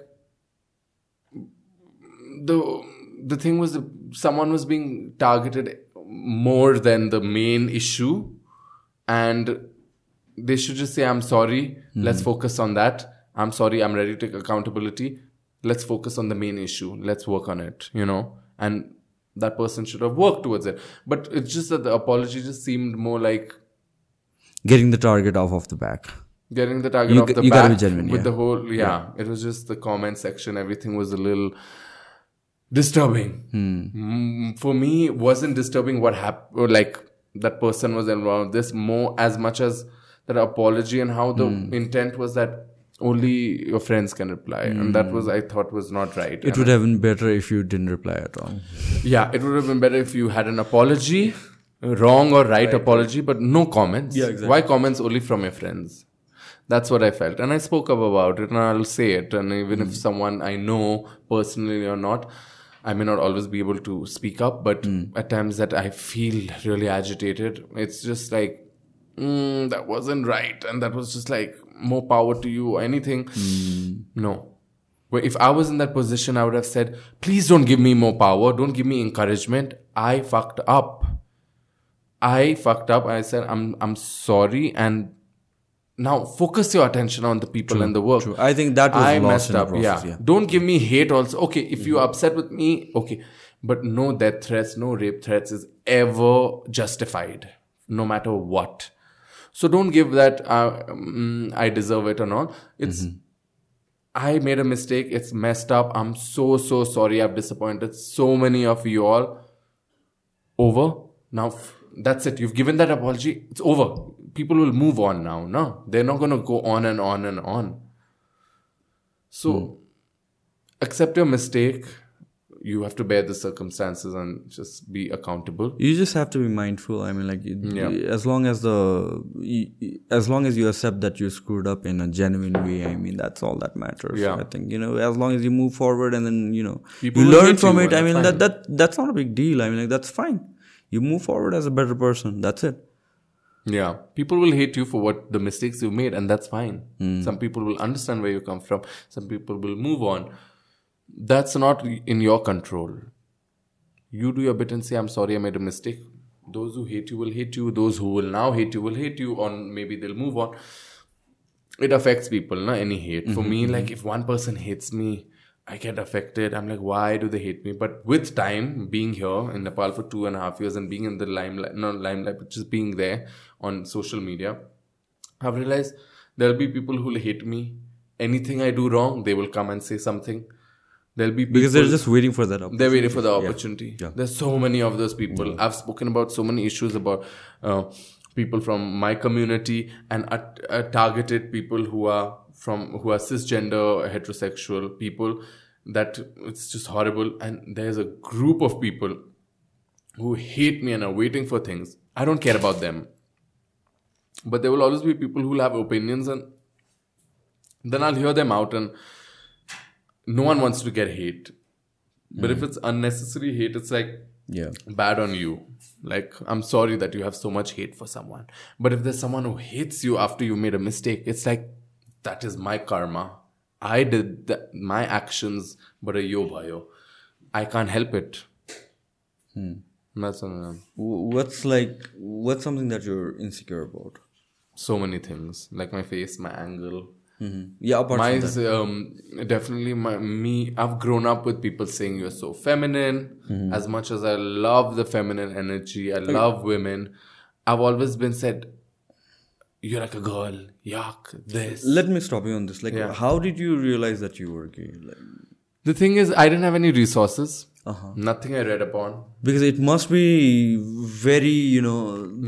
Speaker 2: the the thing was someone was being targeted more than the main issue. And they should just say i'm sorry. Let's hmm. focus on that i'm sorry i'm ready to take accountability let's focus on the main issue let's work on it you know and that person should have worked towards it but it's just that the apology just seemed more like
Speaker 1: Getting the target off of the back.
Speaker 2: getting the target
Speaker 1: You
Speaker 2: off the
Speaker 1: you
Speaker 2: back
Speaker 1: gotta be genuine,
Speaker 2: with
Speaker 1: yeah.
Speaker 2: the whole yeah, it was just the comment section everything was a little disturbing
Speaker 1: Hmm.
Speaker 2: mm, for me it wasn't disturbing what happened like that person was involved this more as much as that apology and how the
Speaker 1: Hmm.
Speaker 2: intent was that only your friends can reply and that was hmm. i thought was not right.
Speaker 1: It would have been better if you didn't reply at all.
Speaker 2: yeah it would have been better if you had an apology wrong or right, apology but no comments.
Speaker 1: Yeah, exactly.
Speaker 2: why comments only from your friends? That's what i felt. And i spoke up about it and i'll say it and even if hmm. someone i know personally or not i may not always be able to speak up but hmm. at times that i feel really agitated it's just like mm, that wasn't right. And that was just like more power to you or anything hmm. no but if I was in that position, I would have said, please don't give me more power. Don't give me encouragement. I fucked up. I fucked up. I said, I'm, I'm sorry. And now focus your attention on the people and the work.
Speaker 1: True. I think that was
Speaker 2: I
Speaker 1: lost
Speaker 2: messed
Speaker 1: in the
Speaker 2: up.
Speaker 1: process,
Speaker 2: yeah.
Speaker 1: yeah.
Speaker 2: Don't give me hate also. Okay. If you're mm-hmm. upset with me, okay. But no death threats, no rape threats is ever justified, no matter what. So don't give that, uh, mm, I deserve it or not. It's, I made a mistake. It's messed up. I'm so, so sorry. I've disappointed so many of you all. Over. Now, f- that's it. You've given that apology. It's over. People will move on now. No, they're not going to go on and on and on. So, accept your mistake. You have to bear the circumstances and just be accountable.
Speaker 1: You just have to be mindful. I mean, like,
Speaker 2: Yeah.
Speaker 1: as long as the, as long as you accept that you screwed up in a genuine way, I mean, that's all that matters.
Speaker 2: Yeah.
Speaker 1: I think you know, as long as you move forward and then you know,
Speaker 2: People
Speaker 1: you learn from
Speaker 2: you,
Speaker 1: it. I mean,
Speaker 2: that's
Speaker 1: that that that's not a big deal. I mean, like, that's fine. You move forward as a better person. That's it.
Speaker 2: Yeah, people will hate you for what the mistakes you made, and that's fine. Hmm. Some people will understand where you come from. Some people will move on. That's not in your control. You do your bit and say, "I'm sorry, I made a mistake." Those who hate you will hate you. Those who will now hate you will hate you, or maybe they'll move on. It affects people, not any hate. For mm-hmm, me, mm-hmm. like if one person hates me, I get affected. I'm like, why do they hate me? But with time, being here in Nepal for two and a half years and being in the limelight, not limelight, but just being there on social media, I've realized there'll be people who'll hate me. Anything I do wrong, they will come and say something. There'll be
Speaker 1: Because they're just waiting for that.
Speaker 2: they're waiting for the opportunity.
Speaker 1: Yeah.
Speaker 2: There's so many of those people. I've spoken about so many issues about uh, people from my community and uh, uh, targeted people who are from who are cisgender, heterosexual people. That it's just horrible. And there's a group of people who hate me and are waiting for things. I don't care about them. But there will always be people who will have opinions and then I'll hear them out and no one wants to get hate. But if it's unnecessary hate, it's like
Speaker 1: Yeah.
Speaker 2: bad on you. Like, I'm sorry that you have so much hate for someone. But if there's someone who hates you after you made a mistake, it's like, that is my karma. I did that, my actions, but a yo bhayo. I can't help it. That's uh,
Speaker 1: W- What's like? What's something that you're insecure about?
Speaker 2: so many things. Like my face, my angle.
Speaker 1: Yeah, apart
Speaker 2: My
Speaker 1: from that.
Speaker 2: um, definitely my me. I've grown up with people saying you're so feminine. As much as I love the feminine energy, I love women. I've always been said, "You're like a girl." Yuck. This.
Speaker 1: Let me stop you on this. Like,
Speaker 2: Yeah.
Speaker 1: how did you realize that you were gay? Like,
Speaker 2: the thing is, I didn't have any resources.
Speaker 1: Uh-huh.
Speaker 2: Nothing I read upon.
Speaker 1: because it must be very, you know,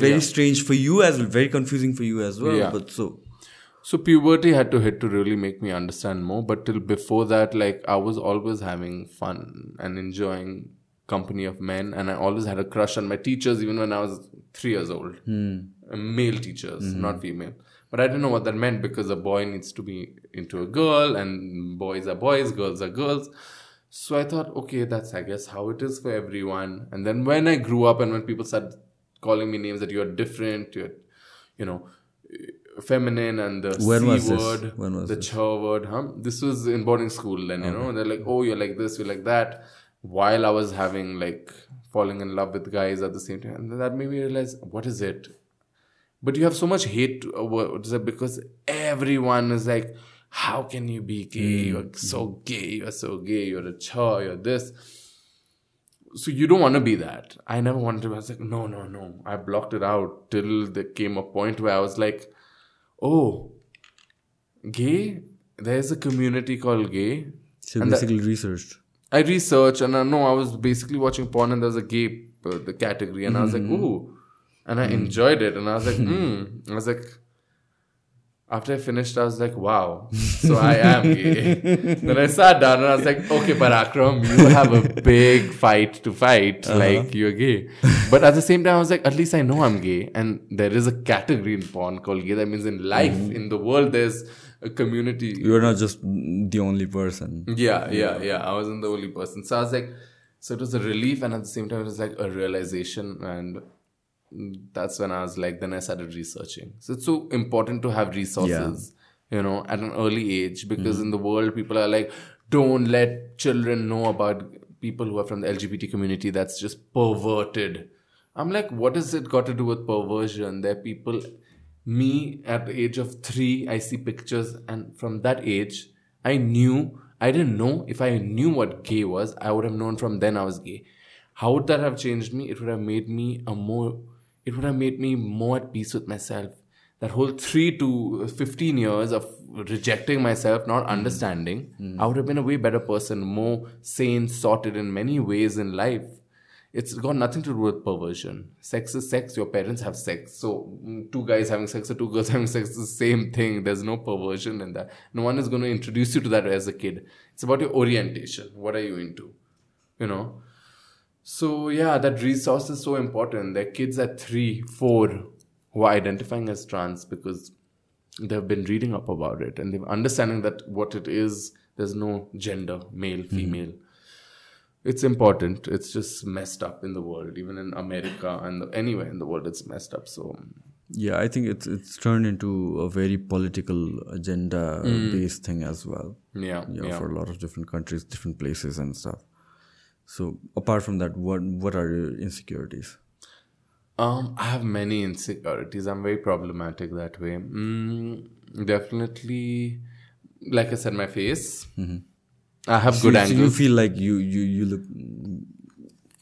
Speaker 1: very
Speaker 2: Yeah.
Speaker 1: strange for you as well, very confusing for you as well.
Speaker 2: Yeah.
Speaker 1: But so,
Speaker 2: So puberty had to hit to really make me understand more. But till before that, like I was always having fun and enjoying company of men, and I always had a crush on my teachers, even when I was three years old. Uh, Male teachers, not female. But I didn't know what that meant because a boy needs to be into a girl, and boys are boys, girls are girls. So I thought, okay, that's I guess how it is for everyone. And then when I grew up and when people started calling me names that you're different, you're, you know, feminine and the
Speaker 1: When
Speaker 2: C word, the
Speaker 1: this?
Speaker 2: ch word, huh? This was in boarding school then, you know, they're like, oh, you're like this, you're like that. While I was having like falling in love with guys at the same time. And that made me realize, what is it? But you have so much hate uh, it because everyone is like, how can you be gay? Mm-hmm. You're so gay, you're so gay, you're a chaw, you're this. So you don't want to be that. I never wanted to. I was like, no, no, no. I blocked it out till there came a point where I was like, oh, gay? There's a community called gay.
Speaker 1: So
Speaker 2: And that-
Speaker 1: basically researched.
Speaker 2: I researched and I know I was basically watching porn and there was a gay uh, the category and I was like, ooh. And I enjoyed it and I was like, hmm. I was like, after I finished, I was like, wow. So I am gay. then I sat down and I was like, okay, Parakram, you have a big fight to fight. Like, you're gay. But at the same time, I was like, at least I know I'm gay. And there is a category in porn called gay. That means in life, mm-hmm. in the world, there's a community.
Speaker 1: You're not just the only person.
Speaker 2: Yeah, yeah, yeah. I wasn't the only person. So I was like, so it was a relief, and at the same time, it was like a realization. And that's when I was like, then I started researching. So it's so important to have resources, you know, at an early age, because mm-hmm. in the world, people are like, don't let children know about people who are from the LGBT community. That's just perverted. I'm like, what has it got to do with perversion? There are people me at the age of three, I see pictures, and from that age, I knew, I didn't know if I knew what gay was, I would have known from then I was gay. How would that have changed me? It would have made me a more, it would have made me more at peace with myself. That whole three to 15 years of rejecting myself, not hmm. understanding, hmm. I would have been a way better person, more sane, sorted in many ways in life. It's got nothing to do with perversion. Sex is sex. Your parents have sex. So, mm, two guys having sex or two girls having sex is the same thing. There's no perversion in that. No one is going to introduce you to that as a kid. It's about your orientation. What are you into? You know? So, yeah, that resource is so important. There are kids at three, four who are identifying as trans because they've been reading up about it and they're understanding that what it is, there's no gender, male, female it's important it's just messed up in the world even in america and anywhere in the world it's messed up so
Speaker 1: Yeah, I think it's it's turned into a very political agenda based thing as well.
Speaker 2: yeah
Speaker 1: Yeah,
Speaker 2: Mm. yeah,
Speaker 1: for a lot of different countries, different places and stuff. So apart from that, what what are your insecurities?
Speaker 2: um i have many insecurities i'm very problematic that way mm, definitely like i said my face i have good
Speaker 1: so, so you feel like you you you look.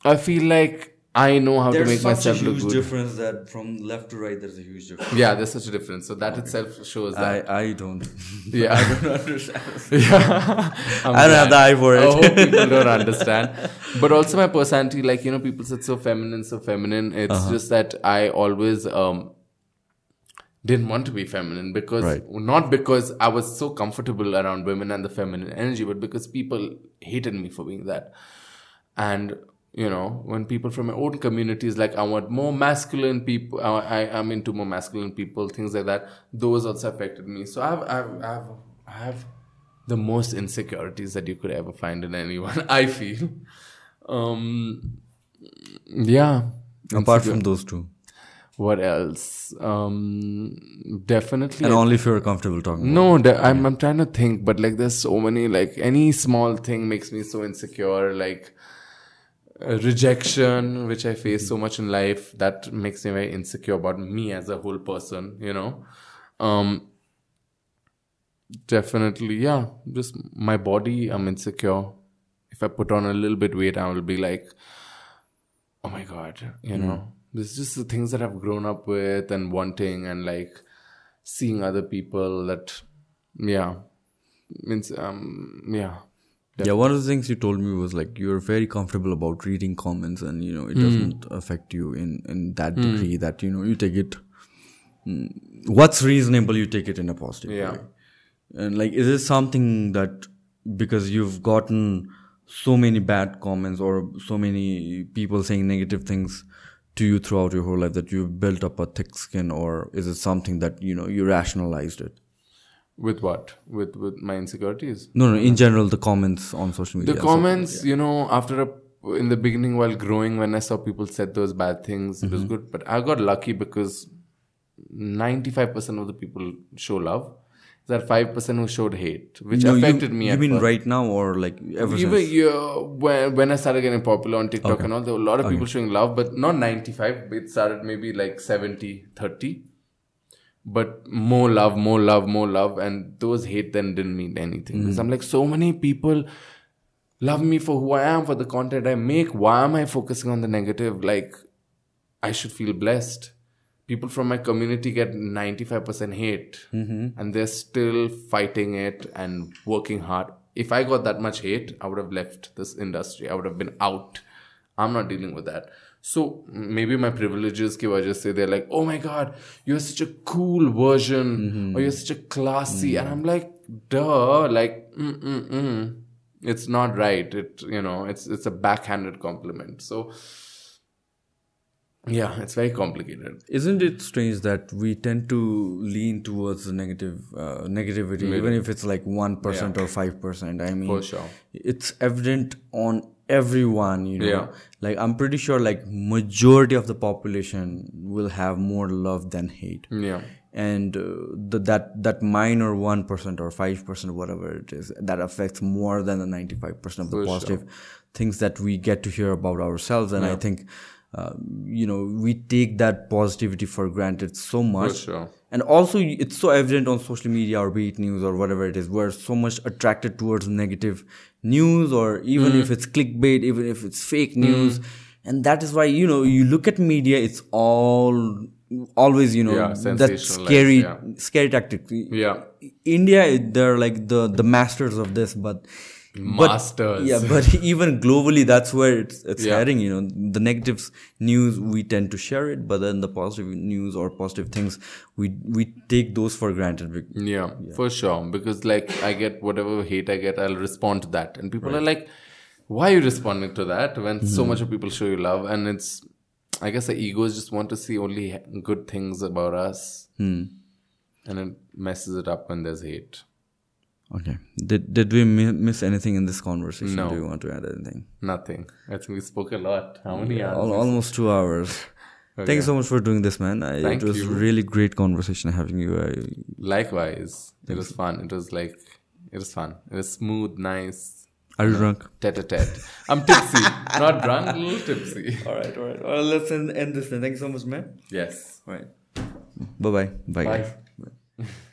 Speaker 2: i feel like i know how to make myself look good There's a huge
Speaker 1: difference that from left to right, there's a huge difference.
Speaker 2: yeah there's such a difference so that itself shows that
Speaker 1: I I don't.
Speaker 2: yeah
Speaker 1: I don't understand.
Speaker 2: yeah I'm
Speaker 1: I don't have the eye for
Speaker 2: I
Speaker 1: it.
Speaker 2: hope people don't understand. But also my personality, like you know, people said so feminine, so feminine. It's
Speaker 1: Uh-huh.
Speaker 2: just that I always um didn't want to be feminine because
Speaker 1: Right.
Speaker 2: not because I was so comfortable around women and the feminine energy, but because people hated me for being that. And you know, when people from my own communities like I want more masculine people, I, I am into more masculine people, things like that. Those also affected me. So I have, I have, I have, I have the most insecurities that you could ever find in anyone. I feel. Um, yeah.
Speaker 1: Apart from those two,
Speaker 2: What else? Um, definitely.
Speaker 1: and only if you're comfortable talking.
Speaker 2: No, I'm I'm trying to think, but like there's so many like any small thing makes me so insecure. Like uh, rejection, which I face so much in life, that makes me very insecure about me as a whole person. You know, um, definitely, yeah. Just my body, I'm insecure. If I put on a little bit weight, I will be like, oh my god, you know. This is just the things that I've grown up with and wanting and like seeing other people that yeah means um yeah
Speaker 1: Yeah, one of the things you told me was like you're very comfortable about reading comments, and you know it doesn't affect you in in that degree that you know you take it. mm, what's reasonable, you take it in a positive
Speaker 2: Yeah.
Speaker 1: way. And like, is it something that because you've gotten so many bad comments or so many people saying negative things to you throughout your whole life that you've built up a thick skin, or is it something that you know you rationalized it?
Speaker 2: With what? With with my insecurities.
Speaker 1: No, no. In general, the comments on social media.
Speaker 2: The comments, you know, after a in the beginning while growing, when I saw people said those bad things, it was
Speaker 1: Mm-hmm.
Speaker 2: good. But I got lucky because ninety five percent of the people show love. That five percent who showed hate, which
Speaker 1: No, you-
Speaker 2: affected me.
Speaker 1: You mean
Speaker 2: first.
Speaker 1: right now or like ever
Speaker 2: Even
Speaker 1: since?
Speaker 2: yeah, uh, when when I started getting popular on TikTok and all, there were a lot of people showing love, but not 95. It started maybe like 70, 30. But more love, more love, more love. And those hate then didn't mean anything. Hmm. Because I'm like, so many people love me for who I am, for the content I make. Why am I focusing on the negative? Like, I should feel blessed. People from my community get 95% hate and they're still fighting it and working hard. If I got that much hate, I would have left this industry. I would have been out. I'm not dealing with that. So maybe my privileges ki wajah say they're like, oh my god, you're such a cool version or you're such a classy. And I'm like, duh, like, mm mm mm. It's not right. It you know, it's it's a backhanded compliment. So yeah, it's very complicated.
Speaker 1: Isn't it strange that we tend to lean towards the negative uh, negativity, even if it's like one or five percent? I mean,
Speaker 2: sure.
Speaker 1: it's evident on everyone. You know,
Speaker 2: Yeah.
Speaker 1: like I'm pretty sure like majority of the population will have more love than hate.
Speaker 2: Yeah.
Speaker 1: and uh, the, that that minor one percent or five percent, whatever it is, that affects more than the ninety five percent of the
Speaker 2: For
Speaker 1: positive things that we get to hear about ourselves. And I think, uh, you know, we take that positivity for granted so much.
Speaker 2: sure.
Speaker 1: And also, it's so evident on social media or be it news or whatever it is, we're so much attracted towards negative news or even
Speaker 2: Mm.
Speaker 1: if it's clickbait, even if it's fake news. And that is why, you know, you look at media, it's all always, you know,
Speaker 2: Yeah,
Speaker 1: that scary,
Speaker 2: yeah.
Speaker 1: scary tactic.
Speaker 2: Yeah.
Speaker 1: India, they're like the the masters of this, but but-
Speaker 2: Masters.
Speaker 1: yeah, but even globally, that's where it's it's
Speaker 2: Yeah.
Speaker 1: heading. You know, the negative news we tend to share it, but then the positive news or positive things we we take those for granted. Bec-
Speaker 2: Yeah, for sure. Because like I get whatever hate I get, I'll respond to that. And people are like, why are you responding to that when so mm-hmm. much of people show you love? And it's I guess the egos just want to see only good things about us. Hmm. And it messes it up when there's hate.
Speaker 1: Okay, did did we miss anything in this conversation?
Speaker 2: No.
Speaker 1: Do you want to add anything?
Speaker 2: Nothing. I think we spoke a lot. How many hours?
Speaker 1: Almost two hours. Thank you so much for doing this, man. I,
Speaker 2: Thank
Speaker 1: it was
Speaker 2: you.
Speaker 1: really great conversation having you. I,
Speaker 2: Likewise. It was fun. It was like it was fun. It was smooth, nice.
Speaker 1: are you drunk?
Speaker 2: Tete a tete. I'm tipsy. Not drunk, a little tipsy.
Speaker 1: All right, all right. Well, let's end, end this then. Thank you so much, man.
Speaker 2: Yes.
Speaker 1: All right. Bye-bye. Bye. guys.
Speaker 2: Bye.